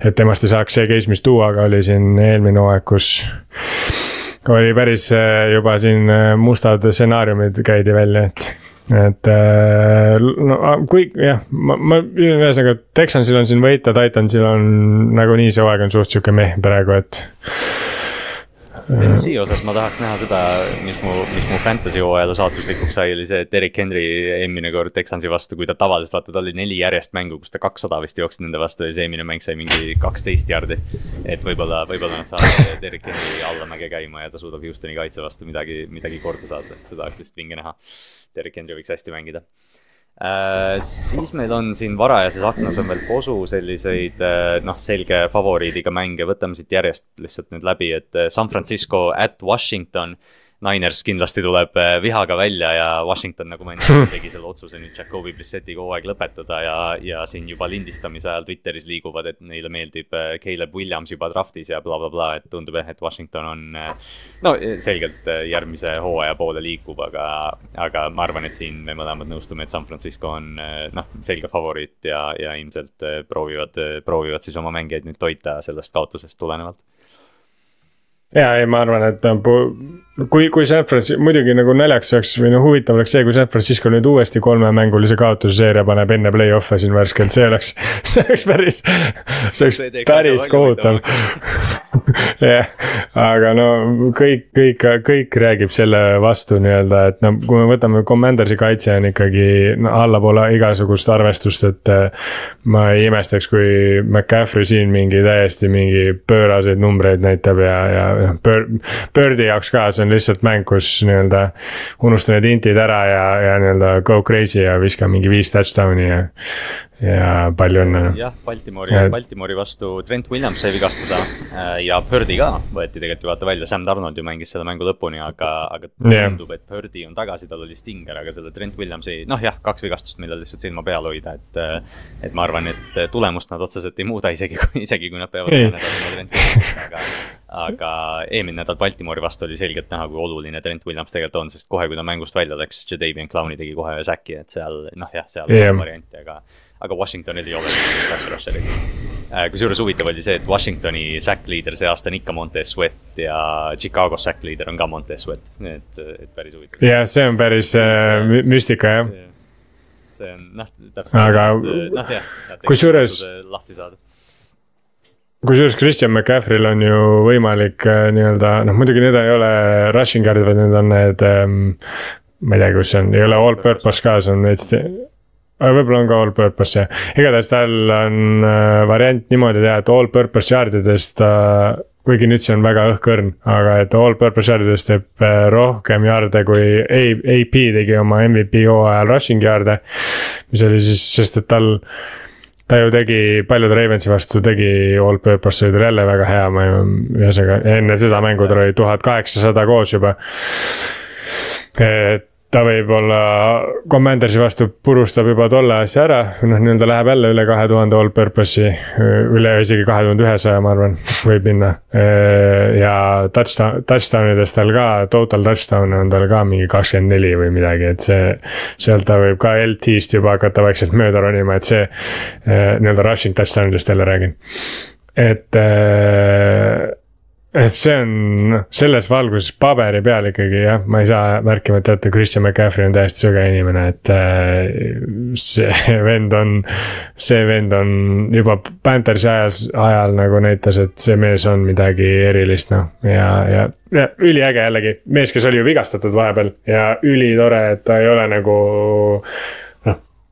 S3: et temast ei saaks see case, mis Duaga oli siin eelmine hooaeg, kus oli päris äh, juba siin äh, mustad stsenaariumid käidi välja, et et äh, no kui jah, ma, ma ühesõnaga Texansil on siin võita, Titansil on nagunii see hooaeg on suht sihuke meh praegu, et
S2: Tennessee osas ma tahaks näha seda, mis mu, mis mu fantasy hooajal saatuslikuks sai, oli see, et Erik Henry eelmine kord Texansi vastu, kui ta tavaliselt vaata, tal oli neli järjest mängu, kus ta kakssada vist jooksis nende vastu ja siis eelmine mäng sai mingi kaksteist jardi. et võib-olla, võib-olla nad saavad Erik Henry allamäge käima ja ta suudab Houstoni kaitse vastu midagi, midagi korda saata, seda oleks lihtsalt vinge näha. Erik Henry võiks hästi mängida. Äh, siis meil on siin varajases aknas on veel posu selliseid äh, noh, selge favoriidiga mänge, võtame siit järjest lihtsalt nüüd läbi, et äh, San Francisco at Washington Niners kindlasti tuleb äh, vihaga välja ja Washington, nagu ma enne tegi selle otsuse nüüd Jacobi Brissetiga hooaeg lõpetada ja, ja siin juba lindistamise ajal Twitteris liiguvad, et neile meeldib äh, Caleb Williams juba draft'is ja blablabla bla, bla, et tundub jah, et Washington on. Äh, no selgelt järgmise hooaja poole liikub, aga, aga ma arvan, et siin me mõlemad nõustume, et San Francisco on noh, selge favoriit ja, ja ilmselt proovivad, proovivad siis oma mängijaid nüüd toita sellest kaotusest tulenevalt
S3: ja ei, ma arvan, et kui, kui San Francisco, muidugi nagu naljaks oleks või noh, huvitav oleks see, kui San Francisco nüüd uuesti kolmemängulise kaotuse seeria paneb enne play-off'e siin värskelt, see oleks, see oleks päris, see oleks
S2: See
S3: päris kohutav. jah, aga no kõik, kõik, kõik räägib selle vastu nii-öelda, et no kui me võtame Commandersi kaitse on ikkagi no, allapoole igasugust arvestust, et. äh, ma ei imestaks, kui McCaffrey siin mingi täiesti mingi pööraseid numbreid näitab ja, ja noh, Bird, Birdi jaoks ka, see on lihtsalt mäng, kus nii-öelda. unusta need intid ära ja, ja nii-öelda go crazy ja viska mingi viis touchdown'i ja, ja palju õnne.
S2: jah, Baltimori
S3: Ja-,
S2: Baltimori vastu Trent Williams sai vigastada äh, ja Purdy ka võeti tegelikult ju vaata välja, Sam Donald ju mängis selle mängu lõpuni, aga, aga tundub, et Purdy on tagasi, tal oli stinger, aga selle Trent Williamsi, noh jah, kaks vigastust, millel lihtsalt silma peal hoida, et et ma arvan, et tulemust nad otseselt ei muuda, isegi kui, isegi kui nad peavad aga aga eelmine nädal Baltimori vastu oli selgelt näha, kui oluline Trent Williams tegelikult on, sest kohe, kui ta mängust välja läks, Jadavion Clowney tegi kohe ühe säki, et seal noh, jah, seal
S3: Jah.
S2: on variante, aga aga Washingtonil ei ole pass rusher'it. kusjuures huvitav oli see, et Washingtoni sack leader see aasta on ikka Montez Sweat ja Chicago sack leader on ka Montez Sweat, et, et päris huvitav.
S3: jah, see on päris äh, mü- müstika jah
S2: see on noh, täpselt.
S3: Aga
S2: noh jah.
S3: kusjuures-
S2: lahti saada.
S3: Kusjuures Christian McCaffrey'l on ju võimalik äh, nii-öelda noh, muidugi need ei ole rushing yard'id, vaid need on need ähm,. ma ei tea, kus see on, ei ole all purpose ka, see on veits. aga võib-olla on ka all purpose jah, igatahes tal on äh, variant niimoodi teha, et all purpose yard idest äh, kuigi nüüd see on väga õhkõrn, aga et all purpose yard idest teeb äh, rohkem jarde kui AP tegi oma MVP hooajal rushing yard'e. mis oli siis, sest et tal ta ju tegi paljude Ravensi vastu tegi all purpose sõidul jälle väga hea, ma ei, ühesõnaga enne seda mängu tal oli tuhat kaheksasada koos juba. et ta võib-olla Commandersi vastu purustab juba tolle asja ära, noh nii-öelda läheb jälle üle kahe tuhande all purpose'i, üle isegi kahe tuhande ühesaja, ma arvan, võib minna. ja touchdown, touchdown ides tal ka, total touchdown'e on tal ka mingi kakskümmend neli või midagi, et see. sealt ta võib ka LT-st juba hakata vaikselt mööda ronima, et see nii-öelda rushing touchdown idest jälle räägin. et et see on selles valguses paberi peal ikkagi jah, ma ei saa märkimata jätta, Christian McCaffrey on täiesti söge inimene, et äh, see vend on, see vend on juba Panthersi ajas, ajal nagu näitas, et see mees on midagi erilist noh, ja, ja, ja üliäge jällegi, mees, kes oli ju vigastatud vahepeal. Ja ülitore, et ta ei ole nagu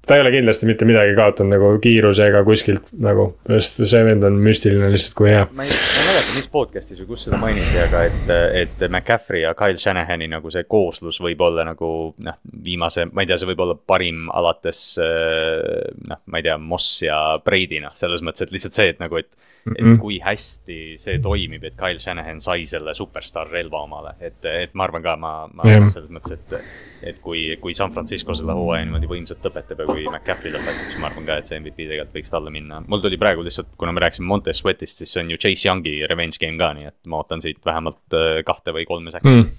S3: ta ei ole kindlasti mitte midagi kaotanud nagu kiirusega kuskilt nagu, sest see vend on müstiline lihtsalt kui hea.
S2: Ma ei, ma ei mäleta, mis podcast'is või kus seda mainiti, aga et, et McCaffrey ja Kyle Shanahani nagu see kooslus võib olla nagu noh, viimase, ma ei tea, see võib olla parim alates noh, ma ei tea, Moss ja Brady noh, selles mõttes, et lihtsalt see, et nagu, et et
S3: Mhm.
S2: kui hästi see toimib, et Kyle Shanahan sai selle superstaar relva omale, et, et ma arvan ka, ma, ma
S3: Jah.
S2: arvan selles mõttes, et et kui, kui San Francisco selle hooaja niimoodi võimsalt lõpetab ja kui McCaffrey lõpetab, siis ma arvan ka, et see MVP tegelikult võiks talle minna. mul tuli praegu lihtsalt, kuna me rääkisime Montez Sweatist, siis see on ju Chase Youngi revenge game ka, nii et ma ootan siit vähemalt äh, kahte või kolme säkki
S3: mm..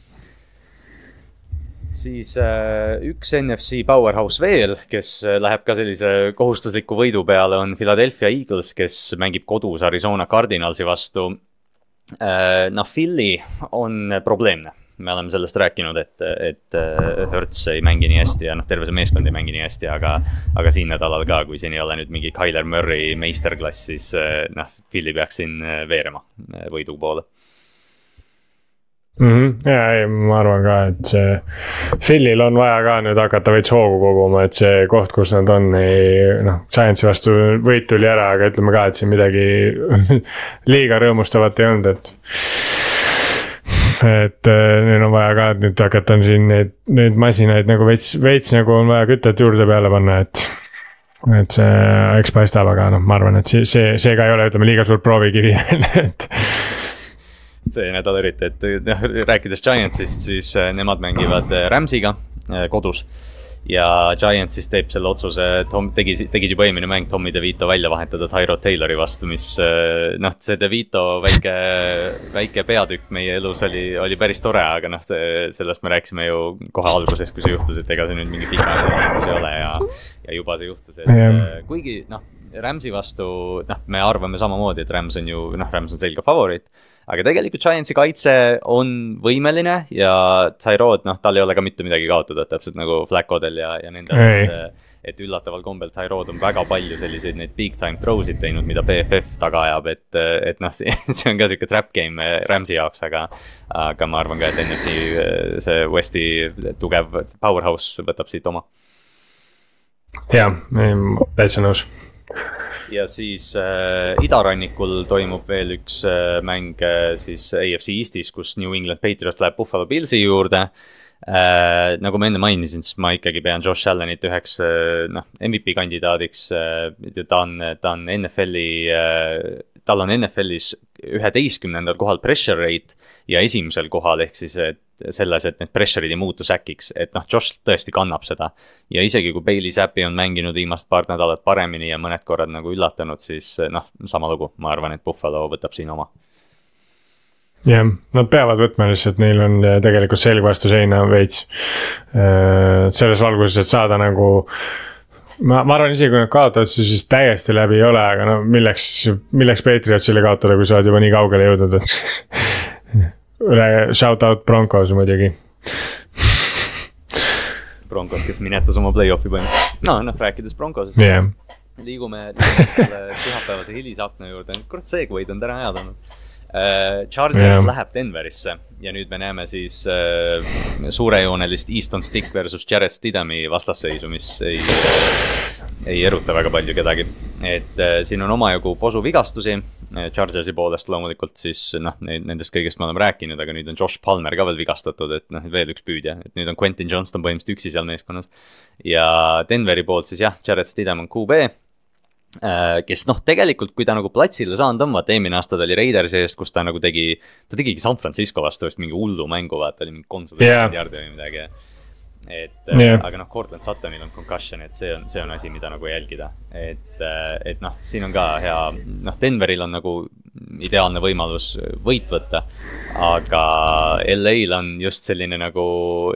S2: Siis äh, üks NFC powerhouse veel, kes äh, läheb ka sellise kohustusliku võidu peale, on Philadelphia Eagles, kes mängib kodus Arizona Cardinalsi vastu äh,. noh, Philly on probleemne, me oleme sellest rääkinud, et, et Hertz ei mängi nii hästi ja noh, terve see meeskond ei mängi nii hästi, aga aga siin nädalal ka, kui siin ei ole nüüd mingi Tyler Murray meisterklass, siis noh, Philly peaks siin veerema võidu poole
S3: Mm -hmm. ja ei, ma arvan ka, et see, Philil on vaja ka nüüd hakata veits hoogu koguma, et see koht, kus nad on, ei noh, Giantsi vastu võit tuli ära, aga ütleme ka, et siin midagi liiga rõõmustavat ei olnud, et. et äh, neil on vaja ka nüüd hakata siin neid, neid masinaid nagu veits, veits nagu on vaja kütet juurde peale panna, et et see, eks paistab, aga noh, ma arvan, et see, see, see ka ei ole, ütleme liiga suur proovikivi et
S2: see nädal eriti, et noh, rääkides Giantsist, siis äh, nemad mängivad äh, Rams'iga äh, kodus. ja Giants siis teeb selle otsuse, Tom tegi, tegid juba eelmine mäng Tommy DeVito välja vahetada Tyro Taylori vastu, mis noh, see DeVito väike, väike peatükk meie elus oli, oli päris tore, aga noh, sellest me rääkisime ju kohe alguses, kui see juhtus, et ega see nüüd mingi pikaajaline lahendus ei ole ja, ja juba see juhtus, et äh, kuigi noh, Rams'i vastu noh, me arvame samamoodi, et Rams on ju noh, Rams on selge favoriit aga tegelikult Giantsi kaitse on võimeline ja Tyrod, noh, tal ei ole ka mitte midagi kaotada, täpselt nagu Flacodel ja, ja nendel et, üllataval kombel Tyrod on väga palju selliseid neid big time throw sid teinud, mida BFF taga ajab, et, et noh, see, see on ka sihuke trap game Rams'i jaoks, aga. aga ma arvan ka, et NFC see Westi tugev powerhouse võtab siit oma.
S3: jah, täitsa nõus
S2: ja siis äh, idarannikul toimub veel üks äh, mäng äh, siis AFC Eestis, kus New England Patriots läheb Buffalo Pillsi juurde äh,. nagu ma enne mainisin, siis ma ikkagi pean Josh Allanit üheks äh, noh, MVP kandidaadiks äh,. ta on, ta on NFL-i äh,, tal on NFL-is üheteistkümnendal kohal pressure rate ja esimesel kohal, ehk siis, et selles, et need pressure'id ei muutu säkiks, et noh, Josh tõesti kannab seda. ja isegi kui Bailey Zappi on mänginud viimased paar nädalat paremini ja mõned korrad nagu üllatanud, siis noh, sama lugu, ma arvan, et Buffalo võtab siin oma
S3: jah, nad peavad võtma lihtsalt, neil on tegelikult selg vastu seina veits. Äh, selles valguses, et saada nagu ma, ma arvan, isegi kui nad kaotavad, siis täiesti läbi ei ole, aga no milleks, milleks Patriotsile kaotada, kui sa oled juba nii kaugele jõudnud, et Shout out Broncos muidugi.
S2: Broncos, kes minetas oma play-off'i põhimõtteliselt, no noh, rääkides Broncosest
S3: yeah..
S2: liigume, liigume selle pühapäevase hilisakna juurde, kurat, segway'd on täna head olnud. Chargers yeah. läheb Denverisse ja nüüd me näeme siis uh, suurejoonelist Easton Stick versus Jared Stidhami vastasseisu, mis ei, ei eruta väga palju kedagi. et uh, siin on omajagu posuvigastusi Eh, Chargersi poolest loomulikult siis noh, nendest kõigest me oleme rääkinud, aga nüüd on Josh Palmer ka veel vigastatud, et noh, veel üks püüdja, et nüüd on Quentin Johnston põhimõtteliselt üksi seal meeskonnas. ja Denveri poolt siis jah, Jared Stidham on QB kes noh, tegelikult kui ta nagu platsile saanud on, vaata eelmine aasta ta oli Raidersi eest, kus ta nagu tegi, ta tegigi San Francisco vastu vist mingi hullu mängu, vaata oli mingi kolmsada viiskümmend jardi või midagi et yeah. aga noh, Cortland Suttonil on concussion, et see on, see on asi, mida nagu jälgida. et, et noh, siin on ka hea, noh, Denveril on nagu ideaalne võimalus võit võtta. aga LA-l on just selline nagu,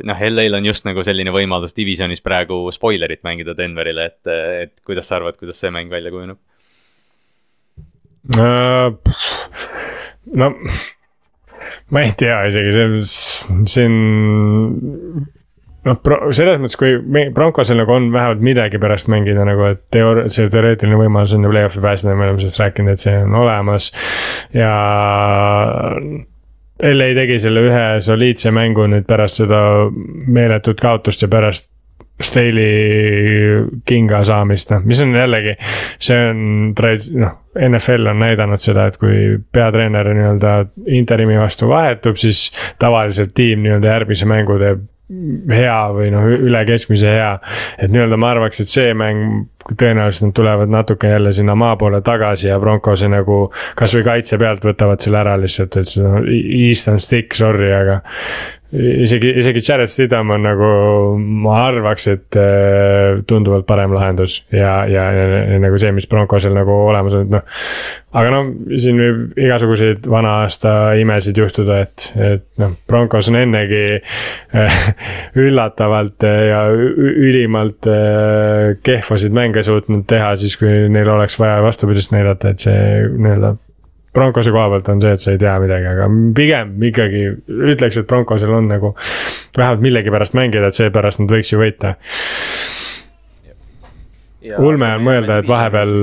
S2: noh, LA-l on just nagu selline võimalus divisionis praegu spoilerit mängida Denverile, et, et kuidas sa arvad, kuidas see mäng välja kujuneb
S3: uh,? no ma ei tea isegi, see, see on noh, selles mõttes, kui Broncosel nagu on vähemalt midagi pärast mängida nagu, et teoor-, see teoreetiline võimalus on ju play-off'i pääseda, me oleme sellest rääkinud, et see on olemas. ja LA tegi selle ühe soliidse mängu nüüd pärast seda meeletut kaotust ja pärast Staley kinga saamist, noh, mis on jällegi, see on trad-, noh, NFL on näidanud seda, et kui peatreener nii-öelda interimi vastu vahetub, siis tavaliselt tiim nii-öelda järgmise mängu teeb hea või noh, üle keskmise hea. et nii-öelda ma arvaks, et see mäng, tõenäoliselt nad tulevad natuke jälle sinna maa poole tagasi ja Broncose nagu kasvõi kaitse pealt võtavad selle ära lihtsalt, et see on eastern stick, sorry, aga isegi, isegi Jared Stidham on nagu, ma arvaks, et äh, tunduvalt parem lahendus ja, ja, ja, nagu see, mis Broncosel nagu olemas on, et noh. aga noh, siin võib igasuguseid vana aasta imesid juhtuda, et, et noh, Broncos on ennegi äh, üllatavalt ja ülimalt äh, kehvasid mänge suutnud teha, siis kui neil oleks vaja vastupidist näidata, et see nii-öelda Broncose koha pealt on see, et sa ei tea midagi, aga pigem ikkagi ütleks, et Broncosel on nagu vähemalt millegipärast mängida, et seepärast nad võiks ju võita. ulme on mõelda, et vahepeal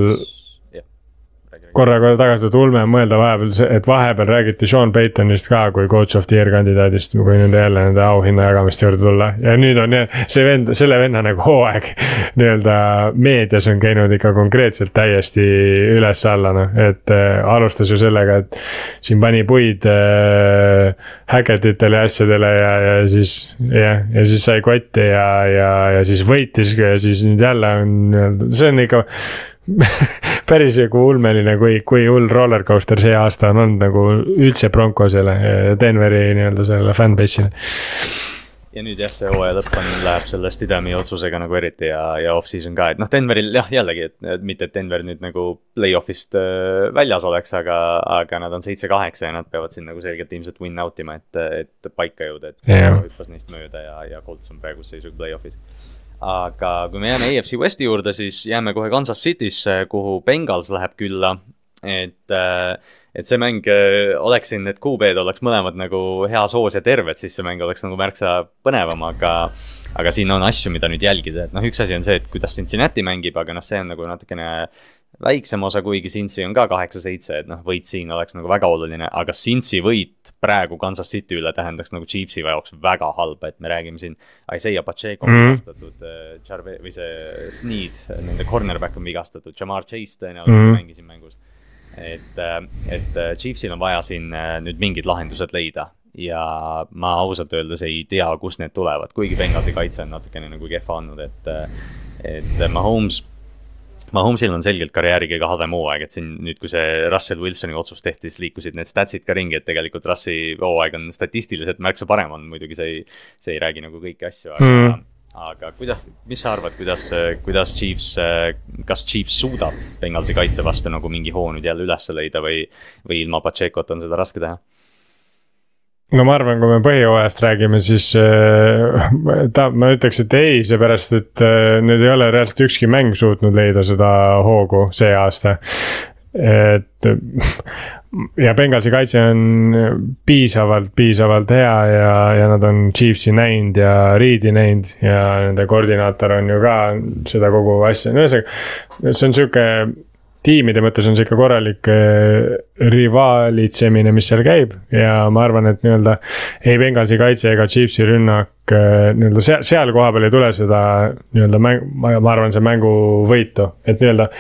S3: korra, korra tagasi tulnud ulme mõelda vahepeal, et vahepeal räägiti Sean Paytonist ka kui coach of the year kandidaadist, kui nüüd jälle nende auhinna jagamiste juurde tulla. ja nüüd on see vend, selle venna nagu hooaeg nii-öelda meedias on käinud ikka konkreetselt täiesti üles-alla noh, et äh, alustas ju sellega, et. siin pani puid äh, häketitele ja asjadele ja, ja siis jah, ja siis sai kotti ja, ja, ja siis võitis ja siis nüüd jälle on see on ikka päris nagu ulmeline, kui, kui hull roller coaster see aasta on olnud nagu üldse Broncosele Denveri nii-öelda sellele fanbase'ile
S2: ja nüüd jah, see hooaja lõpp on, läheb selle Stidhami otsusega nagu eriti ja, ja off-season ka, et noh, Denveril jah, jällegi, et mitte, et Denver nüüd nagu play-off'ist äh, väljas oleks, aga, aga nad on seitse-kaheksa ja nad peavad siin nagu selgelt ilmselt win out ima, et, et paika jõuda, et yeah. hüppas neist mööda ja, ja Colts on praeguse seisuga play-off'is aga kui me jääme AFC Westi juurde, siis jääme kohe Kansas City'sse, kuhu Bengals läheb külla. et äh, et see mäng äh, oleks siin, need QB-d oleks mõlemad nagu heas hoos ja terved, siis see mäng oleks nagu märksa põnevam, aga. aga siin on asju, mida nüüd jälgida, et noh, üks asi on see, et kuidas Cincinnati mängib, aga noh, see on nagu natukene väiksem osa, kuigi Cincy on ka kaheksa-seitse, et noh, võit siin oleks nagu väga oluline, aga Cincy võit praegu Kansas City üle tähendaks nagu Chiefsi jaoks väga halba, et me räägime siin. Isaiah Pacheco on mm vigastatud, Jarve- või see Sneed, nende cornerback on vigastatud, Jamar Chase tõenäoliselt mm mängis siin mängus et, äh, et äh, Chiefsil on vaja siin äh, nüüd mingid lahendused leida ja ma ausalt öeldes ei tea, kust need tulevad, kuigi Benghasi kaitse on natukene nagu kehva olnud, et, et Mahomes. Mahomes'il on selgelt karjääri kõige halvem hooaeg, et siin nüüd, kui see Russell Wilsoni otsus tehti, siis liikusid need statsid ka ringi, et tegelikult Russi hooaeg on statistiliselt märksa parem olnud, muidugi see ei, see ei räägi nagu kõiki asju, aga mm aga kuidas, mis sa arvad, kuidas, kuidas Chiefs, kas Chiefs suudab Bengalsi kaitse vastu nagu mingi hoo nüüd jälle üles leida või, või ilma Pachecot on seda raske teha?
S3: No ma arvan, kui me põhijooajast räägime, siis äh, ta, ma ütleks, et ei, seepärast et äh, nüüd ei ole reaalselt ükski mäng suutnud leida seda hoogu see aasta. et ja Bengalsi kaitse on piisavalt, piisavalt hea ja, ja nad on Chiefsi näinud ja Reed'i näinud ja nende koordinaator on ju ka seda kogu asja, no ühesõnaga. see on sihuke, tiimide mõttes on see ikka korralik äh, rivaalitsemine, mis seal käib ja ma arvan, et nii-öelda. ei Bengalsi kaitse ega Chiefsi rünnak äh, nii-öelda seal, seal kohapeal ei tule seda nii-öelda mäng, ma arvan, see mängu võitu, et nii-öelda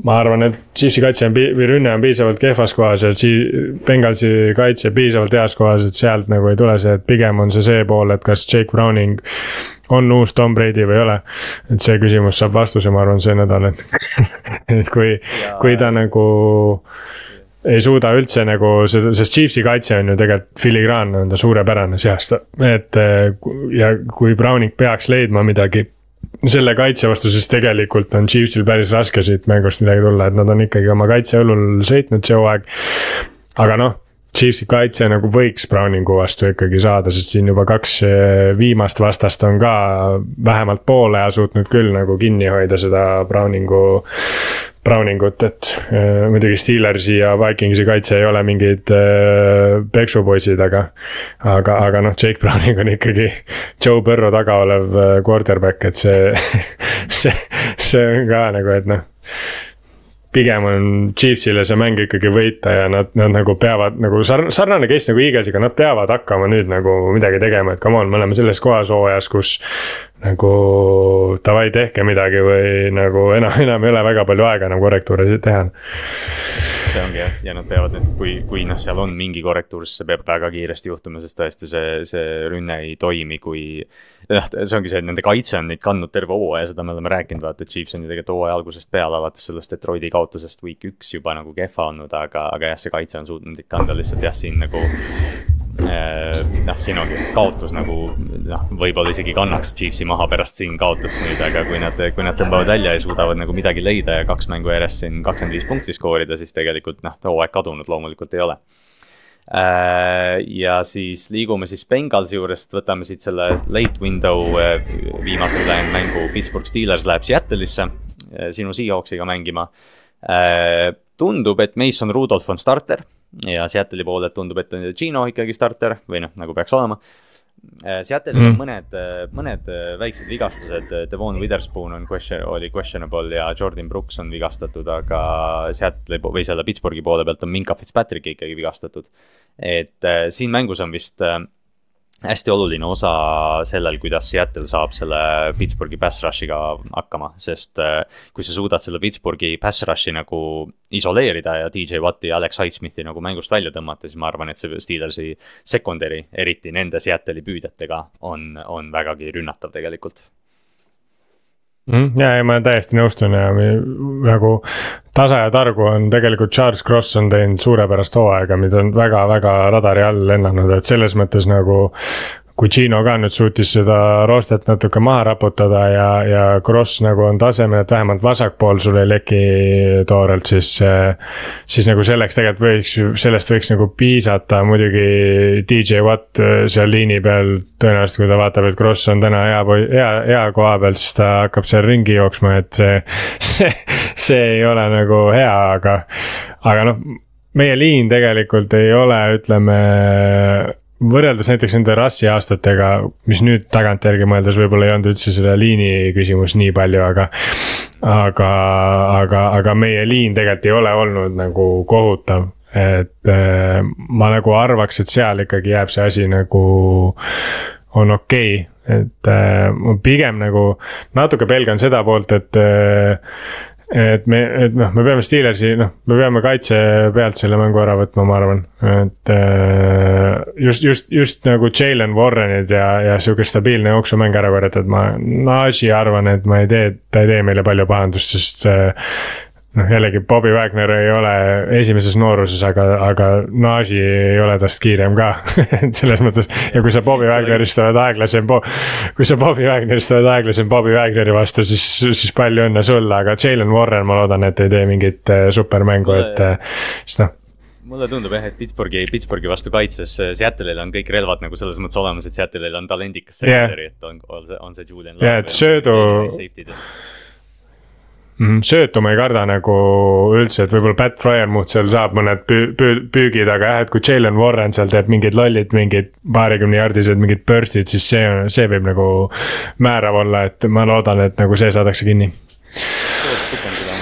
S3: ma arvan, et Chiefsi kaitse on, või rünne on piisavalt kehvas kohas ja Bengalsi kaitse piisavalt heas kohas, et sealt nagu ei tule see, et pigem on see see pool, et kas Jake Browning on uus Tom Brady või ei ole. et see küsimus saab vastuse, ma arvan, see nädal, et et kui, kui ta nagu ei suuda üldse nagu seda, sest Chiefsi kaitse on ju tegelikult filigraan on ta suurepärane see aasta, et ja kui Browning peaks leidma midagi selle kaitse vastu, siis tegelikult on Chiefsil päris raske siit mängust midagi tulla, et nad on ikkagi oma kaitse õlul sõitnud see hooaeg. aga noh, Chiefsi kaitse nagu võiks Browningu vastu ikkagi saada, sest siin juba kaks eh, viimast vastast on ka vähemalt poole ja suutnud küll nagu kinni hoida seda Browningu Browningut, et äh, muidugi Steelersi ja Vikingsi kaitse ei ole mingid äh, peksupoisid, aga. aga, aga noh, Jake Browning on ikkagi Joe Burrow taga olev quarterback, et see see, see on ka nagu, et noh pigem on Chiefsile see mäng ikkagi võita ja nad, nad nagu peavad nagu sarn-, sarnane case nagu Eaglesiga, nad peavad hakkama nüüd nagu midagi tegema, et come on, me oleme selles kohas hooajas, kus. nagu davai, tehke midagi või nagu enam, enam ei ole väga palju aega enam korrektuure teha
S2: see ongi jah, ja nad peavad nüüd, kui, kui noh, seal on mingi korrektuur, siis see peab väga kiiresti juhtuma, sest tõesti see, see rünne ei toimi, kui. jah, see ongi see, et nende kaitse on neid kandnud terve hooaja, seda me oleme rääkinud, vaata, et Chiefs on ju tegelikult hooaja algusest peale, alates sellest Detroiti kaotusest week üks juba nagu kehva olnud, aga, aga jah, see kaitse on suutnud neid kanda lihtsalt jah, siin nagu noh, siin ongi kaotus nagu noh, võib-olla isegi kannaks Chiefsi maha pärast siin kaotust nüüd, aga kui nad, kui nad tõmbavad välja ja suudavad nagu midagi leida ja kaks mängu järjest siin kakskümmend viis punkti skoorida, siis tegelikult noh, hooaeg kadunud loomulikult ei ole. Äh, ja siis liigume siis Bengalsi juurest, võtame siit selle late window äh, viimase ülejäänud mängu, Pittsburgh Steelers läheb Seattle'isse sinu Seahawksiga mängima. tundub, et Mason Rudolph on starter ja Seattle'i poolelt tundub, et on Gino ikkagi starter või noh, nagu peaks olema. Äh, Seattle'il mm. on mõned, äh, mõned äh, väiksed vigastused, Devon Witherspoon on question, oli questionable ja Jordan Brooks on vigastatud, aga Seattle'i või selle Pittsburghi poole pealt on Minka Fitzpatrick ikkagi vigastatud. et siin mängus on vist hästi oluline osa sellel, kuidas Seattle saab selle Pittsburghi pass rush'iga hakkama, sest äh, kui sa suudad selle Pittsburghi pass rush'i nagu isoleerida ja DJ Watti ja Alex Highsmithi nagu mängust välja tõmmata, siis ma arvan, et see Steelersi secondary, eriti nende Seattle'i püüdjatega, on, on vägagi rünnatav tegelikult
S3: mm,. ja, ja ma täiesti nõustun ja nagu tasa ja targu on tegelikult Charles Cross on teinud suurepärast hooaega, mida on väga-väga radari all lennanud, et selles mõttes nagu kui Gino ka nüüd suutis seda roostet natuke maha raputada ja, ja Kross nagu on tasemel, et vähemalt vasakpool sul ei leki toorelt, siis. siis nagu selleks tegelikult võiks, sellest võiks nagu piisata, muidugi DJ Watt seal liini peal. tõenäoliselt, kui ta vaatab, et Kross on täna hea, hea, hea koha peal, siis ta hakkab seal ringi jooksma, et see, see, see ei ole nagu hea, aga, aga noh meie liin tegelikult ei ole, ütleme võrreldes näiteks nende rassi aastatega, mis nüüd tagantjärgi mõeldes võib-olla ei olnud üldse selle liini küsimus nii palju, aga. aga, aga, aga meie liin tegelikult ei ole olnud nagu kohutav, et äh, ma nagu arvaks, et seal ikkagi jääb see asi nagu on okei okay., et äh, ma pigem nagu natuke pelgan seda poolt, et äh, et me, et noh, me peame Steelersi, noh, me peame kaitse pealt selle mängu ära võtma, ma arvan, et äh, just, just, just nagu Jalen Warrenid ja, ja sihuke stabiilne jooksumäng ära korjata, et ma Naji arvan, et ma ei tee, ta ei tee meile palju pahandust, sest äh, noh, jällegi Bobby Wagner ei ole esimeses nooruses, aga, aga Naji ei ole tast kiirem ka et selles mõttes ja kui sa Bobby Wagnerist oled aeglasem, kui sa Bobby Wagnerist oled aeglasem Bobby Wagneri vastu, siis, siis palju õnne sulle, aga Jalen Warren, ma loodan, et ei tee mingit äh, supermängu, et äh, siis noh
S2: mulle tundub jah, et Pittsburghi, Pittsburghi vastu kaitses äh, Seattle'il on kõik relvad nagu selles mõttes olemas, et Seattle'il on talendikas secondary yeah., et on, on see, Julian.
S3: ja, et söödu mm,. söötu ma ei karda nagu üldse, et võib-olla Pat Fryermuth seal saab mõned püü-, püü-, püügid, aga jah, et kui Jalen Warren seal teeb mingid lollid, mingid paarikümne jardised mingid burst'id, siis see, see võib nagu määrav olla, et ma loodan, et nagu see saadakse kinni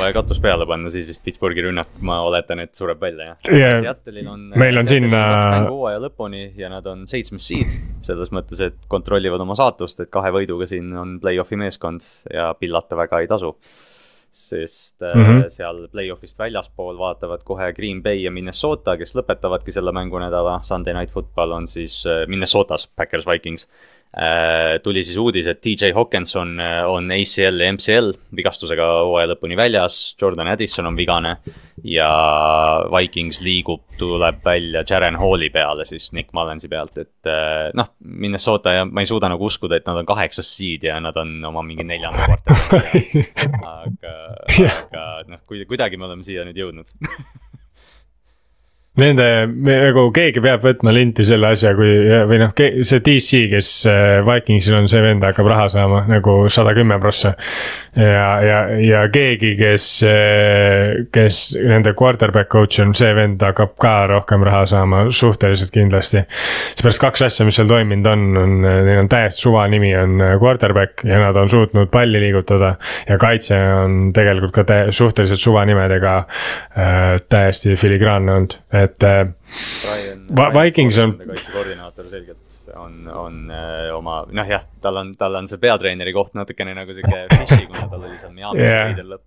S2: vaja katus peale panna, siis vist Pittsburghi rünnak, ma oletan, et sureb välja,
S3: jah yeah.. Seattle'il on. meil on siin.
S2: hooaja lõpuni ja nad on seitsmes seed, selles mõttes, et kontrollivad oma saatust, et kahe võiduga siin on play-off'i meeskond ja pillata väga ei tasu sest mm -hmm. seal play-off'ist väljaspool vaatavad kohe Green Bay ja Minnesota, kes lõpetavadki selle mängunädala. Sunday Night Football on siis äh, Minnesotas, Backers Vikings. Äh, tuli siis uudis, et DJ Hawkinson on ACL ja MCL vigastusega hooaja lõpuni väljas, Jordan Addison on vigane ja Vikings liigub, tuleb välja Jaren Halli peale siis Nick Mullensi pealt, et eh, noh, Minnesota ja ma ei suuda nagu uskuda, et nad on kaheksas seed ja nad on oma mingi neljanda kvartali. Aga, aga noh, kuidagi me oleme siia nüüd jõudnud
S3: Nende, nagu keegi peab võtma linti selle asja, kui või noh, see DC, kes äh, Vikingsil on, see vend hakkab raha saama nagu sada kümme prossa. ja, ja, ja keegi, kes, äh, kes nende quarterback coach on, see vend hakkab ka rohkem raha saama, suhteliselt kindlasti. seepärast kaks asja, mis seal toiminud on, on, neil on täiesti suva nimi on äh, quarterback ja nad on suutnud palli liigutada. ja kaitse on tegelikult ka suhteliselt suva nimedega äh, täiesti filigraanne olnud et äh, Vikings on.
S2: kaitsekoordinaator selgelt on, on äh, oma, noh jah, tal on, tal on see peatreeneri koht natukene nagu sihuke fishy, kuna tal oli seal Miami's yeah. veider lõpp.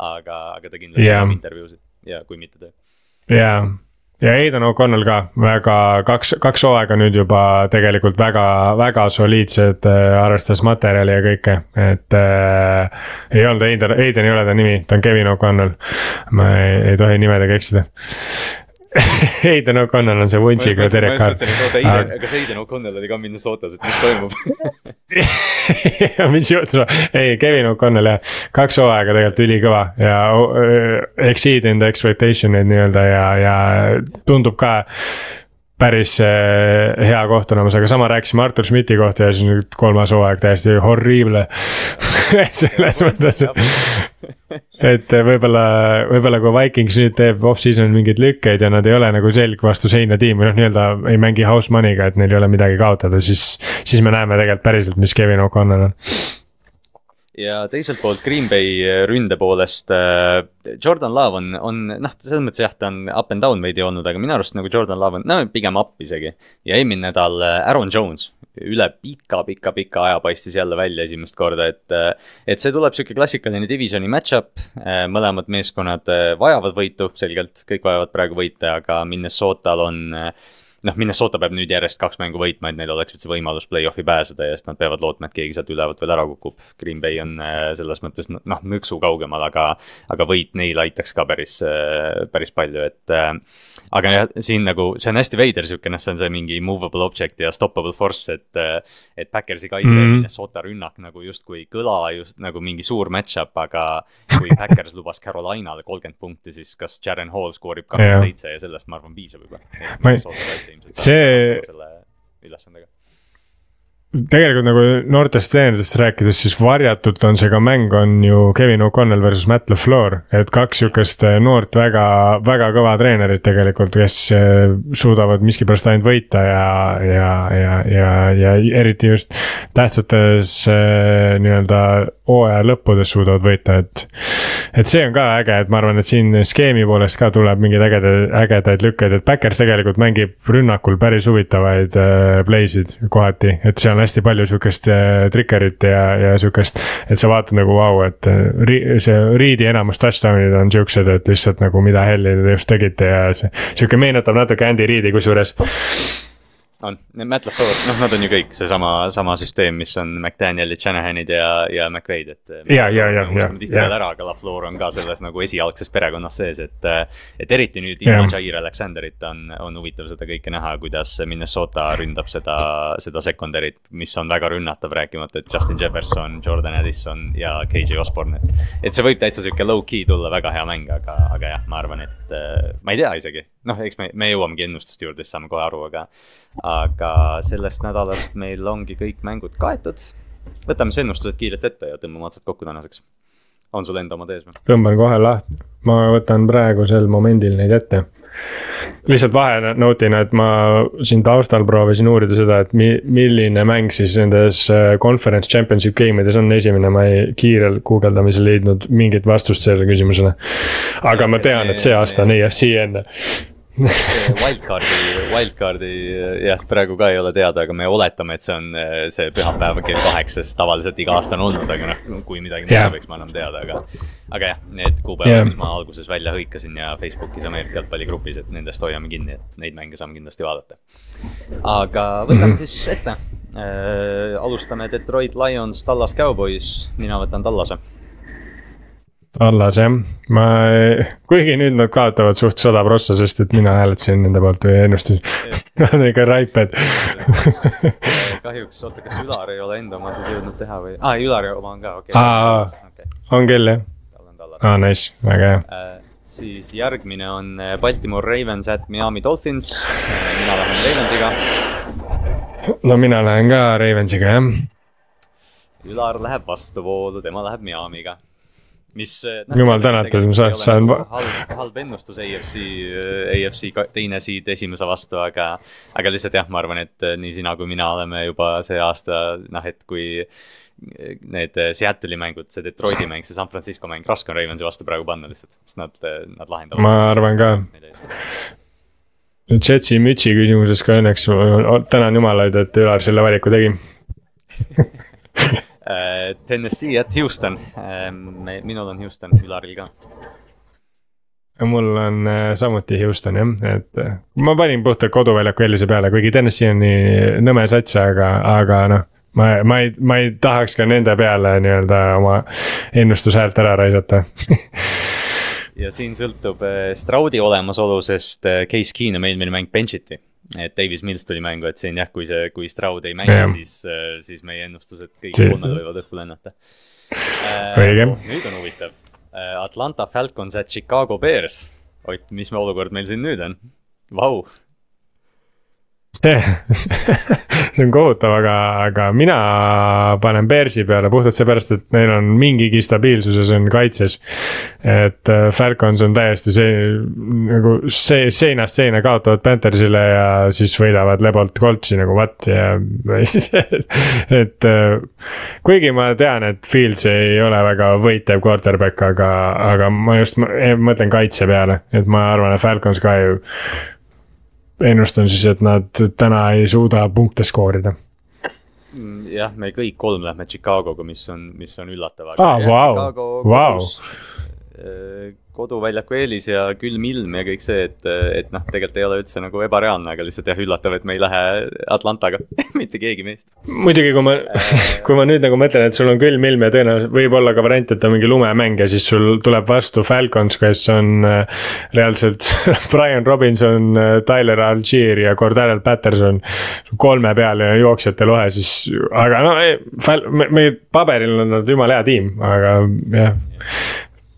S2: aga, aga ta kindlasti yeah. teeb intervjuusid ja kui mitte teeb.
S3: jaa ja Aidan O'Connell ka väga, kaks, kaks hooaega nüüd juba tegelikult väga, väga soliidsed äh,, arvestades materjali ja kõike, et äh,. ei olnud Aidan, Aidan ei ole ta nimi, ta on Kevin O'Connell. ma ei, ei tohi nimedega eksida Hayden O'Connell on see vuntsiga Carr.
S2: kas Hayden O'Connell oli ka Minnesotas, et mis toimub
S3: mis juhtub, ei Kevin O'Connell jah, kaks hooaega tegelikult ülikõva ja exceed the expectation eid nii-öelda ja, ja tundub ka päris äh, hea koht olemas, aga sama rääkisime Artur Schmidti kohta ja siis nüüd kolmas hooaeg täiesti horrible et selles mõttes, et võib-olla, võib-olla kui Vikings nüüd teeb off-season mingeid lükkeid ja nad ei ole nagu selg vastu seina tiim või noh, nii-öelda ei mängi house money'ga, et neil ei ole midagi kaotada, siis, siis me näeme tegelikult päriselt, mis Kevin O'Connell on
S2: ja teiselt poolt Green Bay ründe poolest äh, Jordan Love on, on noh, selles mõttes jah, ta on up and down veidi olnud, aga minu arust nagu Jordan Love on, no pigem up isegi. ja eelmine nädal äh, Aaron Jones üle pika-pika-pika aja paistis jälle välja esimest korda, et. Äh, et see tuleb sihuke klassikaline divisioni match-up, mõlemad meeskonnad vajavad võitu selgelt, kõik vajavad praegu võite, aga Minnesotal on noh, Minnesota peab nüüd järjest kaks mängu võitma, et neil oleks üldse võimalus play-off'i pääseda ja siis nad peavad lootma, et keegi sealt ülevalt veel ära kukub. Green Bay on äh, selles mõttes noh, nõksu kaugemal, aga, aga võit neil aitaks ka päris, äh, päris palju, et. Aga jah, siin nagu see on hästi veider sihuke, noh, see on see mingi movable object ja stoppable force, et. et Backersi kaitse mm -hmm. Minnesota rünnak nagu justkui kõla just nagu mingi suur match-up, aga. kui Backers lubas Carolinale kolmkümmend punkti, siis kas Jaren Hall skoorib kakskümmend seitse ja sellest ma arvan piisab juba.
S3: see. ülesandega tegelikult nagu noortest treeneritest rääkides, siis varjatult on see ka mäng, on ju Kevin O'Connell versus Matt LaFleur. et kaks sihukest eh, noort väga, väga kõva treenerit tegelikult, kes eh, suudavad miskipärast ainult võita ja, ja, ja, ja, ja eriti just tähtsates eh, nii-öelda hooaja lõppudes suudavad võita, et. et see on ka äge, et ma arvan, et siin skeemi poolest ka tuleb mingeid ägedaid, ägedaid lükkeid, et Backers tegelikult mängib rünnakul päris huvitavaid äh, play sid kohati, et seal on hästi palju sihukest äh, trigger'it ja, ja sihukest. et sa vaatad nagu vau wow,, et äh, ri, see Reed'i enamus touchdown'id on siuksed, et lihtsalt nagu mida helli te just tegite ja see. sihuke meenutab natuke Andy Reed'i kusjuures
S2: on, Matt LaFleur, noh, nad on ju kõik seesama, sama süsteem, mis on McDanielid, Shanahanid ja, ja McVaid, et.
S3: ja, ja, ja, ja.
S2: tihtipeale ära, aga LaFleur on ka selles nagu esialgses perekonnas sees, et. et eriti nüüd ilma Jair Alexanderit on, on huvitav seda kõike näha, kuidas Minnesota ründab seda, seda secondary't, mis on väga rünnatav, rääkimata, et Justin Jefferson, Jordan Addison ja KJ Osborne, et. et see võib täitsa sihuke low-key tulla, väga hea mäng, aga, aga jah, ma arvan, et ma ei tea isegi noh, eks me, me jõuamegi ennustuste juurde, siis saame kohe aru, aga, aga sellest nädalast meil ongi kõik mängud kaetud. võtame siis ennustused kiirelt ette ja tõmbame otsad kokku tänaseks. on sul enda omad ees või?
S3: tõmban kohe lahti, ma võtan praegusel momendil neid ette. lihtsalt vahenotina, et ma siin taustal proovisin uurida seda, et mi-, milline mäng siis nendes äh, conference championship game ides on esimene, ma ei kiirel guugeldamisel leidnud mingit vastust sellele küsimusele. aga ma tean, et see aasta on EFC enne
S2: Wildcardi, Wildcardi jah, praegu ka ei ole teada, aga me oletame, et see on see pühapäev kell kaheksa, sest tavaliselt iga aasta on olnud, aga noh, kui midagi muud yeah. võiks, me anname teada, aga. aga jah, need kuupäevad yeah., mis ma alguses välja hõikasin ja Facebookis Ameerika jalgpalligrupis, et nendest hoiame kinni, et neid mänge saame kindlasti vaadata. aga võtame mm -hmm. siis ette äh,, alustame Detroit Lions, Tallas Cowboys, mina võtan Tallase
S3: alles jah, ma, kuigi nüüd nad kaotavad suht sada prossa, sest et mina hääletasin nende poolt või ennustasin. Nad on ikka raiped
S2: kahjuks, oota, kas Ülar ei ole enda omasid jõudnud teha või, aa, Ülari oma on ka, okei okay..
S3: On küll jah? aa, nice, väga hea äh,.
S2: siis järgmine on äh, Baltimore Ravens at Miami Dolphins, äh, mina lähen Ravensiga.
S3: no mina lähen ka Ravensiga jah.
S2: Ülar läheb vastuvoolu, tema läheb Miamiga mis
S3: no,. jumal tänatud, ma saan, saan.
S2: Halb, halb ennustus AFC, AFC teine seed esimese vastu, aga. aga lihtsalt jah, ma arvan, et nii sina kui mina oleme juba see aasta noh, et kui. Need Seattle'i mängud, see Detroiti mäng, see San Francisco mäng, raske on Ravensi vastu praegu panna lihtsalt, sest nad, nad lahendavad.
S3: ma arvan ka. Jetsi mütsi küsimuses ka õnneks tänan jumalaid, et Ülar selle valiku tegi
S2: Tennessee at Houston, ähm, minul on Houston, Ülaril ka.
S3: mul on äh, samuti Houston jah, et äh, ma panin puhtalt koduväljaku eelise peale, kuigi Tennessee on nii nõme sats, aga, aga noh ma, ma ei, ma ei tahaks ka nende peale nii-öelda oma ennustushäält ära raisata.
S2: Ja siin sõltub Straudi olemasolu, sest Case Keenum eelmine mäng bench iti et Davis Mills tuli mängu, et siin jah, kui see, kui Stroud ei mängi, siis, äh, siis meie ennustused kõik kolmed võivad õhku lennata
S3: äh,. õige.
S2: nüüd on huvitav, äh, Atlanta Falcons at Chicago Bears. Ott, mis olukord meil siin nüüd on? Vau
S3: see, see on kohutav, aga, aga mina panen Bearsi peale puhtalt seepärast, et neil on mingigi stabiilsuses on kaitses. et äh, Falcons on täiesti see nagu see seinast seina kaotavad Panthersile ja siis võidavad lebalt Coltsi nagu what ja et äh, kuigi ma tean, et Fields ei ole väga võitev quarterback, aga, aga ma just mõtlen kaitse peale, et ma arvan, et Falcons ka ju ennustan siis, et nad täna ei suuda punkte skoorida.
S2: Jah, me kõik kolm lähme Chicago'ga, mis on, mis on üllatav.
S3: aa, vau, vau.
S2: Koduväljaku eelis ja külm ilm ja kõik see, et, et noh, tegelikult ei ole üldse nagu ebareaalne, aga lihtsalt jah, üllatav, et me ei lähe Atlantaga mitte keegi meist.
S3: muidugi, kui ma, kui ma nüüd nagu mõtlen, et sul on külm ilm ja tõenäoliselt võib olla ka variant, et on mingi lumemäng ja siis sul tuleb vastu Falcons, kes on äh, reaalselt Brian Robinson, äh, Tyler Algier ja Cordell Patterson. kolme peal ja jooksjate lohe, siis, aga no ei, me, me paberil on nad jumala hea tiim, aga jah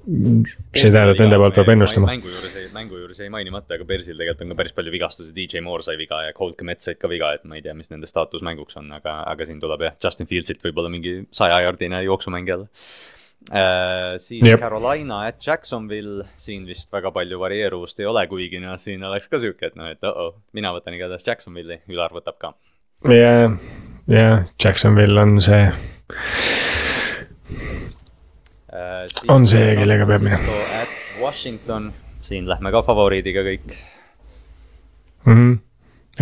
S3: see ei tähenda, et nende poolt peab ennustama.
S2: mängu juures ei, mängu juures jäi mainimata, aga Bersil tegelikult on ka päris palju vigastusi, DJ Moore sai viga ja Colt Kmet said ka viga, et ma ei tea, mis nende staatus mänguks on, aga, aga siin tuleb jah, Justin Fieldsilt võib-olla mingi sajajardine jooksumäng jälle Uh, siis Jep. Carolina at Jacksonville, siin vist väga palju varieeruvust ei ole, kuigi noh, siin oleks ka sihuke, et noh, et oh-oh, mina võtan igatahes Jacksonville'i, Ülar võtab ka.
S3: jah, jah, Jacksonville on see
S2: Äh,
S3: on see, kellega peab minema.
S2: Washington, siin lähme ka favoriidiga kõik
S3: mm. -hmm.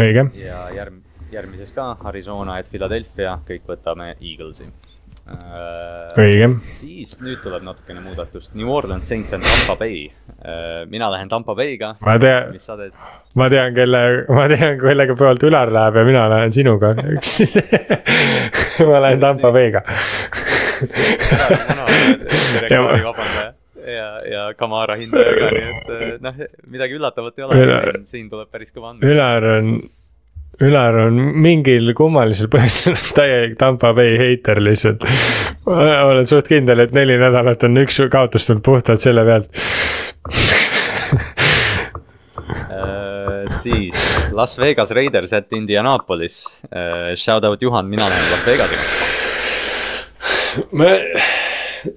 S3: õige.
S2: ja järg, järgmises ka Arizona, et Philadelphia, kõik võtame Eaglesi
S3: äh,. õige.
S2: siis nüüd tuleb natukene muudatust, New Orleans Saints and Tampa Bay äh,. mina lähen Tampa Bay'ga.
S3: ma tean, ma tean, kelle, ma tean, kellega poolt Ülar läheb ja mina lähen sinuga ma lähen Tampa Bay'ga
S2: reklaami vabandaja ja, ja Kamara hindaja ka, nii et eh, noh, midagi üllatavat ei ole, siin tuleb päris kõva anda.
S3: Ülar on, Ülar on mingil kummalisel põhjusel täielik Tampa Bay heiter lihtsalt. olen suht kindel, et neli nädalat on üks kaotus tulnud puhtalt selle pealt
S2: Uh, siis Las Vegas Raiders at Indianapolis uh,. Shout out Juhan, mina lähen Las Vegasega
S3: ma,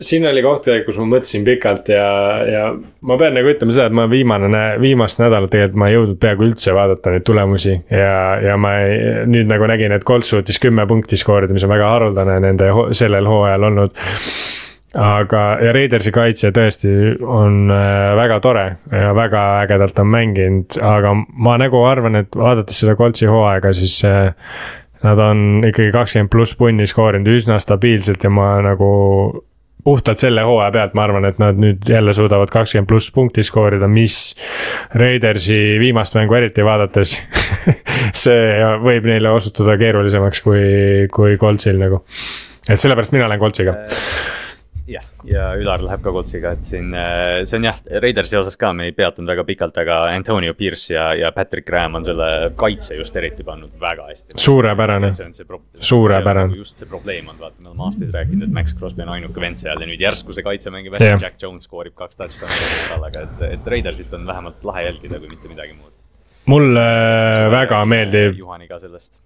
S3: siin oli koht, kus ma mõtlesin pikalt ja, ja ma pean nagu ütlema seda, et ma viimane, viimast nädalat tegelikult ma ei jõudnud peaaegu üldse vaadata neid tulemusi. ja, ja ma ei, nüüd nagu nägin, et Colt suutis kümme punkti skoorida, mis on väga haruldane nende sellel hooajal olnud aga, ja Raidersi kaitse tõesti on äh, väga tore ja väga ägedalt on mänginud, aga ma nagu arvan, et vaadates seda Coltsi hooaega, siis äh, Nad on ikkagi kakskümmend pluss punni skoorinud üsna stabiilselt ja ma nagu puhtalt selle hooaja pealt ma arvan, et nad nüüd jälle suudavad kakskümmend pluss punkti skoorida, mis Raidersi viimast mängu eriti vaadates see võib neile osutuda keerulisemaks kui, kui Coltsil nagu. et sellepärast mina lähen Coltsiga äh
S2: jah, ja Ülar läheb ka Coltsiga, et siin äh, see on jah, Raidersi osas ka me ei peatunud väga pikalt, aga Antonio Pierce ja, ja Patrick Graham on selle kaitse just eriti pannud väga hästi.
S3: suurepärane, suurepärane.
S2: Nagu just see probleem on, vaata, me oleme aastaid rääkinud, et Max Crosby on ainuke vend seal ja nüüd järsku see kaitse mängib hästi Jack Jones skoorib kaks touchdown'i nädalaga, et, et Raidersit on vähemalt lahe jälgida, kui mitte midagi muud.
S3: mulle väga meeldib.
S2: Juhani ka sellest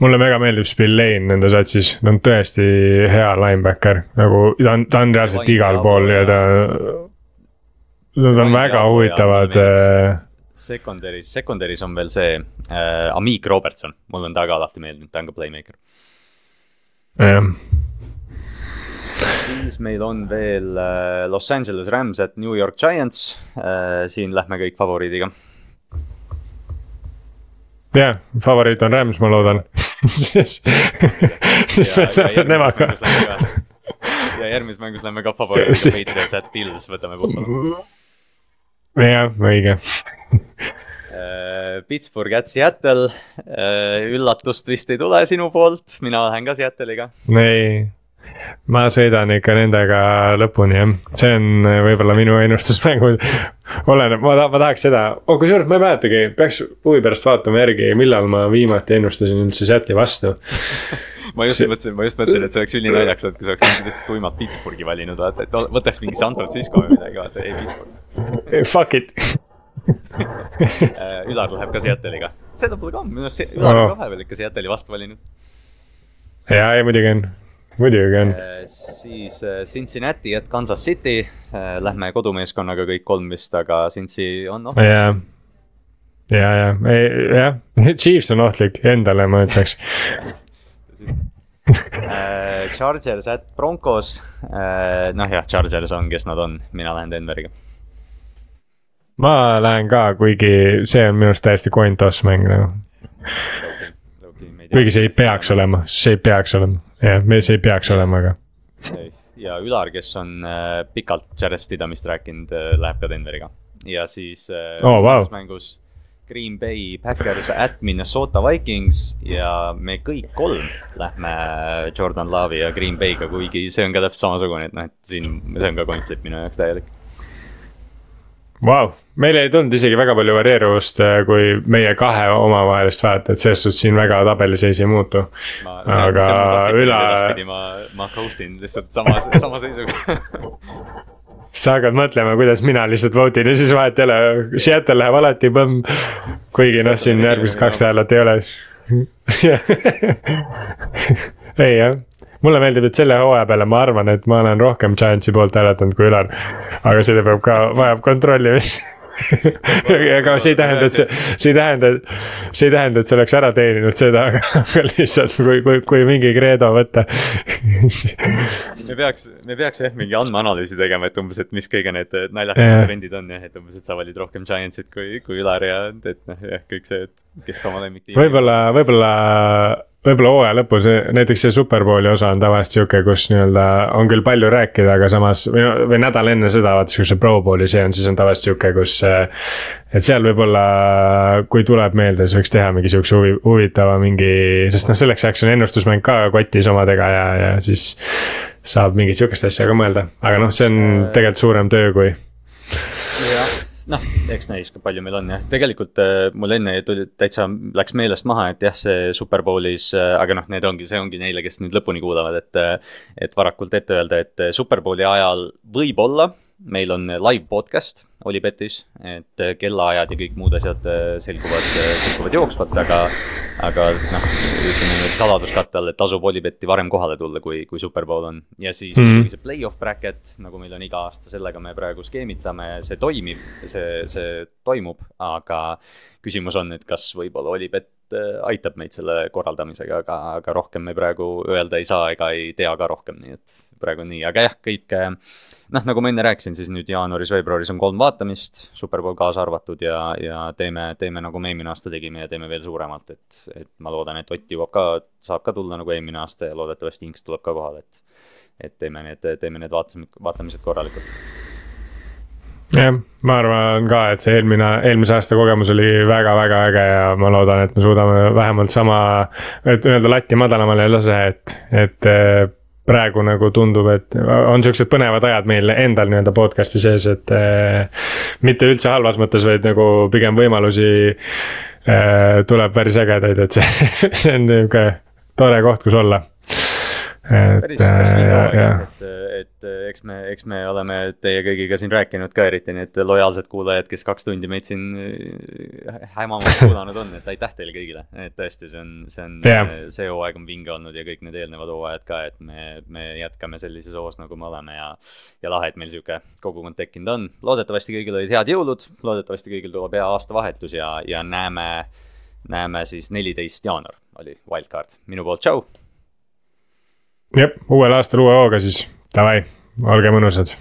S3: mulle väga meeldib Spillane nende satsis, ta on tõesti hea linebacker, nagu ta on, ta on reaalselt igal pool ja ta. Nad on väga huvitavad. Äh,
S2: Secondary's, secondary's on veel see äh, Amik Robertson, mulle on ta ka alati meeldinud, ta on ka playmaker.
S3: jah
S2: siis meil on veel äh, Los Angeles Rams at New York Giants äh,, siin lähme kõik favoriidiga.
S3: jah yeah,, favoriit on Rams, ma loodan siis, siis me läheme temaga.
S2: ja järgmises mängus lähme ka favoriidiga Patriots at Pils, võtame Buffalo.
S3: jah, õige
S2: äh, Pittsburgh at Seattle, äh, üllatust vist ei tule sinu poolt, mina lähen ka Seattle'iga.
S3: ei, ma sõidan ikka nendega lõpuni jah, see on äh, võib-olla minu ennustusmängud. oleneb, ma, ma tahaks seda oh,, kusjuures ma ei mäletagi, peaks huvi pärast vaatama järgi, millal ma viimati ennustasin üldse Seattle'i vastu.
S2: Ma just see... mõtlesin, ma just mõtlesin, et see oleks ülinaljakas olnud, kui sa oleks lihtsalt tuimalt Pittsburghi valinud, vaata, et võtaks mingi San Francisco või midagi, vaata, ei Pittsburgh.
S3: Fuck it.
S2: Äh, Ülar läheb ka Seattle'iga, seda pole ka, minu arust Ülar on ka vahepeal ikka Seattle'i vastu valinud.
S3: ja, ei muidugi on muidugi on.
S2: Äh, siis äh, Cincinnati, et Kansas City, äh, lähme kodumeeskonnaga kõik kolm vist, aga Cincy on
S3: ohtlik. jah, ja, ja, jah, Chiefs on ohtlik endale, ma ütleks.
S2: Chargers at Broncos, noh jah, Chargers on, kes nad on, mina lähen Denveriga.
S3: ma lähen ka, kuigi see on minu arust täiesti coin toss mäng nagu. kuigi see ei peaks olema, see ei peaks olema jah, me see ei peaks olema, aga.
S2: ja Ülar, kes on äh, pikalt Jared Stidhamist rääkinud äh,, läheb ka Denveriga. ja siis äh,
S3: oh, wow.
S2: mängus Green Bay Packers at Minnesota Vikings ja me kõik kolm lähme Jordan Love'i ja Green Bay'ga, kuigi see on ka täpselt samasugune, et noh, et siin, see on ka coin flip minu jaoks täielik
S3: Vau, meil ei tulnud isegi väga palju varieeruvust, äh, kui meie kahe omavahelist vahet, et selles suhtes siin väga tabeliseis ei muutu. aga üle.
S2: ma, ma ghost in lihtsalt sama, sama seisuga
S3: sa hakkad mõtlema, kuidas mina lihtsalt vote in ja siis vahet ei ole, Seattle läheb alati põmm. kuigi noh, siin järgmised kaks nädalat ei ole ei jah mulle meeldib, et selle hooaja peale ma arvan, et ma olen rohkem Giantsi poolt hääletanud kui Ülar. aga selle peab ka, vajab kontrollimist aga see ei tähenda, et see, see ei tähenda, see ei tähenda, et see oleks ära teeninud seda, aga lihtsalt kui, kui, kui mingi kreedo võtta
S2: me peaks, me peaks jah mingi andmeanalüüsi tegema, et umbes, et mis kõige need naljakamad trendid on jah, et umbes, et sa valid rohkem Giantsit kui, kui Ülar ja et noh, jah, kõik see, et kes oma lemmiktiim.
S3: võib-olla, võib-olla võib-olla hooaja lõpus, näiteks see superbowli osa on tavaliselt sihuke, kus nii-öelda on küll palju rääkida, aga samas või, või nädal enne seda, vaata kui see Pro Bowli see on, siis on tavaliselt sihuke, kus. et seal võib-olla, kui tuleb meelde, siis võiks teha mingi sihukese huvi, huvitava mingi, sest noh, selleks ajaks on ennustusmäng ka kotis omadega ja, ja siis. saab mingit sihukest asja ka mõelda, aga noh, see on tegelikult suurem töö, kui
S2: noh, eks näis, kui palju meil on jah, tegelikult äh, mul enne tuli täitsa, läks meelest maha, et jah, see Superbowlis äh,, aga noh, need ongi, see ongi neile, kes nüüd lõpuni kuulavad, et. Äh, et varakult ette öelda, et Superbowli ajal võib-olla meil on live podcast Olipetis, et äh, kellaajad ja kõik muud asjad äh, selguvad, äh, selguvad jooksvalt, aga, aga noh, ütleme nüüd saladuskatte all, et tasub Olipetti varem kohale tulla, kui, kui Superbowl on. ja siis mm -hmm. see play-off bracket, nagu meil on iga aasta, sellega me praegu skeemitame, see toimib, see, see toimub, aga küsimus on, et kas võib-olla Olipet aitab meid selle korraldamisega, aga, aga rohkem me praegu öelda ei saa ega ei tea ka rohkem, nii et praegu nii, aga jah, kõik noh, nagu ma enne rääkisin, siis nüüd jaanuaris-veebruaris on kolm vaatamist, Superbowl kaasa arvatud ja, ja teeme, teeme nagu me eelmine aasta tegime ja teeme veel suuremalt, et, et ma loodan, et Ott jõuab ka, saab ka tulla nagu eelmine aasta ja loodetavasti Inks tuleb ka kohale, et et teeme need, teeme need vaatamised, vaatamised korralikult.
S3: Jah, ma arvan ka, et see eelmine, eelmise aasta kogemus oli väga-väga äge ja ma loodan, et me suudame vähemalt sama, et nii-öelda latti madalamale ei lase, et, et praegu nagu tundub, et on siuksed põnevad ajad meil endal nii-öelda podcast'i sees, et äh,. mitte üldse halvas mõttes, vaid nagu pigem võimalusi äh, tuleb päris ägedaid, et see, see on nihuke tore koht, kus olla
S2: päris, päris vinge hooaeg jah, et, et eks me, eks me oleme teie kõigiga siin rääkinud ka, eriti need lojaalsed kuulajad, kes kaks tundi meid siin äh, hämamas kuulanud on, et aitäh teile kõigile. et tõesti, see on, see on yeah., see hooaeg on vinge olnud ja kõik need eelnevad hooajad ka, et me, me jätkame sellises hoos, nagu me oleme ja. ja lahe, et meil sihuke kogukond tekkinud on. loodetavasti kõigil olid head jõulud, loodetavasti kõigil tuleb hea aastavahetus ja, ja näeme, näeme siis neliteist jaanuar oli wildcard. minu poolt tšau
S3: jep, uuel aastal uue hooga siis, davai, olge mõnusad